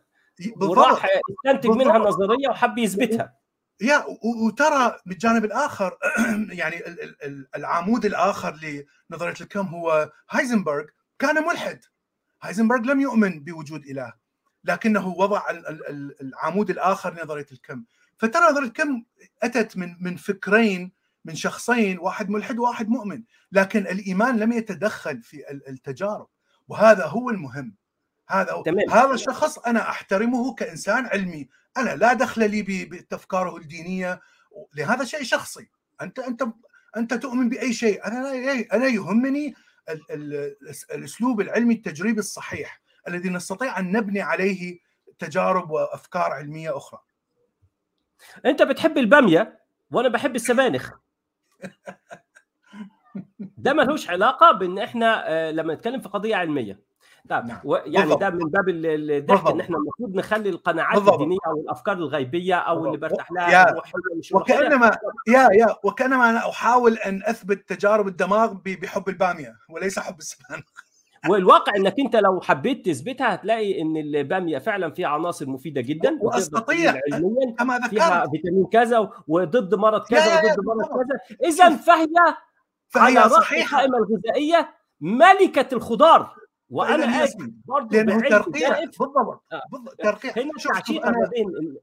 وراح يستنتج منها نظريه وحب يثبتها. يا وترى بالجانب الآخر يعني العمود الآخر لنظرية الكم هو هايزنبرغ. كان ملحد. هايزنبرغ لم يؤمن بوجود إله لكنه وضع العمود الآخر لنظرية الكم. فترى نظريه الكم أتت من من فكرين من شخصين واحد ملحد وواحد مؤمن. لكن الإيمان لم يتدخل في التجارب. وهذا هو المهم. هذا تمام. هذا الشخص أنا أحترمه كإنسان علمي. أنا لا دخل لي بأفكاره الدينية. لهذا شيء شخصي. انت انت أنت تؤمن بأي شيء. أنا أنا يهمني الأسلوب العلمي التجريبي الصحيح الذي نستطيع أن نبني عليه تجارب وأفكار علمية أخرى. انت بتحب البامية وأنا بحب السبانخ ده ملوش علاقة بان إحنا آه، لما نتكلم في قضية علمية طيب نعم. يعني بالضبط. ده من باب الضحك ان إحنا المفروض نخلي القناعات بالضبط. الدينية أو الافكار الغيبية أو بالضبط. اللي برتاح لها وكانما يا يا وكأنما أنا أحاول أن أثبت تجارب الدماغ بحب البامية وليس حب السبانخ والواقع إنك أنت لو حبيت تثبتها هتلاقي إن البامية فعلا فيها عناصر مفيدة جدا واستطيع علميا. كما ذكرت. فيها فيتامين كذا وضد مرض كذا وضد مرض كذا. اذا فهي فهي على صحيحة. القائمة الغذائية ملكة الخضار. وأنا اسف برضه لأنه ترقيع بالضبط آه. ترقيع هنا ما بين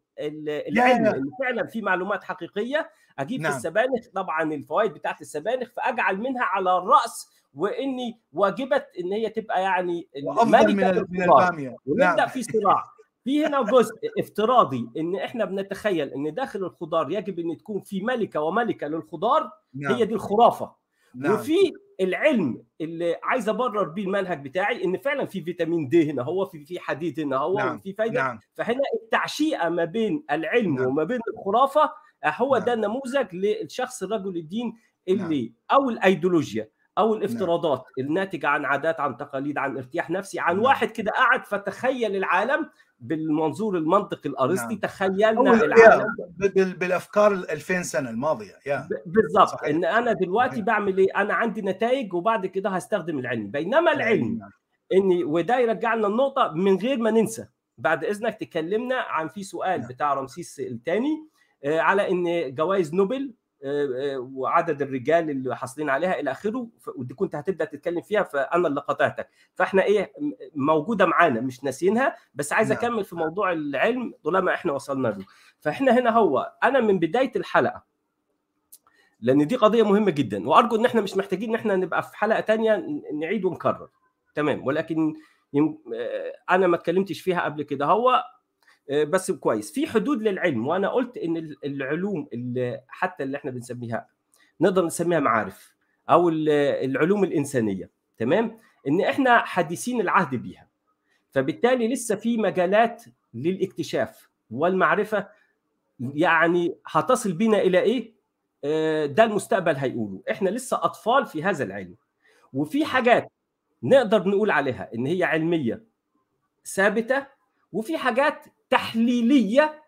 العلم إن فعلا في معلومات حقيقية. أجيب نعم. في السبانخ. طبعا الفوائد بتاعت السبانخ فأجعل منها على الرأس وإني واجبت إن هي تبقى يعني افضل من الباميه ونبدا نعم. في صراع في هنا جزء افتراضي إن إحنا بنتخيل إن داخل الخضار يجب إن تكون في ملكة وملكة للخضار نعم. هي دي الخرافة نعم. وفي العلم اللي عايز أبرر بيه المنهج بتاعي إن فعلا في فيتامين د هنا هو في في حديد هنا هو نعم. في فايدة نعم. فهنا التعشيقه ما بين العلم نعم. وما بين الخرافة هو نعم. ده النموذج للشخص الرجل الدين اللي نعم. أو الأيديولوجيا أو الافتراضات الناتجة عن عادات عن تقاليد عن ارتياح نفسي عن نعم. واحد كده قعد فتخيل العالم بالمنظور المنطقي الأرسطي نعم. تخيلنا العالم بال- بالأفكار ال 2000 سنة الماضية يا ب- بالظبط صحيح. إن أنا دلوقتي صحيح. بعمل إيه أنا عندي نتائج وبعد كده هستخدم العلم بينما العلم نعم. إني وده يرجعنا النقطة من غير ما ننسى بعد إذنك تكلمنا عن في سؤال نعم. بتاع رمسيس الثاني على إن جوائز نوبل آه، آه، وعدد الرجال اللي حاصلين عليها إلى آخره ودي كنت هتبدأ تتكلم فيها فأنا اللي قطعتك فإحنا إيه موجودة معانا مش ناسينها بس عايز نعم. أكمل في موضوع العلم طالما إحنا وصلنا له فإحنا هنا هو أنا من بداية الحلقة لأن دي قضية مهمة جدا وأرجو إن إحنا مش محتاجين إن إحنا نبقى في حلقة تانية نعيد ونكرر تمام ولكن. آه، أنا ما اتكلمتش فيها قبل كده هو بس كويس. في حدود للعلم وأنا قلت إن ال- العلوم اللي حتى اللي إحنا بنسميها نقدر نسميها معارف أو ال- العلوم الإنسانية تمام؟ إن إحنا حديثين العهد بيها. فبالتالي لسه في مجالات للاكتشاف والمعرفة يعني هتصل بينا إلى إيه؟ آه، ده المستقبل هيقوله. إحنا لسه أطفال في هذا العلم. وفي حاجات نقدر نقول عليها إن هي علمية ثابتة وفي حاجات تحليلية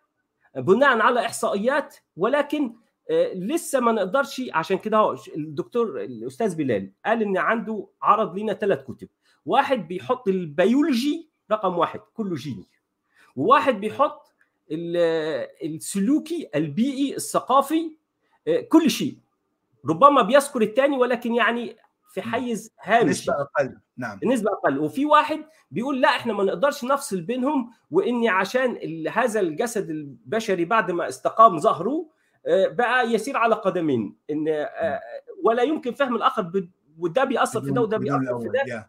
بناء على إحصائيات ولكن آه، لسه ما نقدرش عشان كده الدكتور الأستاذ بلال قال إن عنده عرض لنا ثلاث كتب. واحد بيحط البيولوجي رقم واحد كله جيني. وواحد بيحط ال- السلوكي البيئي الثقافي آه، كل شيء. ربما بيذكر الثاني ولكن يعني في حيز هامش نسبه أقل. نعم. بنسبة أقل. وفي واحد بيقول لا إحنا ما نقدرش نفصل بينهم وإني عشان هذا الجسد البشري بعد ما استقام ظهره آه، بقى يسير على قدمين. إن آه، ولا يمكن فهم الآخر ب- وده بيأثر في ده وده بيأثر في. ده. نعم.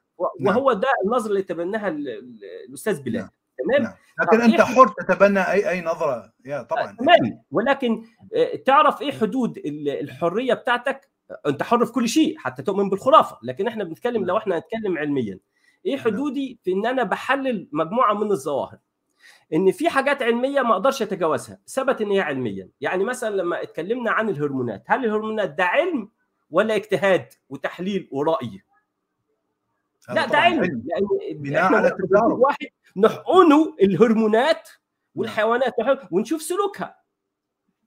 وهو ده النظره اللي تبناها ال- ال- الأستاذ بلال. نعم. تمام؟ نعم. لكن طب أنت إيه- حر تتبنى أي أي نظرة. يا طبعا. تمام. ولكن آه، تعرف إيه حدود ال- الحرية بتاعتك؟ انت حر في كل شيء حتى تؤمن بالخرافة. لكن إحنا بنتكلم نعم. لو إحنا هنتكلم علميا إيه حدودي في إن أنا بحلل مجموعة من الظواهر؟ إن في حاجات علمية ما أقدرش أتجاوزها ثبت إن هي علميا. يعني مثلا لما اتكلمنا عن الهرمونات هل الهرمونات ده علم ولا اجتهاد وتحليل ورأي؟ لا ده علم. علم. لأن بناء على. واحد نحقنه الهرمونات والحيوانات نحقن- ونشوف سلوكها.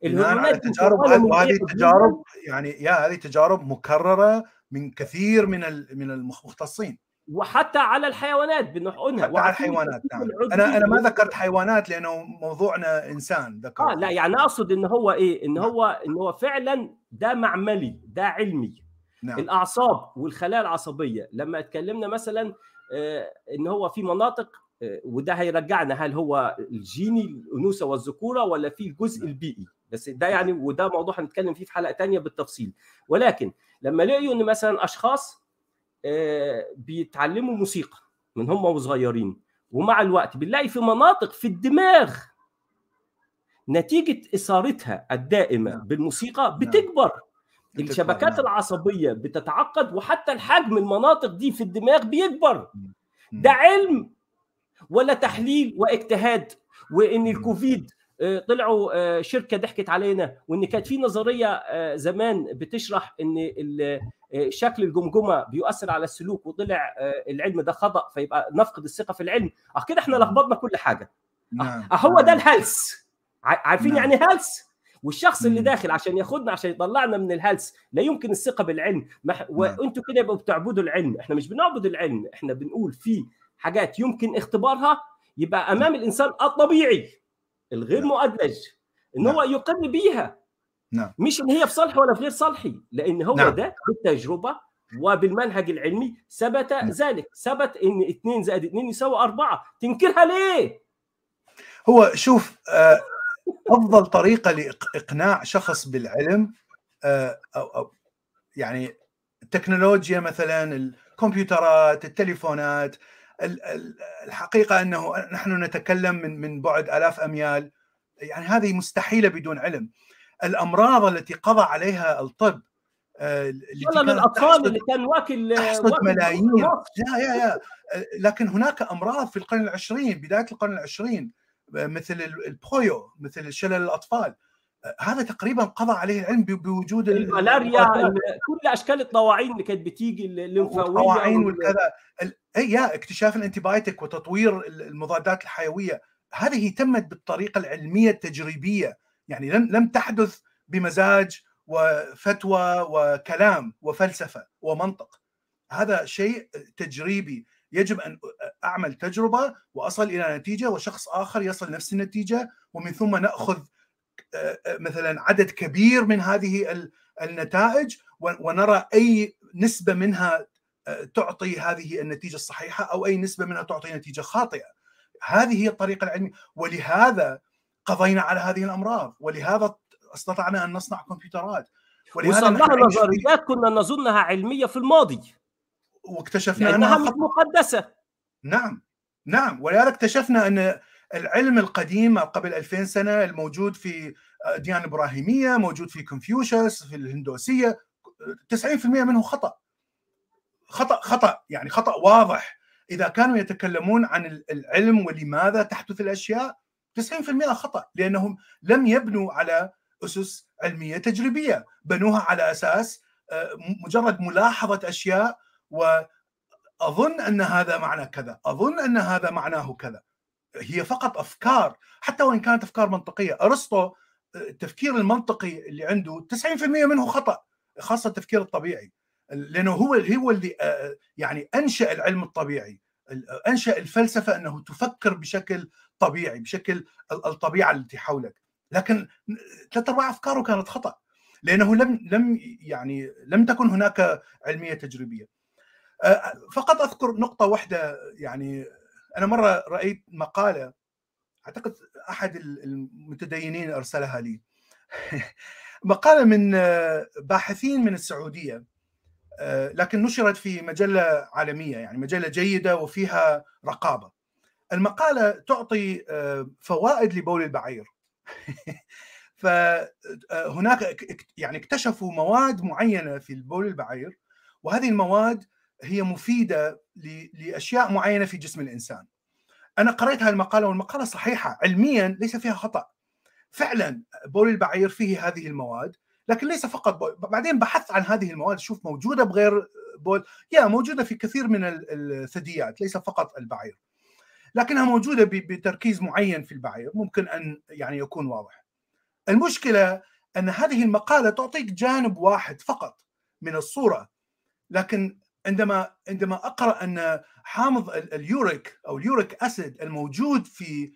بناء على تجارب وهذه إيه؟ التجارب يعني يا هذه تجارب مكررة من كثير من من المختصين. وحتى على الحيوانات بنحقنها. حتى على الحيوانات نعم. أنا أنا ما ذكرت حيوانات لأنه موضوعنا إنسان ذكر آه لا يعني أقصد ان هو إيه؟ ان نعم. هو ان هو فعلا ده معملي ده علمي. نعم. الأعصاب والخلايا العصبية. لما اتكلمنا مثلا آه، ان هو في مناطق آه، وده هيرجعنا هل هو الجيني الأنوثة والذكورة ولا في الجزء نعم. البيئي؟ بس ده يعني وده موضوع هنتكلم فيه في حلقة تانية بالتفصيل ولكن لما لقيوا إن مثلا أشخاص آه، بيتعلموا موسيقى من هم وصغيرين ومع الوقت بنلاقي في مناطق في الدماغ نتيجة إثارتها الدائمة نعم. بالموسيقى بتكبر بتكبر، الشبكات نعم. العصبية بتتعقد وحتى الحجم المناطق دي في الدماغ بيكبر. ده علم ولا تحليل وإجتهاد وإن. الكوفيد طلعوا آه، شركة ضحكت علينا وإن كانت في نظرية آه، زمان بتشرح إن آه، شكل الجمجمة بيؤثر على السلوك وطلع آه، العلم ده خطأ فيبقى نفقد الثقة في العلم. آه كده إحنا مم. لخبطنا كل حاجة. نعم آه هو ده نعم. الهلس. عارفين نعم. يعني هلس؟ والشخص اللي. داخل عشان ياخدنا عشان يطلعنا من الهلس لا يمكن الثقة بالعلم. وانتوا كده يبقوا بتعبدوا العلم. إحنا مش بنعبد العلم إحنا بنقول في حاجات يمكن اختبارها يبقى أمام الإنسان الطبيعي. الغير نعم. مؤدلج إن نعم. هو يقر بيها نعم. مش إن هي في صالحي ولا في غير صالحي لأن هو نعم. ده بالتجربة وبالمنهج العلمي ثبت نعم. ذلك ثبت إن 2 زائد 2 يساوي 4 تنكرها ليه هو شوف آه، أفضل طريقة لإقناع شخص بالعلم آه، أو أو يعني التكنولوجيا مثلا الكمبيوترات التليفونات ال- ال- الحقيقة أنه نحن نتكلم من من بعد آلاف أميال. يعني هذه مستحيلة بدون علم. الأمراض التي قضى عليها الطب آه، والله تحصد- اللي كان واكل تحصد واكل ملايين. مصر. يا يا يا. لكن هناك أمراض في القرن العشرين بداية القرن العشرين مثل البويو مثل شلل الأطفال. هذا تقريبا قضى عليه العلم بوجود الملاريا كل أشكال الطواعين اللي كانت بتيجي الليمفاوية الطواعين والكذا. أي اكتشاف الانتيبايوتيك وتطوير المضادات الحيوية. هذه تمت بالطريقة العلمية التجريبية. يعني لم لم تحدث بمزاج وفتوى وكلام وفلسفة ومنطق. هذا شيء تجريبي. يجب أن أعمل تجربة وأصل إلى نتيجة وشخص آخر يصل نفس النتيجة ومن ثم نأخذ مثلا عدد كبير من هذه النتائج ونرى أي نسبة منها تعطي هذه النتيجة الصحيحة أو أي نسبة منها تعطي نتيجة خاطئة. هذه هي الطريقة العلمية. ولهذا قضينا على هذه الأمراض. ولهذا استطعنا أن نصنع كمبيوترات. ولهذا نظريات كنا نظنها علمية في الماضي. واكتشفنا أنها مقدسة. نعم. نعم. ولهذا اكتشفنا أن العلم القديم قبل 2000 سنة الموجود في الديانه الابراهيميه موجود في كونفوشيوس في الهندوسية 90% منه خطأ. خطأ خطأ يعني خطأ واضح. إذا كانوا يتكلمون عن العلم ولماذا تحدث الأشياء 90% خطأ لأنهم لم يبنوا على أسس علمية تجريبية. بنوها على أساس مجرد ملاحظة أشياء واظن أن هذا معنى كذا أظن أن هذا معناه كذا. هي فقط أفكار حتى وإن كانت أفكار منطقية. أرسطو التفكير المنطقي اللي عنده 90% منه خطأ خاصة التفكير الطبيعي. لأنه هو هو اللي يعني أنشأ العلم الطبيعي. أنشأ الفلسفة أنه تفكر بشكل طبيعي بشكل الطبيعة التي حولك. لكن ثلاث أرباع أفكاره كانت خطأ. لأنه لم لم يعني لم تكن هناك علمية تجريبية. فقط أذكر نقطة واحدة يعني أنا مرة رأيت مقالة أعتقد أحد المتدينين أرسلها لي. مقالة من باحثين من السعودية لكن نشرت في مجلة عالمية يعني مجلة جيدة وفيها رقابة. المقالة تعطي فوائد لبول البعير. فهناك يعني اكتشفوا مواد معينة في البول البعير وهذه المواد هي مفيدة لأشياء معينة في جسم الإنسان. أنا قرأت هذه المقالة والمقالة صحيحة علميا ليس فيها خطأ. فعلا بول البعير فيه هذه المواد لكن ليس فقط بول. بعدين بحثت عن هذه المواد شوف موجودة بغير بول يا موجودة في كثير من الثدييات ليس فقط البعير. لكنها موجودة بتركيز معين في البعير ممكن أن يعني يكون واضح. المشكلة أن هذه المقالة تعطيك جانب واحد فقط من الصورة لكن عندما عندما أقرأ أن حامض اليوريك أو ال uric acid الموجود في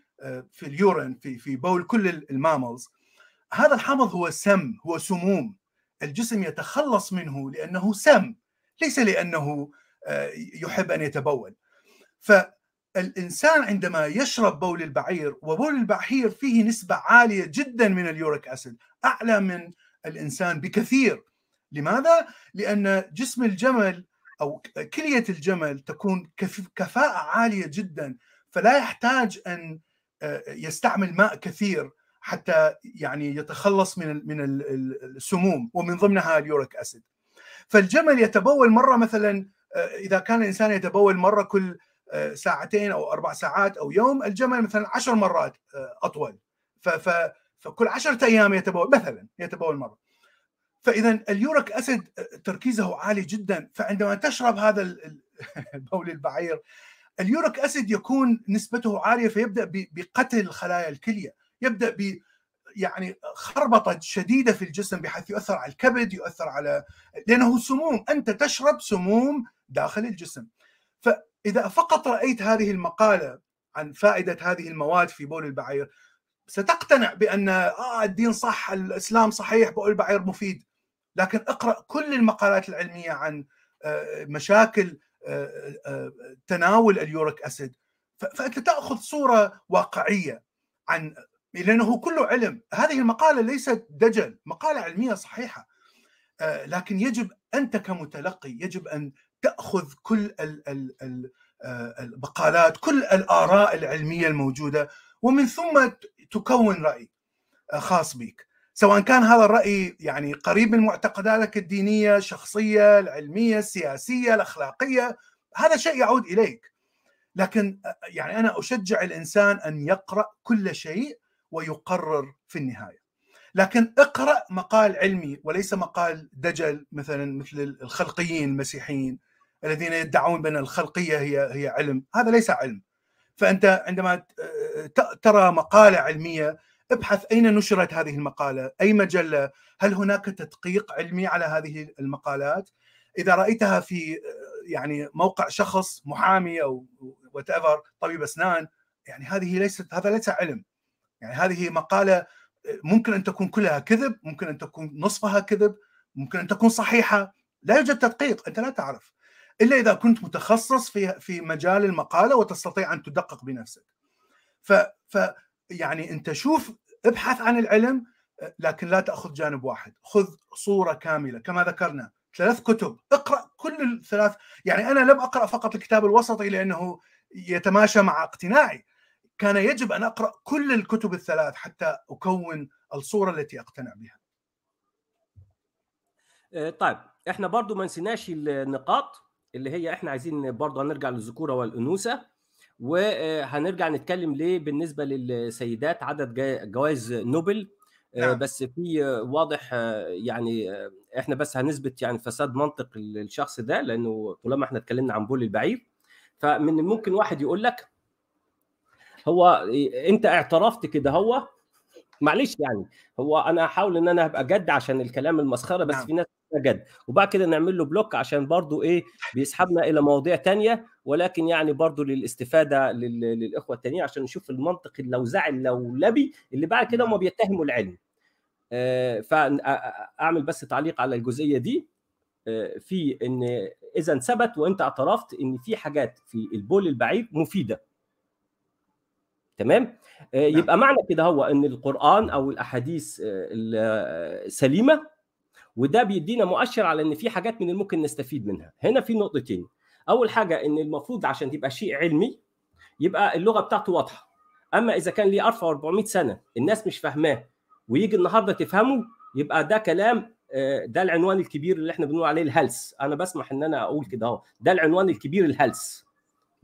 في ال urine في في بول كل ال mammals هذا الحامض هو سم هو سموم. الجسم يتخلص منه لأنه سم ليس لأنه يحب أن يتبول. فالإنسان عندما يشرب بول البعير وبول البعير فيه نسبة عالية جدا من ال uric acid أعلى من الإنسان بكثير. لماذا؟ لأن جسم الجمل أو كلية الجمل تكون كفاءة عالية جدا فلا يحتاج أن يستعمل ماء كثير حتى يعني يتخلص من من السموم ومن ضمنها اليوريك أسيد. فالجمل يتبول مرة مثلا إذا كان الإنسان يتبول مرة كل ساعتين أو أربع ساعات أو يوم الجمل مثلا عشر مرات أطول. فكل عشرة أيام يتبول مثلا يتبول مرة. فإذا ال uric acid تركيزه عالي جدا. فعندما تشرب هذا بول البعير ال uric acid يكون نسبته عالية فيبدأ بقتل خلايا الكلية. يبدأ ب يعني خربطة شديدة في الجسم بحيث يؤثر على الكبد يؤثر على لأنه سموم. أنت تشرب سموم داخل الجسم. فإذا فقط رأيت هذه المقالة عن فائدة هذه المواد في بول البعير ستقتنع بأن آه الدين صح الإسلام صحيح بول البعير مفيد. لكن اقرأ كل المقالات العلمية عن مشاكل تناول اليوريك أسيد. فأنت تأخذ صورة واقعية عن لأنه كله علم. هذه المقالة ليست دجل مقالة علمية صحيحة. لكن يجب أنت كمتلقي يجب أن تأخذ كل المقالات كل الآراء العلمية الموجودة ومن ثم تكون رأي خاص بك. سواء كان هذا الرأي يعني قريب من معتقداتك الدينية الشخصيه العلمية السياسيه الأخلاقية هذا شيء يعود إليك. لكن يعني أنا أشجع الإنسان أن يقرأ كل شيء ويقرر في النهاية. لكن اقرأ مقال علمي وليس مقال دجل مثلا مثل الخلقيين المسيحيين الذين يدعون بأن الخلقية هي هي علم. هذا ليس علم. فأنت عندما ترى مقالة علمية ابحث أين نشرت هذه المقالة؟ أي مجلة؟ هل هناك تدقيق علمي على هذه المقالات؟ إذا رأيتها في يعني موقع شخص محامي أو وات طبيب أسنان يعني هذه ليست هذا ليس علم. يعني هذه مقالة ممكن أن تكون كلها كذب ممكن أن تكون نصفها كذب ممكن أن تكون صحيحة. لا يوجد تدقيق أنت لا تعرف. إلا إذا كنت متخصص في في مجال المقالة وتستطيع أن تدقق بنفسك. ف, ف يعني أنت شوف ابحث عن العلم لكن لا تأخذ جانب واحد. خذ صورة كاملة كما ذكرنا ثلاث كتب. اقرأ كل الثلاث. يعني أنا لم أقرأ فقط الكتاب الوسطي لأنه يتماشى مع اقتناعي كان يجب أن أقرأ كل الكتب الثلاث حتى أكون الصورة التي أقتنع بها. طيب إحنا برضو ما نسيناش النقاط اللي هي إحنا عايزين برضو هنرجع للذكورة والأنوثة. وهنرجع نتكلم ليه بالنسبة للسيدات عدد جوائز نوبل نعم. بس في واضح يعني إحنا بس هنثبت يعني فساد منطق الشخص ده لأنه طالما إحنا اتكلمنا عن بول البعير فمن ممكن واحد يقول لك هو انت اعترفت كده هو معلش يعني هو أنا هحاول ان أنا ابقى جد عشان الكلام المسخرة بس نعم. في ناس جد وبعد كده نعمل له block عشان برضو إيه بيسحبنا إلى مواضيع تانية ولكن يعني برضو للاستفادة للإخوة التانيين عشان نشوف المنطق اللوذعي اللولبي اللي بعد كده هم بيتهموا العلم. آه فاعمل بس تعليق على الجزئية دي. آه في إن اذا ثبت وأنت اعترفت إن في حاجات في البول البعير مفيدة. تمام؟ آه يبقى معنى كده هو إن القرآن أو الأحاديث سليمة وده بيدينا مؤشر على إن في حاجات من الممكن نستفيد منها. هنا في نقطتين. أول حاجة إن المفروض عشان تبقى شيء علمي يبقى اللغة بتاعته واضحة. أما إذا كان ليه 1400 سنة الناس مش فاهماه ويجي النهارده تفهمه يبقى ده كلام ده العنوان الكبير اللي إحنا بنقول عليه الهلس. أنا بسمح إن أنا أقول كده أهو. ده العنوان الكبير الهلس.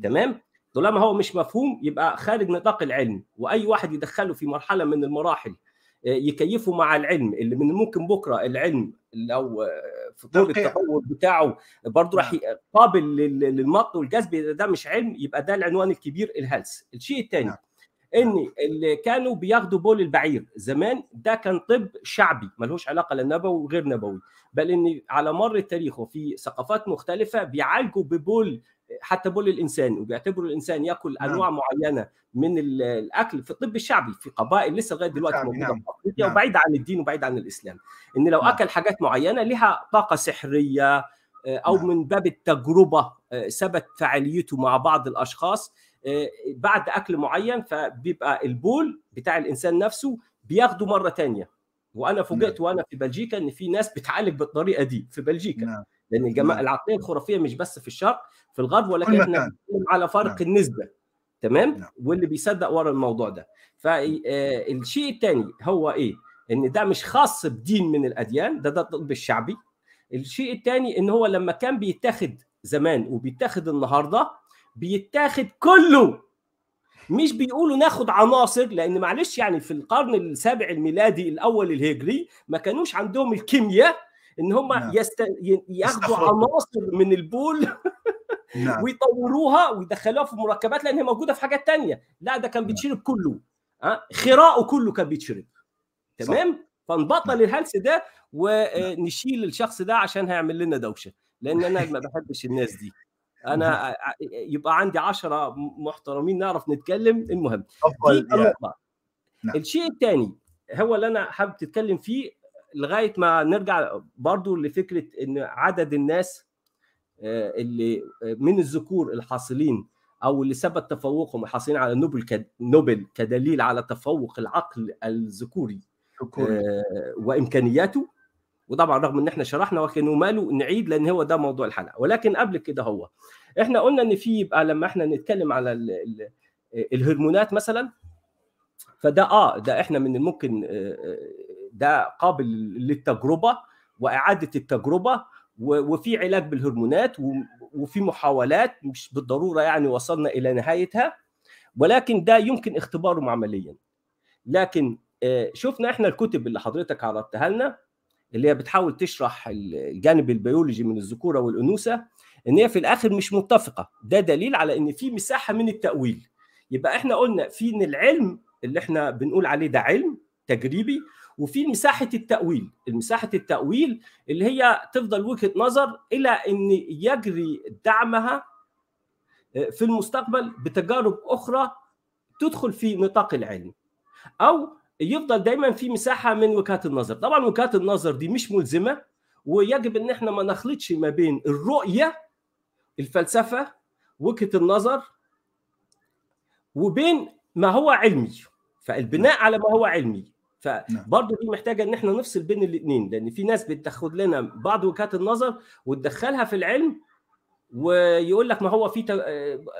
تمام؟ طالما هو مش مفهوم يبقى خارج نطاق العلم. وأي واحد يدخله في مرحلة من المراحل يكيفه مع العلم اللي من الممكن بكرة العلم لو في طول التطور بتاعه برضه راح قابل للمط والجذب ده مش علم يبقى ده العنوان الكبير الهلس. الشيء الثاني إن اللي كانوا بياخدوا بول البعير. زمان ده كان طب شعبي ملوش علاقة لا نبوي وغير نبوي بل إن على مر التاريخ وفي ثقافات مختلفة بيعالجوا ببول حتى بول الإنسان وبيعتبروا الإنسان يأكل أنواع معينة من الأكل في الطب الشعبي في قبائل لسه لغاية دلوقتي موجودة نعم. في أفريقيا نعم. وبعيد عن الدين وبعيد عن الإسلام إن لو نعم. أكل حاجات معينة لها طاقة سحرية أو نعم. من باب التجربة ثبت فعاليته مع بعض الأشخاص بعد أكل معين فبيبقى البول بتاع الإنسان نفسه بياخده مرة تانية وأنا فوجئت وأنا في بلجيكا إن في ناس بتعالج بالطريقة دي في بلجيكا نعم. لأن الجماعة العقلية الخرافية مش بس في الشرق في الغرب ولكن إحنا على فرق نعم. النسبة تمام؟ نعم. واللي بيصدق ورا الموضوع ده. فالشيء الثاني هو إيه؟ إن ده مش خاص بدين من الأديان ده ده الطب الشعبي. الشيء الثاني إن هو لما كان بيتاخد زمان وبيتاخد النهارده بيتاخد كله. مش بيقولوا ناخد عناصر لأن معلش يعني في القرن السابع الميلادي الأول الهجري ما كانوش عندهم الكيمياء إن هم نعم. يست... ياخدوا عناصر من البول نعم. ويطوروها ويدخلوها في مركبات لأن هي موجودة في حاجات تانية. لا ده كان بيتشرب كله أه؟ خراءه كله كان بيتشرب. تمام؟ فنبطل نعم. الهلس ده ونشيل الشخص ده عشان هيعمل لنا دوشة. لأن أنا ما بحبش الناس دي. أنا يبقى عندي عشرة محترمين نعرف نتكلم. المهم نعم. الشيء الثاني هو اللي أنا حابب تتكلم فيه لغاية ما نرجع برضو لفكرة إن عدد الناس اللي من الذكور الحاصلين أو اللي ثبت تفوقهم حاصلين على نوبل. نوبل كدليل على تفوق العقل الذكوري آه وإمكانياته وطبعا رغم إن إحنا شرحنا ولكن ماله نعيد لأن هو ده موضوع الحلقة ولكن قبل كده هو إحنا قلنا إن في يبقى لما إحنا نتكلم على ال ال الهرمونات مثلا فده آه ده إحنا من الممكن ده قابل للتجربة وإعادة التجربة وفي علاج بالهرمونات وفي محاولات مش بالضرورة يعني وصلنا إلى نهايتها ولكن ده يمكن اختباره عمليا لكن شفنا إحنا الكتب اللي حضرتك عرضتها لنا اللي هي بتحاول تشرح الجانب البيولوجي من الذكورة والأنوثة إن هي في الآخر مش متفقة. ده دليل على إن في مساحة من التأويل. يبقى إحنا قلنا في إن العلم اللي إحنا بنقول عليه ده علم تجريبي وفي مساحة التأويل. المساحة التأويل اللي هي تفضل وجهة نظر إلى إن يجري دعمها في المستقبل بتجارب أخرى تدخل في نطاق العلم. أو يفضل دايما في مساحة من وجهات النظر. طبعا وجهات النظر دي مش ملزمة ويجب إن إحنا ما نخلطش ما بين الرؤية الفلسفة وجهة النظر وبين ما هو علمي. فالبناء على ما هو علمي. فبرضه دي محتاجة إن إحنا نفصل بين الاثنين لأن في ناس بتاخد لنا بعض وجهات النظر وتدخلها في العلم ويقول لك ما هو في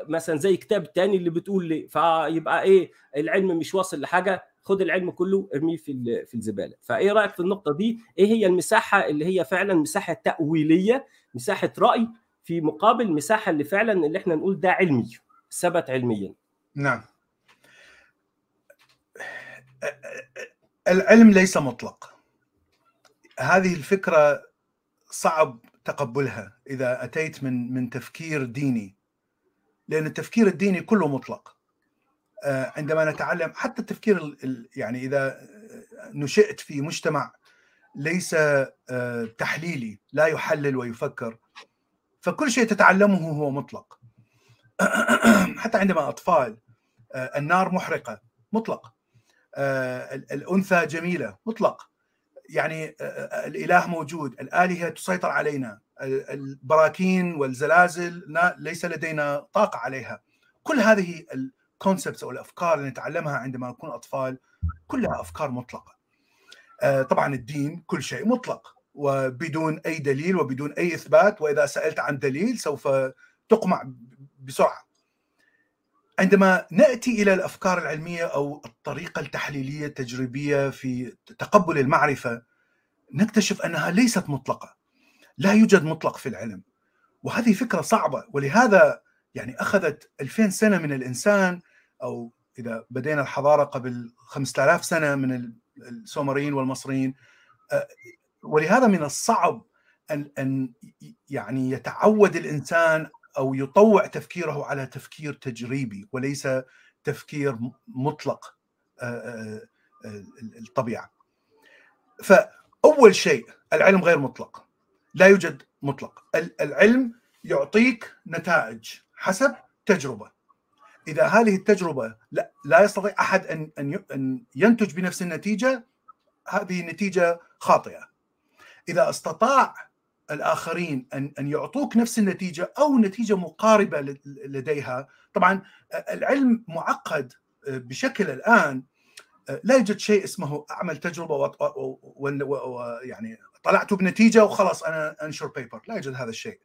مثلا زي كتاب تاني اللي بتقول لي فيبقى إيه العلم مش واصل لحاجة خد العلم كله ارميه في في الزبالة. فإيه رأيك في النقطة دي؟ إيه هي المساحة اللي هي فعلا مساحة تأويلية مساحة رأي في مقابل مساحة اللي فعلا اللي إحنا نقول ده علمي ثبت علميا؟ نعم. العلم ليس مطلق. هذه الفكرة صعب تقبلها إذا أتيت من من تفكير ديني لأن التفكير الديني كله مطلق. عندما نتعلم حتى التفكير يعني إذا نشئت في مجتمع ليس تحليلي لا يحلل ويفكر فكل شيء تتعلمه هو مطلق. حتى عندما أطفال النار محرقة مطلق. الأنثى جميلة مطلق. يعني الإله موجود الآلهة تسيطر علينا البراكين والزلازل ليس لدينا طاقة عليها. كل هذه الكونسبتس أو الأفكار اللي نتعلمها عندما نكون أطفال كلها أفكار مطلقة. طبعا الدين كل شيء مطلق وبدون أي دليل وبدون أي إثبات وإذا سألت عن دليل سوف تقمع بسرعة. عندما نأتي إلى الأفكار العلمية أو الطريقة التحليلية التجريبية في تقبل المعرفة نكتشف أنها ليست مطلقة. لا يوجد مطلق في العلم. وهذه فكرة صعبة. ولهذا يعني أخذت 2000 سنة من الإنسان أو إذا بدينا الحضارة قبل 5000 سنة من السومريين والمصريين ولهذا من الصعب أن أن يعني يتعود الإنسان أو يطوع تفكيره على تفكير تجريبي وليس تفكير مطلق الطبيعة. فأول شيء العلم غير مطلق. لا يوجد مطلق، العلم يعطيك نتائج حسب تجربة. إذا هذه التجربة لا, لا يستطيع أحد ان أن ينتج بنفس النتيجة هذه نتيجة خاطئة. إذا استطاع الآخرين ان أن يعطوك نفس النتيجة أو نتيجة مقاربة لديها. طبعا العلم معقد بشكل الآن لا يوجد شيء اسمه أعمل تجربة ويعني طلعت بنتيجة وخلاص أنا أنشر بيبر لا يوجد هذا الشيء.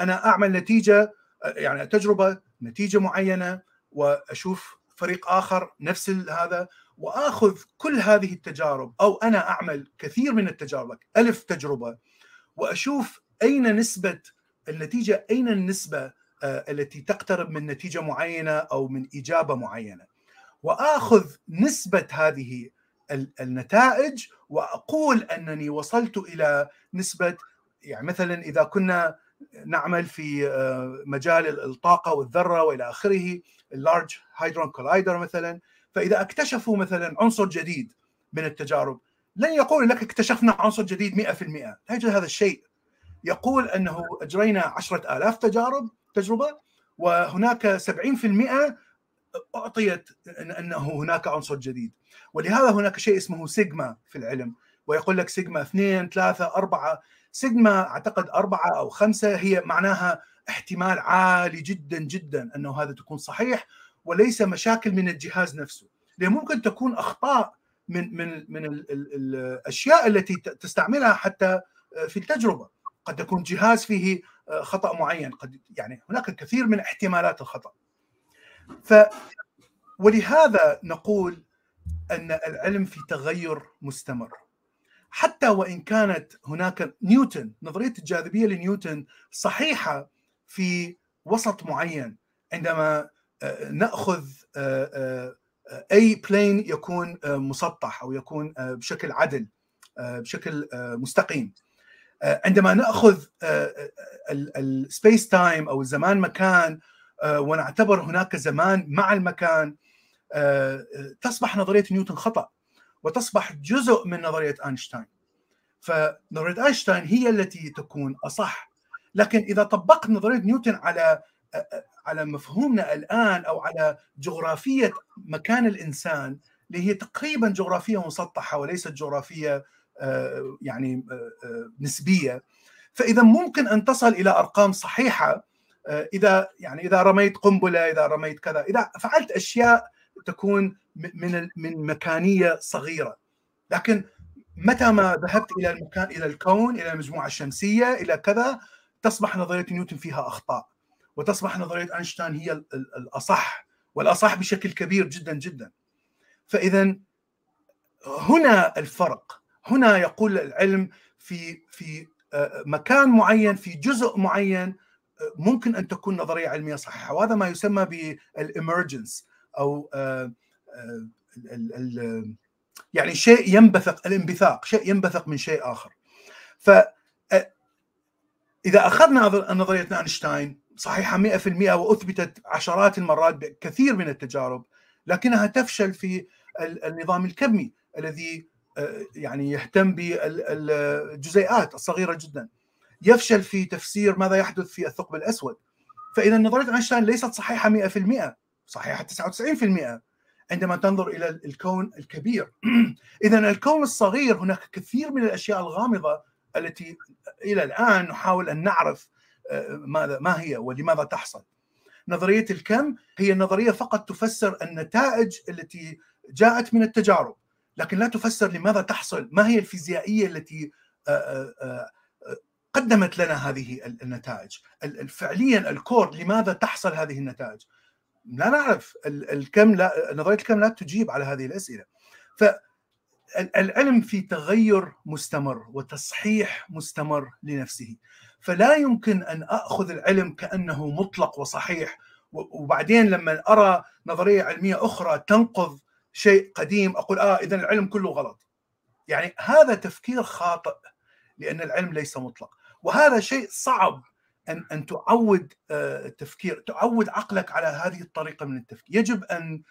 أنا أعمل نتيجة يعني تجربة نتيجة معينة وأشوف فريق آخر نفس هذا وآخذ كل هذه التجارب أو أنا أعمل كثير من التجارب ألف تجربة وأشوف أين نسبة النتيجة أين النسبة التي تقترب من نتيجة معينة أو من إجابة معينة. وأخذ نسبة هذه النتائج وأقول أنني وصلت إلى نسبة يعني مثلا إذا كنا نعمل في مجال الطاقة والذرة وإلى آخره ال Large Hadron Collider مثلا فإذا اكتشفوا مثلا عنصر جديد من التجارب لن يقول لك اكتشفنا عنصر جديد 100% لا يوجد هذا الشيء. يقول أجرينا عشرة آلاف تجارب تجربة وهناك 70% أعطيت أنه هناك عنصر جديد. ولهذا هناك شيء اسمه سيجما في العلم. ويقول لك سيجما 2 3 4 سيجما أعتقد أربعة أو خمسة. هي معناها احتمال عالي جدا جدا أنه هذا تكون صحيح وليس مشاكل من الجهاز نفسه. لأن ممكن تكون أخطاء من من من ال ال الأشياء التي تستعملها حتى في التجربة. قد يكون جهاز فيه خطأ معين. قد يعني هناك الكثير من احتمالات الخطأ. ف ولهذا نقول أن العلم في تغير مستمر. حتى وإن كانت هناك نيوتن نظرية الجاذبية لنيوتن صحيحة في وسط معين عندما نأخذ أي بلين يكون مسطح أو يكون بشكل عدل بشكل مستقيم. عندما نأخذ ال space time أو الزمان مكان ونعتبر هناك زمان مع المكان تصبح نظرية نيوتن خطأ وتصبح جزء من نظرية أينشتاين. فنظرية أينشتاين هي التي تكون أصح. لكن إذا طبقت نظرية نيوتن على على مفهومنا الآن أو على جغرافية مكان الإنسان اللي هي تقريبا جغرافية مسطحة وليست جغرافية يعني نسبية. فإذا ممكن أن تصل إلى أرقام صحيحة إذا يعني إذا رميت قنبلة إذا رميت كذا إذا فعلت أشياء تكون من من مكانية صغيرة. لكن متى ما ذهبت إلى المكان إلى الكون إلى المجموعة الشمسية إلى كذا تصبح نظرية نيوتن فيها أخطاء. وتصبح نظرية أينشتاين هي الأصح والأصح بشكل كبير جدا جدا. فاذا هنا الفرق. هنا يقول العلم في في مكان معين في جزء معين ممكن أن تكون نظرية علمية صحيحة. وهذا ما يسمى بالإمرجنس أو ال يعني شيء ينبثق الانبثاق. شيء ينبثق من شيء آخر. ف إذا أخذنا نظرية أينشتاين صحيحة 100% وأثبتت عشرات المرات بكثير من التجارب لكنها تفشل في النظام الكمي الذي يعني يهتم بالجزيئات الصغيرة جدا. يفشل في تفسير ماذا يحدث في الثقب الأسود. فإذا نظريه اينشتاين ليست صحيحة 100% صحيحة 99% عندما تنظر إلى الكون الكبير. اذا الكون الصغير هناك كثير من الأشياء الغامضة التي إلى الآن نحاول أن نعرف ماذا ما هي ولماذا تحصل؟ نظرية الكم هي نظرية فقط تفسر النتائج التي جاءت من التجارب لكن لا تفسر لماذا تحصل ما هي الفيزيائية التي قدمت لنا هذه النتائج فعليا الكور لماذا تحصل هذه النتائج؟ لا نعرف الكم لا نظرية الكم لا تجيب على هذه الأسئلة. فالعلم في تغير مستمر وتصحيح مستمر لنفسه. فلا يمكن أن أخذ العلم كأنه مطلق وصحيح. وبعدين لما أرى نظرية علمية أخرى تنقض شيء قديم أقول آه اذا العلم كله غلط. يعني هذا تفكير خاطئ لأن العلم ليس مطلق. وهذا شيء صعب ان أن تعود التفكير تعود عقلك على هذه الطريقة من التفكير. يجب أن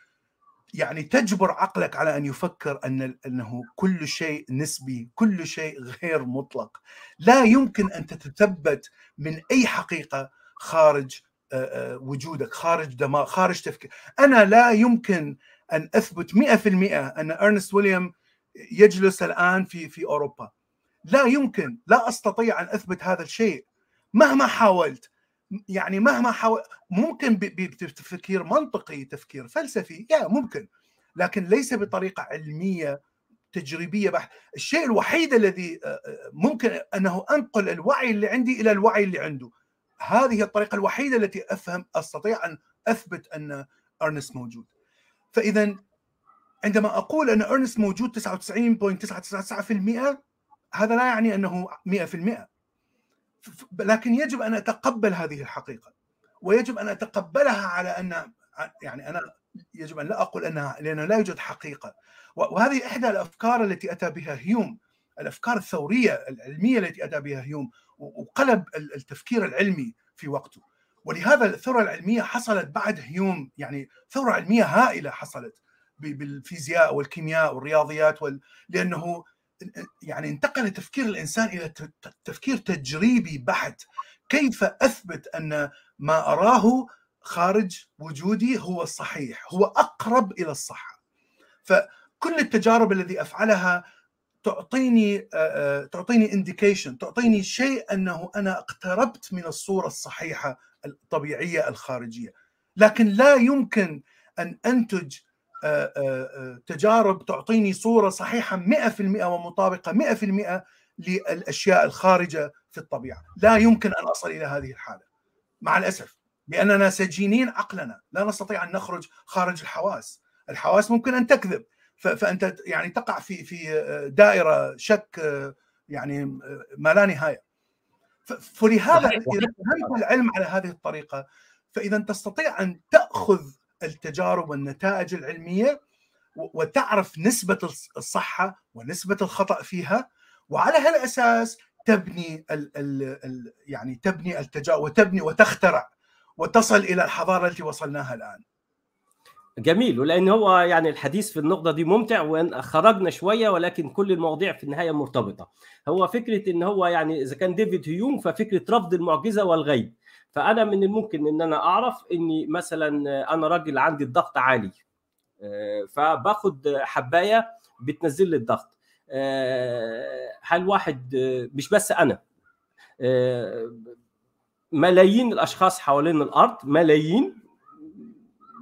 يعني تجبر عقلك على أن يفكر أن أنه كل شيء نسبي كل شيء غير مطلق. لا يمكن أن تتثبت من أي حقيقة خارج وجودك خارج دماغ خارج تفكير. أنا لا يمكن أن أثبت 100% أن إرنست ويليام يجلس الآن في في أوروبا. لا يمكن. لا أستطيع أن أثبت هذا الشيء مهما حاولت. يعني مهما حاول ممكن بتفكير منطقي تفكير فلسفي يا ممكن لكن ليس بطريقة علمية تجريبية بحت الشيء الوحيد الذي ممكن أنه أنقل الوعي اللي عندي إلى الوعي اللي عنده. هذه الطريقة الوحيدة التي أفهم أستطيع أن أثبت أن أرنست موجود. فإذا عندما أقول أن أرنست موجود 99.999% هذا لا يعني أنه 100% لكن يجب أن أتقبل هذه الحقيقة ويجب أن أتقبلها على أن يعني أنا يجب أن لا أقول أنها لأنه لا يوجد حقيقة. وهذه إحدى الأفكار التي أتى بها هيوم الأفكار الثورية العلمية التي أتى بها هيوم وقلب التفكير العلمي في وقته. ولهذا الثورة العلمية حصلت بعد هيوم يعني ثورة علمية هائلة حصلت بالفيزياء والكيمياء والرياضيات وال... لأنه يعني انتقل تفكير الإنسان إلى تفكير تجريبي بحت. كيف أثبت أن ما أراه خارج وجودي هو الصحيح هو أقرب إلى الصحة؟ فكل التجارب الذي أفعلها تعطيني تعطيني انديكيشن تعطيني شيء أنه أنا اقتربت من الصورة الصحيحة الطبيعية الخارجية. لكن لا يمكن أن أنتج تجارب تعطيني صورة صحيحة 100% ومطابقة 100% للأشياء الخارجة في الطبيعة، لا يمكن أن أصل إلى هذه الحالة مع الأسف لأننا سجينين عقلنا، لا نستطيع أن نخرج خارج الحواس، الحواس ممكن أن تكذب. فأنت يعني تقع في في دائرة شك يعني ما لا نهاية. فلهذا إذا فهمت العلم على هذه الطريقة فإذا تستطيع أن تأخذ التجارب والنتائج العلمية وتعرف نسبة الصحة ونسبة الخطأ فيها وعلى هالأساس تبني ال ال ال يعني تبني التجا وتبني وتخترع وتصل إلى الحضارة التي وصلناها الآن. جميل ولأن هو يعني الحديث في النقطة دي ممتع وإن خرجنا شوية ولكن كل المواضيع في النهاية مرتبطة. هو فكرة إن هو يعني إذا كان ديفيد هيوم ففكرة رفض المعجزة والغيب. فأنا من الممكن إن أنا أعرف إني مثلا أنا راجل عندي الضغط عالي فباخد حباية بتنزل لي الضغط. هل واحد مش بس أنا ملايين الأشخاص حوالين الأرض ملايين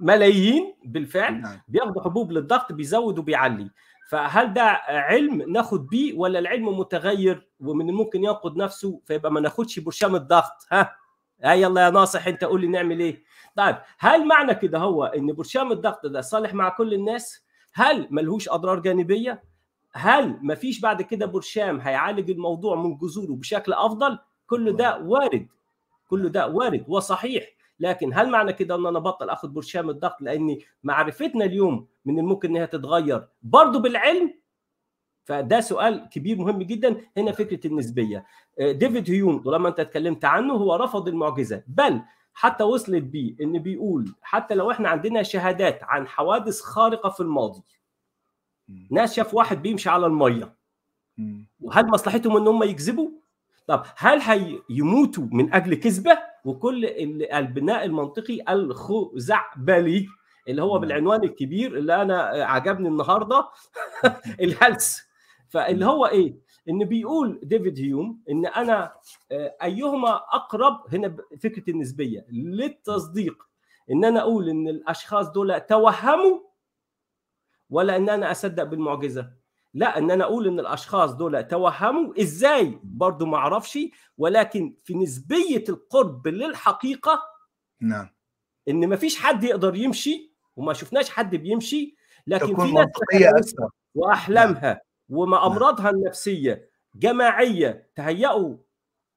ملايين بالفعل بياخدوا حبوب للضغط بيزود وبيعلي. فهل ده علم ناخد بيه ولا العلم متغير ومن الممكن ينقض نفسه فيبقى ما ناخدش برشام الضغط؟ ها؟ ها يلا يا ناصح انت قول لي نعمل إيه؟ طيب هل معنى كده هو إن برشام الضغط ده صالح مع كل الناس؟ هل ملهوش أضرار جانبية؟ هل مفيش بعد كده برشام هيعالج الموضوع من جذوره بشكل أفضل؟ كل ده وارد. كل ده وارد وصحيح. لكن هل معنى كده إن أنا بطل آخد برشام الضغط؟ لأن معرفتنا اليوم من الممكن إنها تتغير برضه بالعلم؟ فده سؤال كبير مهم جدا. هنا فكرة النسبية. ديفيد هيوم لما أنت اتكلمت عنه هو رفض المعجزة بل حتى وصلت بيه إن بيقول حتى لو إحنا عندنا شهادات عن حوادث خارقة في الماضي ناس شاف واحد بيمشي على المية. وهل مصلحتهم إن هم يكذبوا؟ طب هل هيموتوا من أجل كذبة؟ وكل البناء المنطقي الخزعبلي اللي هو بالعنوان الكبير اللي أنا عجبني النهارده الهلس. فاللي هو إيه؟ إن بيقول ديفيد هيوم إن أنا أيهما أقرب هنا فكرة النسبية للتصديق. إن أنا أقول إن الأشخاص دول توهموا ولا إن أنا أصدق بالمعجزة. لا إن أنا أقول إن الأشخاص دول توهموا. إزاي؟ برضو ما أعرفش. ولكن في نسبية القرب للحقيقة نعم. إن ما فيش حد يقدر يمشي وما شفناش حد بيمشي لكن في ناس منطقية أكثر. واحلامها وامراضها النفسية جماعية تهيأوا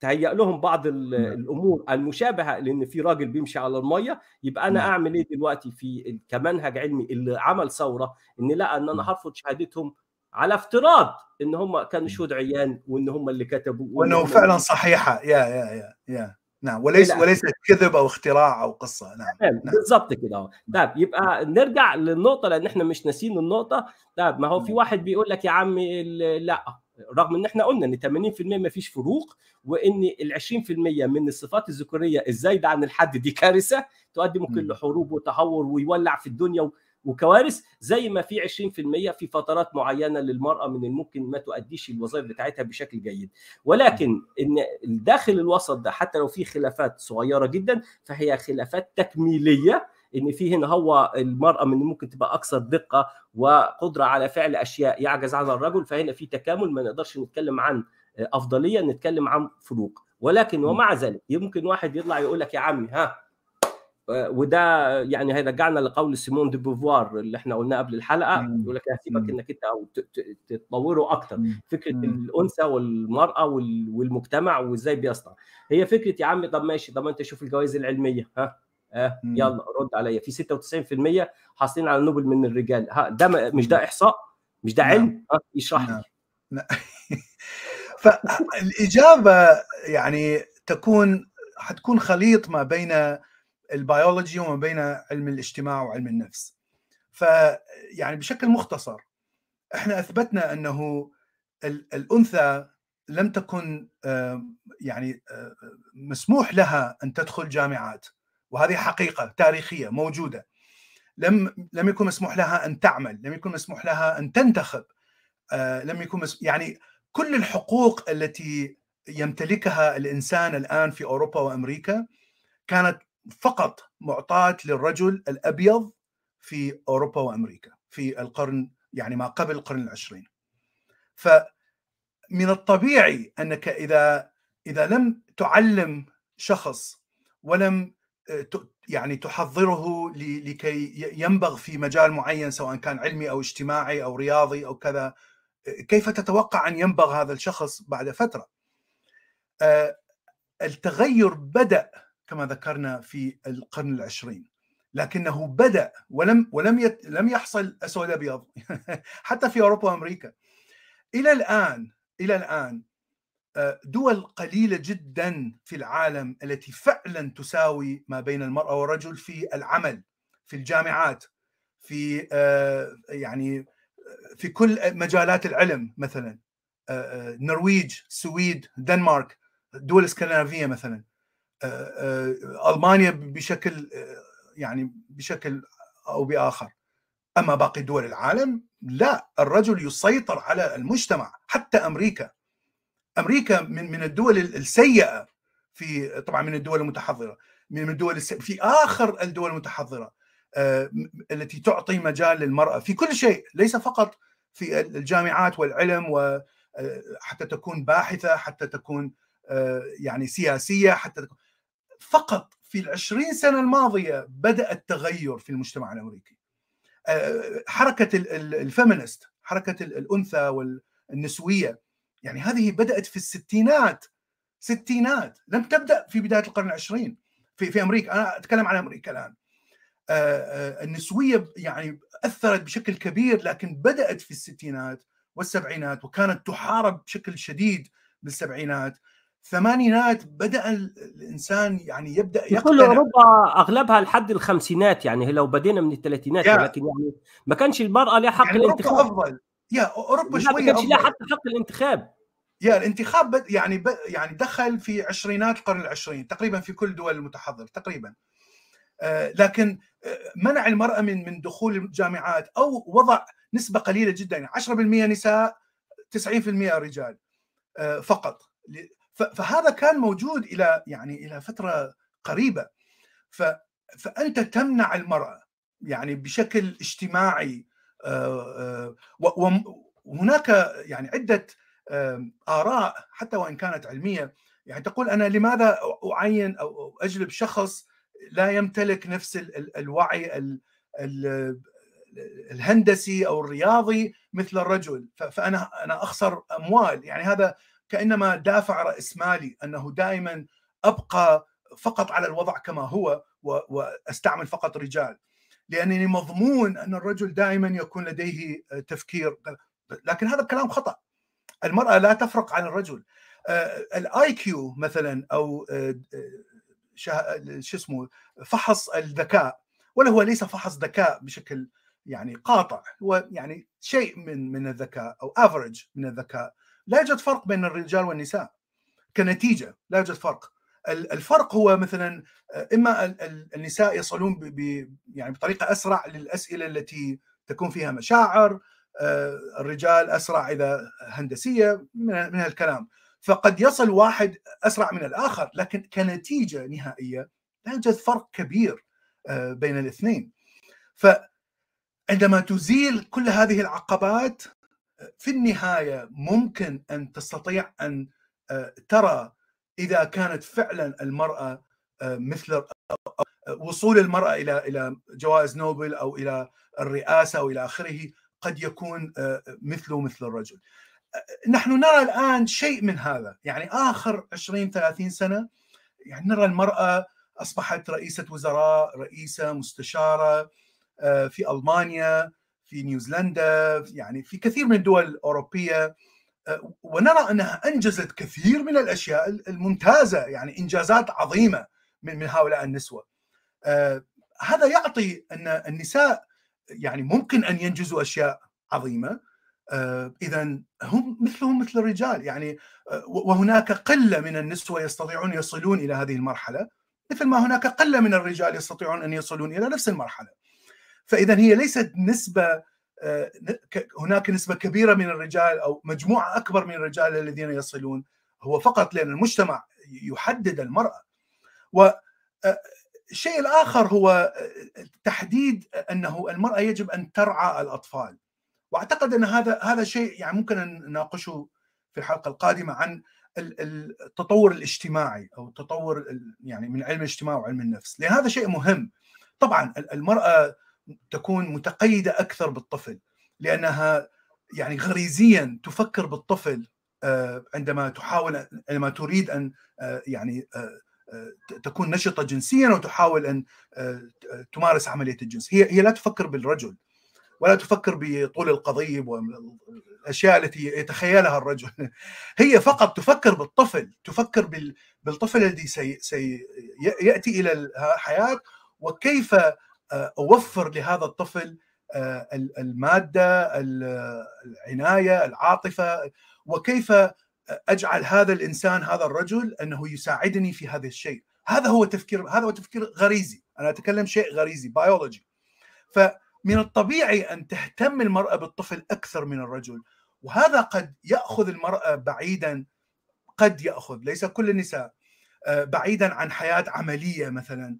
تهيأ لهم بعض الأمور المشابهة لأن في راجل بيمشي على المية يبقى أنا نعم. أعمل إيه دلوقتي في كمنهج علمي اللي عمل ثورة إن لا إن أنا هرفض شهادتهم على افتراض إن هم كانوا شهود عيان وإن هم اللي كتبوا وأنه فعلا صحيحة. يا يا يا يا. نعم وليس لا. وليس كذب أو اختراع أو قصة نعم نعم. بالظبط كده أهو طيب يبقى نرجع للنقطة لأن إحنا مش ناسيين النقطة طيب ما هو في واحد بيقول لك يا عم لا رغم إن إحنا قلنا إن 80% ما فيش فروق وإن ال 20% من الصفات الذكورية الزايدة عن الحد دي كارثة تؤدي ممكن مم. لحروب وتهور ويولع في الدنيا وكوارث زي ما في 20% في فترات معينة للمرأة من الممكن ما تؤديش الوظائف بتاعتها بشكل جيد. ولكن إن الداخل الوسط ده حتى لو في خلافات صغيرة جدا فهي خلافات تكميلية إن في هنا هو المرأة من ممكن تبقى أكثر دقة وقدرة على فعل أشياء يعجز عنها الرجل فهنا في تكامل ما نقدرش نتكلم عن أفضلية نتكلم عن فروق. ولكن ومع ذلك يمكن واحد يطلع يقول لك يا عمي ها وده يعني هيرجعنا لقول سيمون دي بوفوار اللي إحنا قلناه قبل الحلقة. يقول لك هسيبك. إنك أنت أو تطوره أكتر. فكرة مم. الأنثى والمرأة وال- والمجتمع وإزاي بيصنع هي فكرة يا عم طب ماشي طب ما أنت شوف الجوائز العلمية ها آه مم. يلا رد عليا في 96% حاصلين على نوبل من الرجال ها ده مش ده إحصاء مش ده نعم. علم ها يشرح نعم. لي فالاجابه يعني تكون حتكون خليط ما بين البيولوجي وما بين علم الاجتماع وعلم النفس فيعني بشكل مختصر إحنا أثبتنا أنه ال- الأنثى لم تكن يعني مسموح لها أن تدخل جامعات وهذه حقيقة تاريخية موجودة لم لم يكن مسموح لها أن تعمل لم يكن مسموح لها أن تنتخب لم يكن. يعني كل الحقوق التي يمتلكها الإنسان الآن في أوروبا وأمريكا كانت فقط معطاة للرجل الأبيض في أوروبا وأمريكا في القرن يعني ما قبل القرن العشرين. فمن الطبيعي أنك إذا إذا لم تعلم شخص ولم آه، يعني تحضره لكي ينبغ في مجال معين سواء كان علمي أو اجتماعي أو رياضي أو كذا كيف تتوقع أن ينبغ هذا الشخص بعد فترة؟ آه، التغير بدأ كما ذكرنا في القرن العشرين. لكنه بدأ ولم ولم يت لم يحصل أسود أبيض حتى في أوروبا وأمريكا. إلى الآن إلى الآن آه، دول قليلة جدا في العالم التي فعلا تساوي ما بين المرأة والرجل في العمل في الجامعات في آه، يعني في كل مجالات العلم مثلا النرويج السويد دنمارك الدول الاسكندنافيه مثلا. ألمانيا بشكل يعني بشكل أو بآخر. أما باقي دول العالم لا الرجل يسيطر على المجتمع حتى أمريكا. أمريكا من من الدول السيئة في طبعا من الدول المتحضرة من الدول في آخر الدول المتحضرة آه، التي تعطي مجال للمرأة في كل شيء ليس فقط في الجامعات والعلم وحتى آه، تكون باحثة حتى تكون آه، يعني سياسية حتى تكون فقط في العشرين سنة الماضية بدأ التغير في المجتمع الأمريكي. حركة الفيمينست حركة الأنثى والنسوية يعني هذه بدأت في الستينات ستينات. لم تبدأ في بداية القرن العشرين في في أمريكا. أنا أتكلم عن أمريكا الآن. النسوية يعني أثرت بشكل كبير لكن بدأت في الستينات والسبعينات وكانت تحارب بشكل شديد بالسبعينات. الثمانينات بدأ الإنسان يعني يبدأ يقتنع. أوروبا أغلبها لحد الخمسينات يعني لو بدينا من الثلاثينات لكن يعني ما كانش المرأة لها حق يعني الانتخاب. أفضل. يا أوروبا شوية ما كانش لها حتى حق الانتخاب. يا الانتخاب يعني ب... يعني دخل في عشرينات القرن العشرين تقريبا في كل دول المتحضر تقريبا. آه لكن آه منع المرأة من من دخول الجامعات أو وضع نسبة قليلة جدا يعني 10% نساء 90% رجال آه فقط. فهذا كان موجود إلى يعني إلى فترة قريبة. فأنت تمنع المرأة يعني بشكل اجتماعي وهناك يعني عدة آراء حتى وإن كانت علمية. يعني تقول أنا لماذا أعين أو أجلب شخص لا يمتلك نفس الوعي الهندسي أو الرياضي مثل الرجل؟ فأنا أنا أخسر أموال. يعني هذا كأنما دافع راسمالي أنه دائما أبقى فقط على الوضع كما هو وأستعمل فقط رجال. لأنني مضمون أن الرجل دائما يكون لديه تفكير لكن هذا الكلام خطأ. المرأة لا تفرق عن الرجل. ال IQ مثلا أو شو اسمه فحص الذكاء ولا هو ليس فحص ذكاء بشكل يعني قاطع هو يعني شيء من من الذكاء أو افريج من الذكاء. لا يوجد فرق بين الرجال والنساء كنتيجة لا يوجد فرق. الفرق هو مثلا إما النساء يصلون ب يعني بطريقة أسرع للأسئلة التي تكون فيها مشاعر الرجال أسرع إذا هندسية من الكلام فقد يصل واحد أسرع من الآخر لكن كنتيجة نهائية لا يوجد فرق كبير بين الاثنين. فعندما تزيل كل هذه العقبات في النهاية ممكن أن تستطيع أن آه، ترى إذا كانت فعلا المرأة آه، مثل وصول المرأة إلى إلى جوائز نوبل أو إلى الرئاسة أو إلى آخره قد يكون آه، مثله مثل الرجل. نحن نرى الآن شيء من هذا، يعني آخر 20 30 سنة يعني نرى المرأة أصبحت رئيسة وزراء، رئيسة، مستشارة في ألمانيا في نيوزيلندا يعني في كثير من الدول الأوروبية آه، ونرى أنها أنجزت كثير من الأشياء الممتازة يعني إنجازات عظيمة من من هؤلاء النسوة. آه، هذا يعطي أن النساء يعني ممكن أن ينجزوا أشياء عظيمة آه، إذا هم مثلهم مثل الرجال يعني وهناك قلة من النسوة يستطيعون يصلون إلى هذه المرحلة مثل ما هناك قلة من الرجال يستطيعون أن يصلون إلى نفس المرحلة. فإذا هي ليست نسبة آه، هناك نسبة كبيرة من الرجال أو مجموعة أكبر من الرجال الذين يصلون هو فقط لأن المجتمع يحدد المرأة. والشيء آه، الآخر هو آه، تحديد أنه المرأة يجب أن ترعى الأطفال. وأعتقد أن هذا هذا شيء يعني ممكن أن نناقشه في الحلقة القادمة عن التطور الاجتماعي أو التطور يعني من علم الاجتماع وعلم النفس. لأن هذا شيء مهم. طبعا المرأة تكون متقيدة أكثر بالطفل لأنها يعني غريزيا تفكر بالطفل آه، عندما تحاول عندما تريد أن آه، يعني آه، تكون نشطة جنسيا وتحاول أن تمارس عملية الجنس. هي هي لا تفكر بالرجل ولا تفكر بطول القضيب والأشياء التي يتخيلها الرجل. هي فقط تفكر بالطفل تفكر بالطفل الذي سياتي إلى الحياة وكيف أوفر لهذا الطفل المادة العناية العاطفة. وكيف أجعل هذا الإنسان هذا الرجل أنه يساعدني في هذا الشيء؟ هذا هو تفكير هذا هو تفكير غريزي. أنا أتكلم شيء غريزي بيولوجي فمن الطبيعي أن تهتم المرأة بالطفل أكثر من الرجل. وهذا قد يأخذ المرأة بعيدا قد يأخذ ليس كل النساء بعيدا عن حياة عملية مثلا.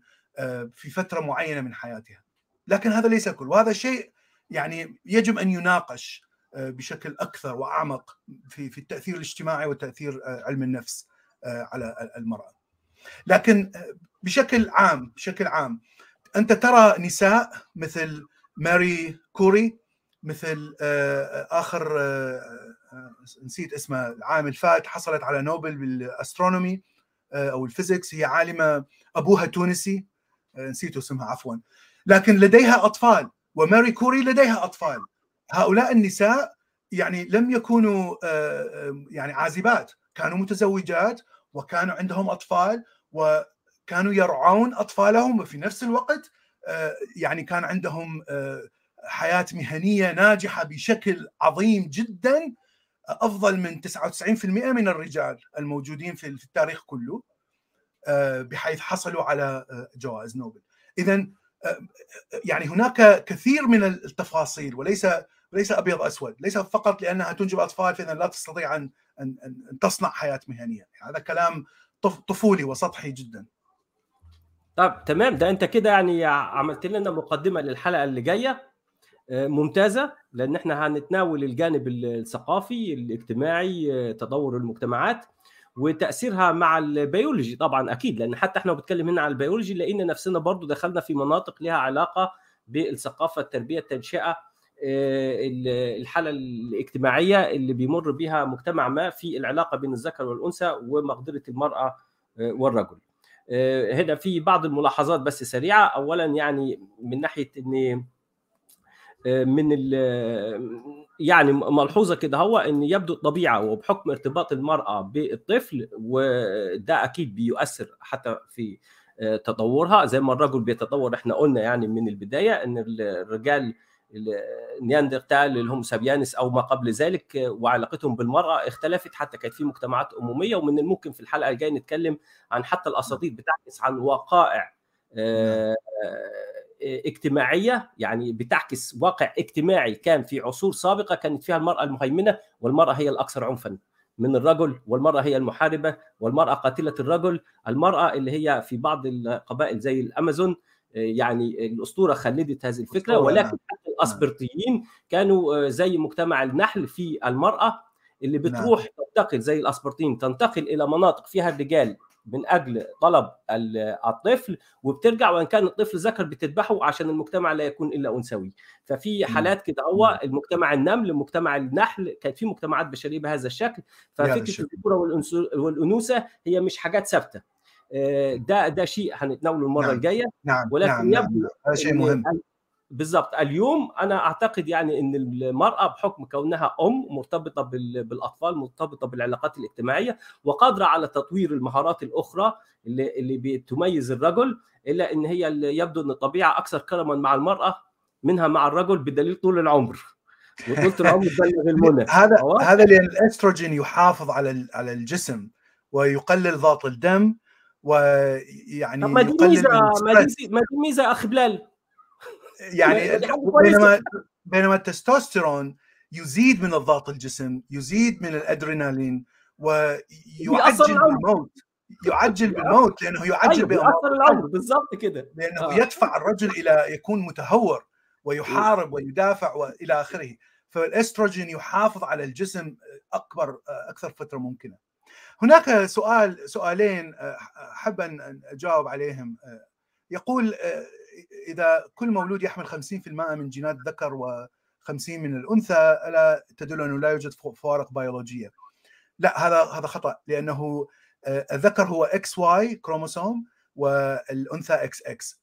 في فترة معينة من حياتها لكن هذا ليس كل وهذا شيء يعني يجب أن يناقش بشكل أكثر وأعمق في في التأثير الاجتماعي وتأثير علم النفس على المرأة. لكن بشكل عام بشكل عام أنت ترى نساء مثل ماري كوري مثل آخر نسيت اسمها العام الفات حصلت على نوبل بالأسترونومي أو الفيزيكس هي عالمة أبوها تونسي نسيت اسمها عفوا. لكن لديها أطفال وماري كوري لديها أطفال. هؤلاء النساء يعني لم يكونوا يعني عازبات. كانوا متزوجات وكانوا عندهم أطفال وكانوا يرعون أطفالهم وفي نفس الوقت يعني كان عندهم حياة مهنية ناجحة بشكل عظيم جدا أفضل من 99% من الرجال الموجودين في التاريخ كله. بحيث حصلوا على جوائز نوبل. اذا يعني هناك كثير من التفاصيل وليس ليس أبيض أسود ليس فقط لأنها تنجب أطفال فإذا لا تستطيع أن أن, أن تصنع حياة مهنية. هذا كلام طفولي وسطحي جدا. طب تمام. ده أنت كده يعني عملت لنا مقدمة للحلقة اللي جاية ممتازة لأن إحنا هنتناول الجانب الثقافي الاجتماعي تطور المجتمعات. وتأثيرها مع البيولوجي طبعا أكيد لأن حتى إحنا بنتكلم هنا على البيولوجي لقينا نفسنا برضو دخلنا في مناطق لها علاقة بالثقافة التربية التنشئة الحالة الاجتماعية اللي بيمر بها مجتمع ما في العلاقة بين الذكر والأنثى ومقدرة المرأة والرجل. هنا في بعض الملاحظات بس سريعة اولا يعني من ناحية إن من يعني ملحوظة كده هو إن يبدو الطبيعه وبحكم ارتباط المرأة بالطفل وده أكيد بيؤثر حتى في تطورها. زي ما الرجل بيتطور إحنا قلنا يعني من البداية إن الرجال النياندرتال ال Homo sapiens أو ما قبل ذلك وعلاقتهم بالمرأة اختلفت حتى كانت في مجتمعات اموميه ومن الممكن في الحلقة الجاية نتكلم عن حتى الأساطير بتعكس عن وقائع اجتماعية يعني بتعكس واقع اجتماعي كان في عصور سابقة كانت فيها المرأة المهيمنة والمرأة هي الأكثر عنفا من الرجل والمرأة هي المحاربة والمرأة قاتلة الرجل المرأة اللي هي في بعض القبائل زي الأمازون يعني الأسطورة خلدت هذه الفكرة ولكن حتى الاسبرتيين كانوا زي مجتمع النحل في المرأة اللي بتروح تنتقل زي الاسبرتين تنتقل إلى مناطق فيها الرجال من أجل طلب الطفل وبترجع وإن كان الطفل ذكر بتذبحه عشان المجتمع لا يكون إلا أنثوي. ففي حالات كده هو المجتمع النمل مجتمع النحل كانت في مجتمعات بشرية بهذا الشكل. ففكرة الذكوره والأنوثة هي مش حاجات ثابتة. ده ده شيء هنتناوله المرة نعم. الجاية. نعم. ولكن نعم. يبدو نعم. هذا شيء مهم. بالضبط. اليوم أنا أعتقد يعني إن المرأة بحكم كونها أم مرتبطة بالأطفال مرتبطة بالعلاقات الاجتماعية وقادرة على تطوير المهارات الأخرى اللي اللي بتميز الرجل إلا إن هي يبدو إن الطبيعة أكثر كرما مع المرأة منها مع الرجل بدليل طول العمر. وطولة العمر تبلغ المنى. هذا هذا لأن الأستروجين يحافظ على على الجسم ويقلل ضغط الدم ويعني ما دي ميزه ما دي ميزه اخ بلال؟ يعني بينما بينما التستوستيرون يزيد من الضغط الجسم يزيد من الأدرينالين ويعجل بالموت. يعجل بالموت لأنه يعجل أيوة بيأثر بالضبط كده. لأنه آه. يدفع الرجل إلى يكون متهور ويحارب ويدافع وإلى آخره. فالأستروجين يحافظ على الجسم أكبر أكثر فترة ممكنة. هناك سؤال سؤالين أحب أن أجاوب عليهم. يقول إذا كل مولود يحمل 50% من جينات الذكر و50 من الأنثى ألا تدل أنه لا يوجد فوارق بيولوجية. لا هذا هذا خطأ لأنه الذكر هو XY chromosome والأنثى إكس إكس.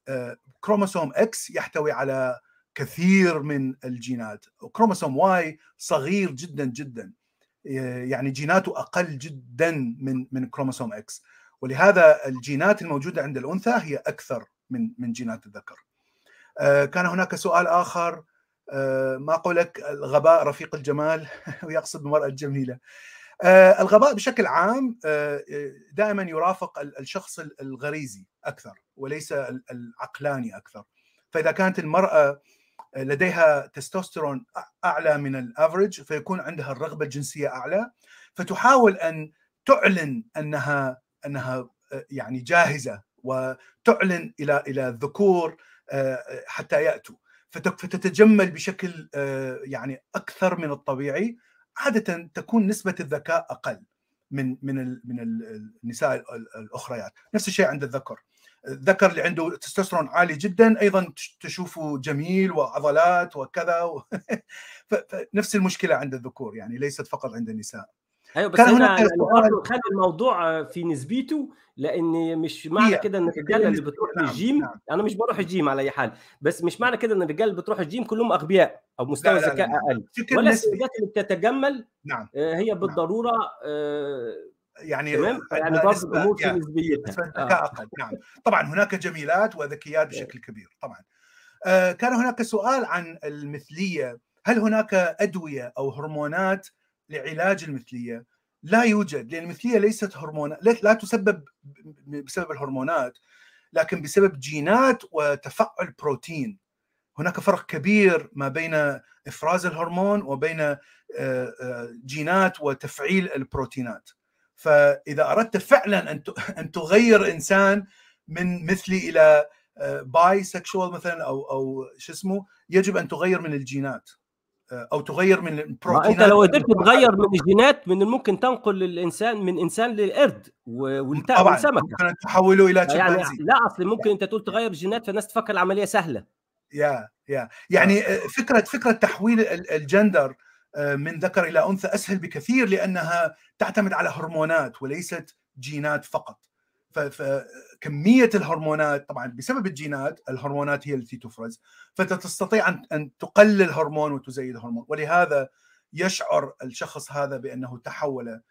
كروموسوم X يحتوي على كثير من الجينات. وكروموسوم Y صغير جدا جدا. يعني جيناته أقل جدا من من كروموسوم X. ولهذا الجينات الموجودة عند الأنثى هي أكثر. من من جينات الذكر كان هناك سؤال آخر. ما قولك الغباء رفيق الجمال ويقصد المرأة الجميلة. الغباء بشكل عام دائما يرافق الشخص الغريزي أكثر وليس العقلاني أكثر. فإذا كانت المرأة لديها تستوستيرون أعلى من الافرج فيكون عندها الرغبة الجنسية أعلى. فتحاول أن تعلن أنها أنها يعني جاهزة وتعلن إلى إلى الذكور حتى يأتوا. فتتجمل بشكل يعني أكثر من الطبيعي. عادة تكون نسبة الذكاء أقل من من من النساء الاخريات نفس الشيء عند الذكر. الذكر اللي عنده تستوستيرون عالي جدا أيضا تشوفه جميل وعضلات وكذا فنفس المشكلة عند الذكور يعني ليست فقط عند النساء. أيوه بس هنا يعني برضه خلي الموضوع في نسبيته لأن مش معنى كده إن الرجاله اللي بتروح نعم الجيم نعم. أنا مش بروح الجيم على أي حال بس مش معنى كده إن الرجاله اللي بتروح الجيم كلهم أغبياء أو مستوى ذكاء أقل ولا السيدات اللي بتتجمل نعم هي بالضرورة نعم. يعني تمام يعني برضه الأمور في نسبيتها آه. أقل نعم طبعا هناك جميلات وذكيات بشكل كبير طبعا آه كان هناك سؤال عن المثلية هل هناك أدوية أو هرمونات لعلاج المثلية. لا يوجد لأن المثلية ليست هرمونات لا تسبب بسبب الهرمونات لكن بسبب جينات وتفعل بروتين. هناك فرق كبير ما بين إفراز الهرمون وبين جينات وتفعيل البروتينات. فإذا أردت فعلا أن تغير إنسان من مثلي إلى bisexual مثلا أو أو شو اسمه يجب أن تغير من الجينات. أو تغير من البروتينات أنت لو قدرت تغير من الجينات من الممكن تنقل الانسان من إنسان للقرد والسمكه ممكن تحوله إلى يعني لا أصل ممكن أنت تقول تغير الجينات فالناس تفكر العملية سهلة. yeah yeah. يعني فكرة فكرة تحويل الجندر من ذكر إلى أنثى أسهل بكثير لأنها تعتمد على هرمونات وليست جينات فقط. فكميه الهرمونات طبعا بسبب الجينات الهرمونات هي التي تفرز فأنت تستطيع ان أن تقلل هرمون وتزيد هرمون ولهذا يشعر الشخص هذا بأنه تحول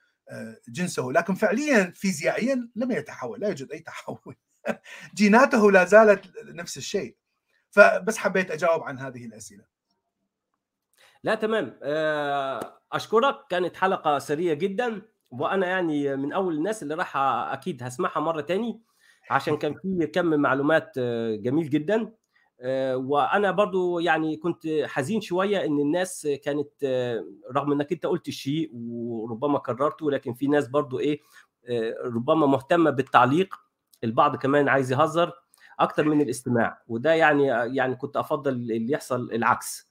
جنسه لكن فعليا فيزيائيا لم يتحول لا يوجد أي تحول. جيناته لا زالت نفس الشيء. فبس حبيت أجاوب عن هذه الأسئلة. لا تمام. أشكرك. كانت حلقة سريه جدا. وأنا يعني من أول الناس اللي راح أكيد هسمعها مرة تاني عشان كان في كم معلومات جميل جدا. وأنا برضو يعني كنت حزين شوية إن الناس كانت رغم إنك أنت قلت الشيء وربما كررته لكن في ناس برضو إيه ربما مهتمة بالتعليق البعض كمان عايز يهزر أكتر من الاستماع. وده يعني يعني كنت أفضل اللي يحصل العكس.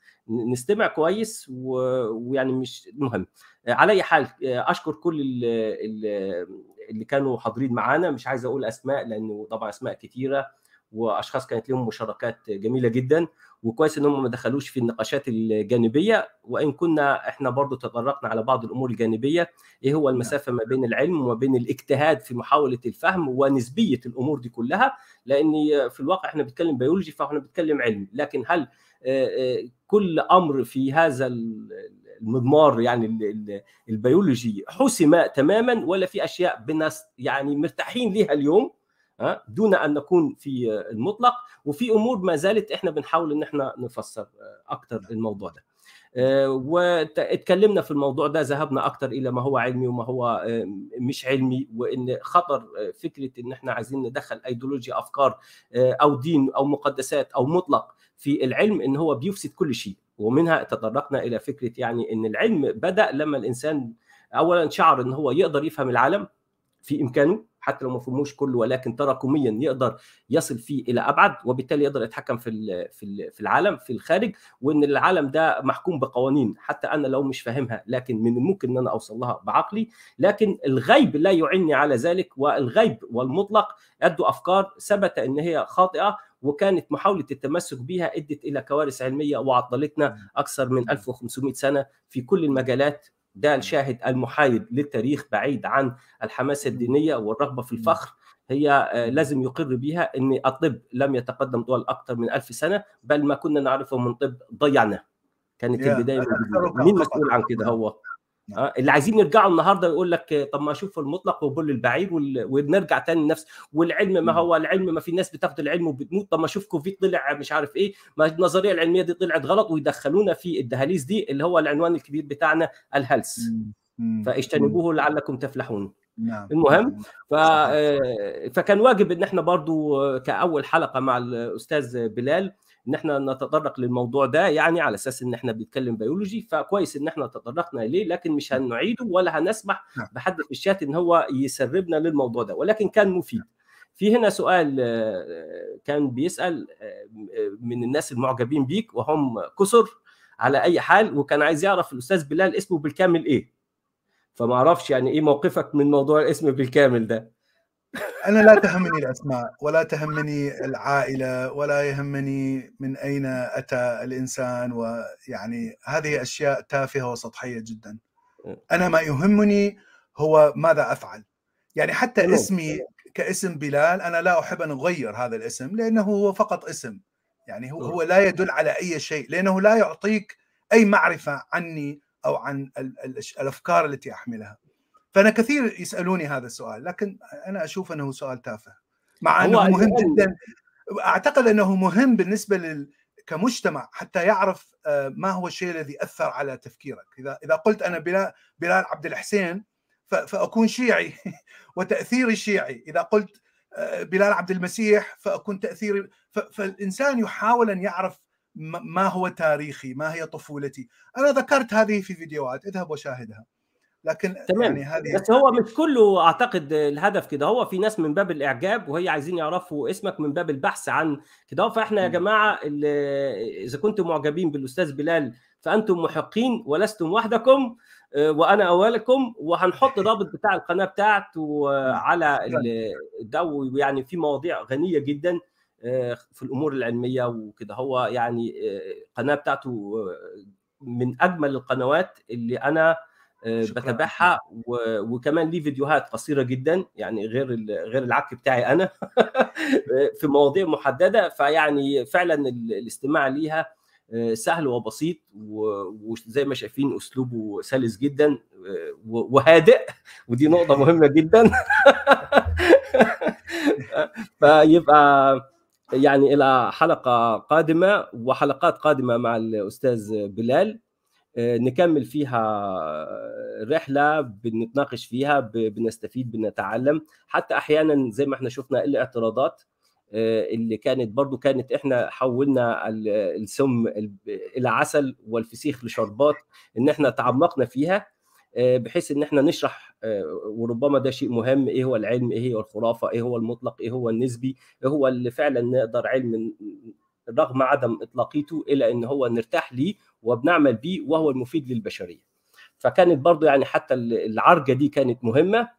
نستمع كويس ويعني مش مهم. على اي حال أشكر كل اللي, كانوا حاضرين معانا. مش عايز أقول أسماء لأنه طبعا أسماء كتيرة وأشخاص كانت لهم مشاركات جميلة جدا. وكويس ان هم ما دخلوش في النقاشات الجانبية. وإن كنا إحنا برضو تطرقنا على بعض الأمور الجانبية إيه هو المسافة ما بين العلم وما بين الاجتهاد في محاولة الفهم ونسبية الأمور دي كلها؟ لأن في الواقع إحنا بنتكلم بيولوجي فإحنا بنتكلم علم. لكن هل كل أمر في هذا المضمار يعني البيولوجي حسم تماما ولا في أشياء بناس يعني مرتاحين ليها اليوم دون أن نكون في المطلق. وفي أمور ما زالت إحنا بنحاول إن إحنا نفسر أكثر الموضوع ده. واتكلمنا في الموضوع ده ذهبنا أكثر إلى ما هو علمي وما هو مش علمي وإن خطر فكرة إن إحنا عايزين ندخل ايديولوجيا أفكار أو دين أو مقدسات أو مطلق في العلم إن هو بيفسد كل شيء. ومنها تطرقنا إلى فكرة يعني إن العلم بدأ لما الإنسان اولا شعر إن هو يقدر يفهم العالم في إمكانه حتى لو ما فهموش كله ولكن تراكميا يقدر يصل فيه إلى أبعد وبالتالي يقدر يتحكم في في العالم في الخارج وإن العالم ده محكوم بقوانين حتى أنا لو مش فاهمها لكن من الممكن إن أنا أوصل لها بعقلي. لكن الغيب لا يعني على ذلك والغيب والمطلق ادوا أفكار ثبت إن هي خاطئة وكانت محاولة التمسك بها أدت إلى كوارث علمية وعطلتنا أكثر من 1500 سنة في كل المجالات. ده الشاهد المحايد للتاريخ بعيد عن الحماسة الدينية والرغبة في الفخر. هي لازم يقر بها إن الطب لم يتقدم طوال أكثر من ألف سنة بل ما كنا نعرفه من طب ضيعناه كانت البداية مين مسؤول عن كده هو؟ آه اللي عايزين يرجعوا النهارده يقول لك طب ما أشوف المطلق وبل البعيد ونرجع تاني لنفس والعلم ما هو العلم ما في ناس بتاخد العلم وبتموت طب ما أشوف كوفيد طلع مش عارف إيه ما النظرية العلمية دي طلعت غلط ويدخلونا في الدهاليز دي اللي هو العنوان الكبير بتاعنا الهلس. فاجتنبوه لعلكم تفلحون. نعم. المهم ف... فكان واجب إن إحنا برضو كأول حلقة مع الأستاذ بلال إن إحنا نتطرق للموضوع ده يعني على أساس إن إحنا بنتكلم بيولوجي فكويس إن إحنا تطرقنا إليه لكن مش هنعيده ولا هنسمح بحد في الشات إن هو يسربنا للموضوع ده. ولكن كان مفيد. في هنا سؤال كان بيسأل من الناس المعجبين بيك وهم كسر على أي حال وكان عايز يعرف الأستاذ بلال اسمه بالكامل إيه. فما أعرفش يعني إيه موقفك من موضوع الاسم بالكامل ده. أنا لا تهمني الأسماء ولا تهمني العائلة ولا يهمني من أين أتى الإنسان ويعني هذه أشياء تافهة وسطحية جدا. أنا ما يهمني هو ماذا أفعل. يعني حتى اسمي كاسم بلال أنا لا أحب أن أغير هذا الاسم لأنه هو فقط اسم. يعني هو هو لا يدل على أي شيء لأنه لا يعطيك أي معرفة عني أو عن الأفكار التي أحملها. فأنا كثير يسألوني هذا السؤال لكن أنا أشوف أنه سؤال تافه مع أنه مهم جدا. أعتقد أنه مهم بالنسبة لل كمجتمع حتى يعرف ما هو الشيء الذي أثر على تفكيرك. إذا إذا قلت أنا بلال بلال عبد الحسين فأكون شيعي وتأثيري شيعي. إذا قلت بلال عبد المسيح فأكون تأثيري. فالإنسان يحاول أن يعرف ما هو تاريخي ما هي طفولتي. أنا ذكرت هذه في فيديوهات اذهب وشاهدها. لكن تمام. يعني هذه بس هو مش كله أعتقد الهدف كده. هو في ناس من باب الإعجاب وهي عايزين يعرفوا اسمك من باب البحث عن كده. فإحنا يا جماعة إذا كنتم معجبين بالأستاذ بلال فأنتم محقين ولستم وحدكم وأنا أولكم وهنحط رابط بتاع القناة بتاعته على ده. يعني في مواضيع غنية جدا في الأمور العلمية وكده. هو يعني القناة بتاعته من أجمل القنوات اللي أنا بتابعها وكمان ليه فيديوهات قصيرة جدا يعني غير غير العك بتاعي أنا في مواضيع محددة فيعني فعلا الاستماع ليها سهل وبسيط وزي ما شايفين أسلوبه سلس جدا وهادئ ودي نقطة مهمة جدا. فيبقى يعني إلى حلقة قادمة وحلقات قادمة مع الأستاذ بلال. نكمل فيها رحلة بنتناقش فيها بنستفيد بنتعلم. حتى أحيانا زي ما إحنا شفنا الاعتراضات اللي كانت برضو كانت إحنا حولنا السم إلى عسل والفسيخ لشربات إن إحنا تعمقنا فيها بحيث إن إحنا نشرح وربما ده شيء مهم إيه هو العلم إيه هي الخرافة إيه هو المطلق إيه هو النسبي إيه هو اللي فعلا نقدر علم رغم عدم إطلاقيته إلى إن هو نرتاح ليه وبنعمل بيه وهو المفيد للبشرية. فكانت برضو يعني حتى العرجة دي كانت مهمة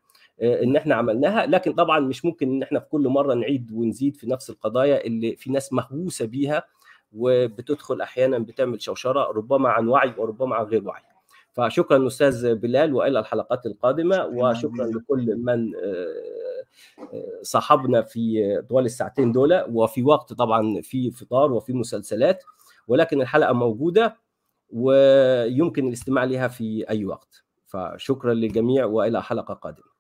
إن إحنا عملناها. لكن طبعا مش ممكن إن إحنا في كل مرة نعيد ونزيد في نفس القضايا اللي في ناس مهووسة بيها وبتدخل أحيانا بتعمل شوشرة ربما عن وعي وربما عن غير وعي. فشكرا أستاذ بلال وإلى الحلقات القادمة وشكرا لكل من صاحبنا في طوال الساعتين دول وفي وقت طبعا في فطار وفي مسلسلات. ولكن الحلقة موجودة. ويمكن الاستماع لها في أي وقت. فشكرا للجميع وإلى حلقة قادمة.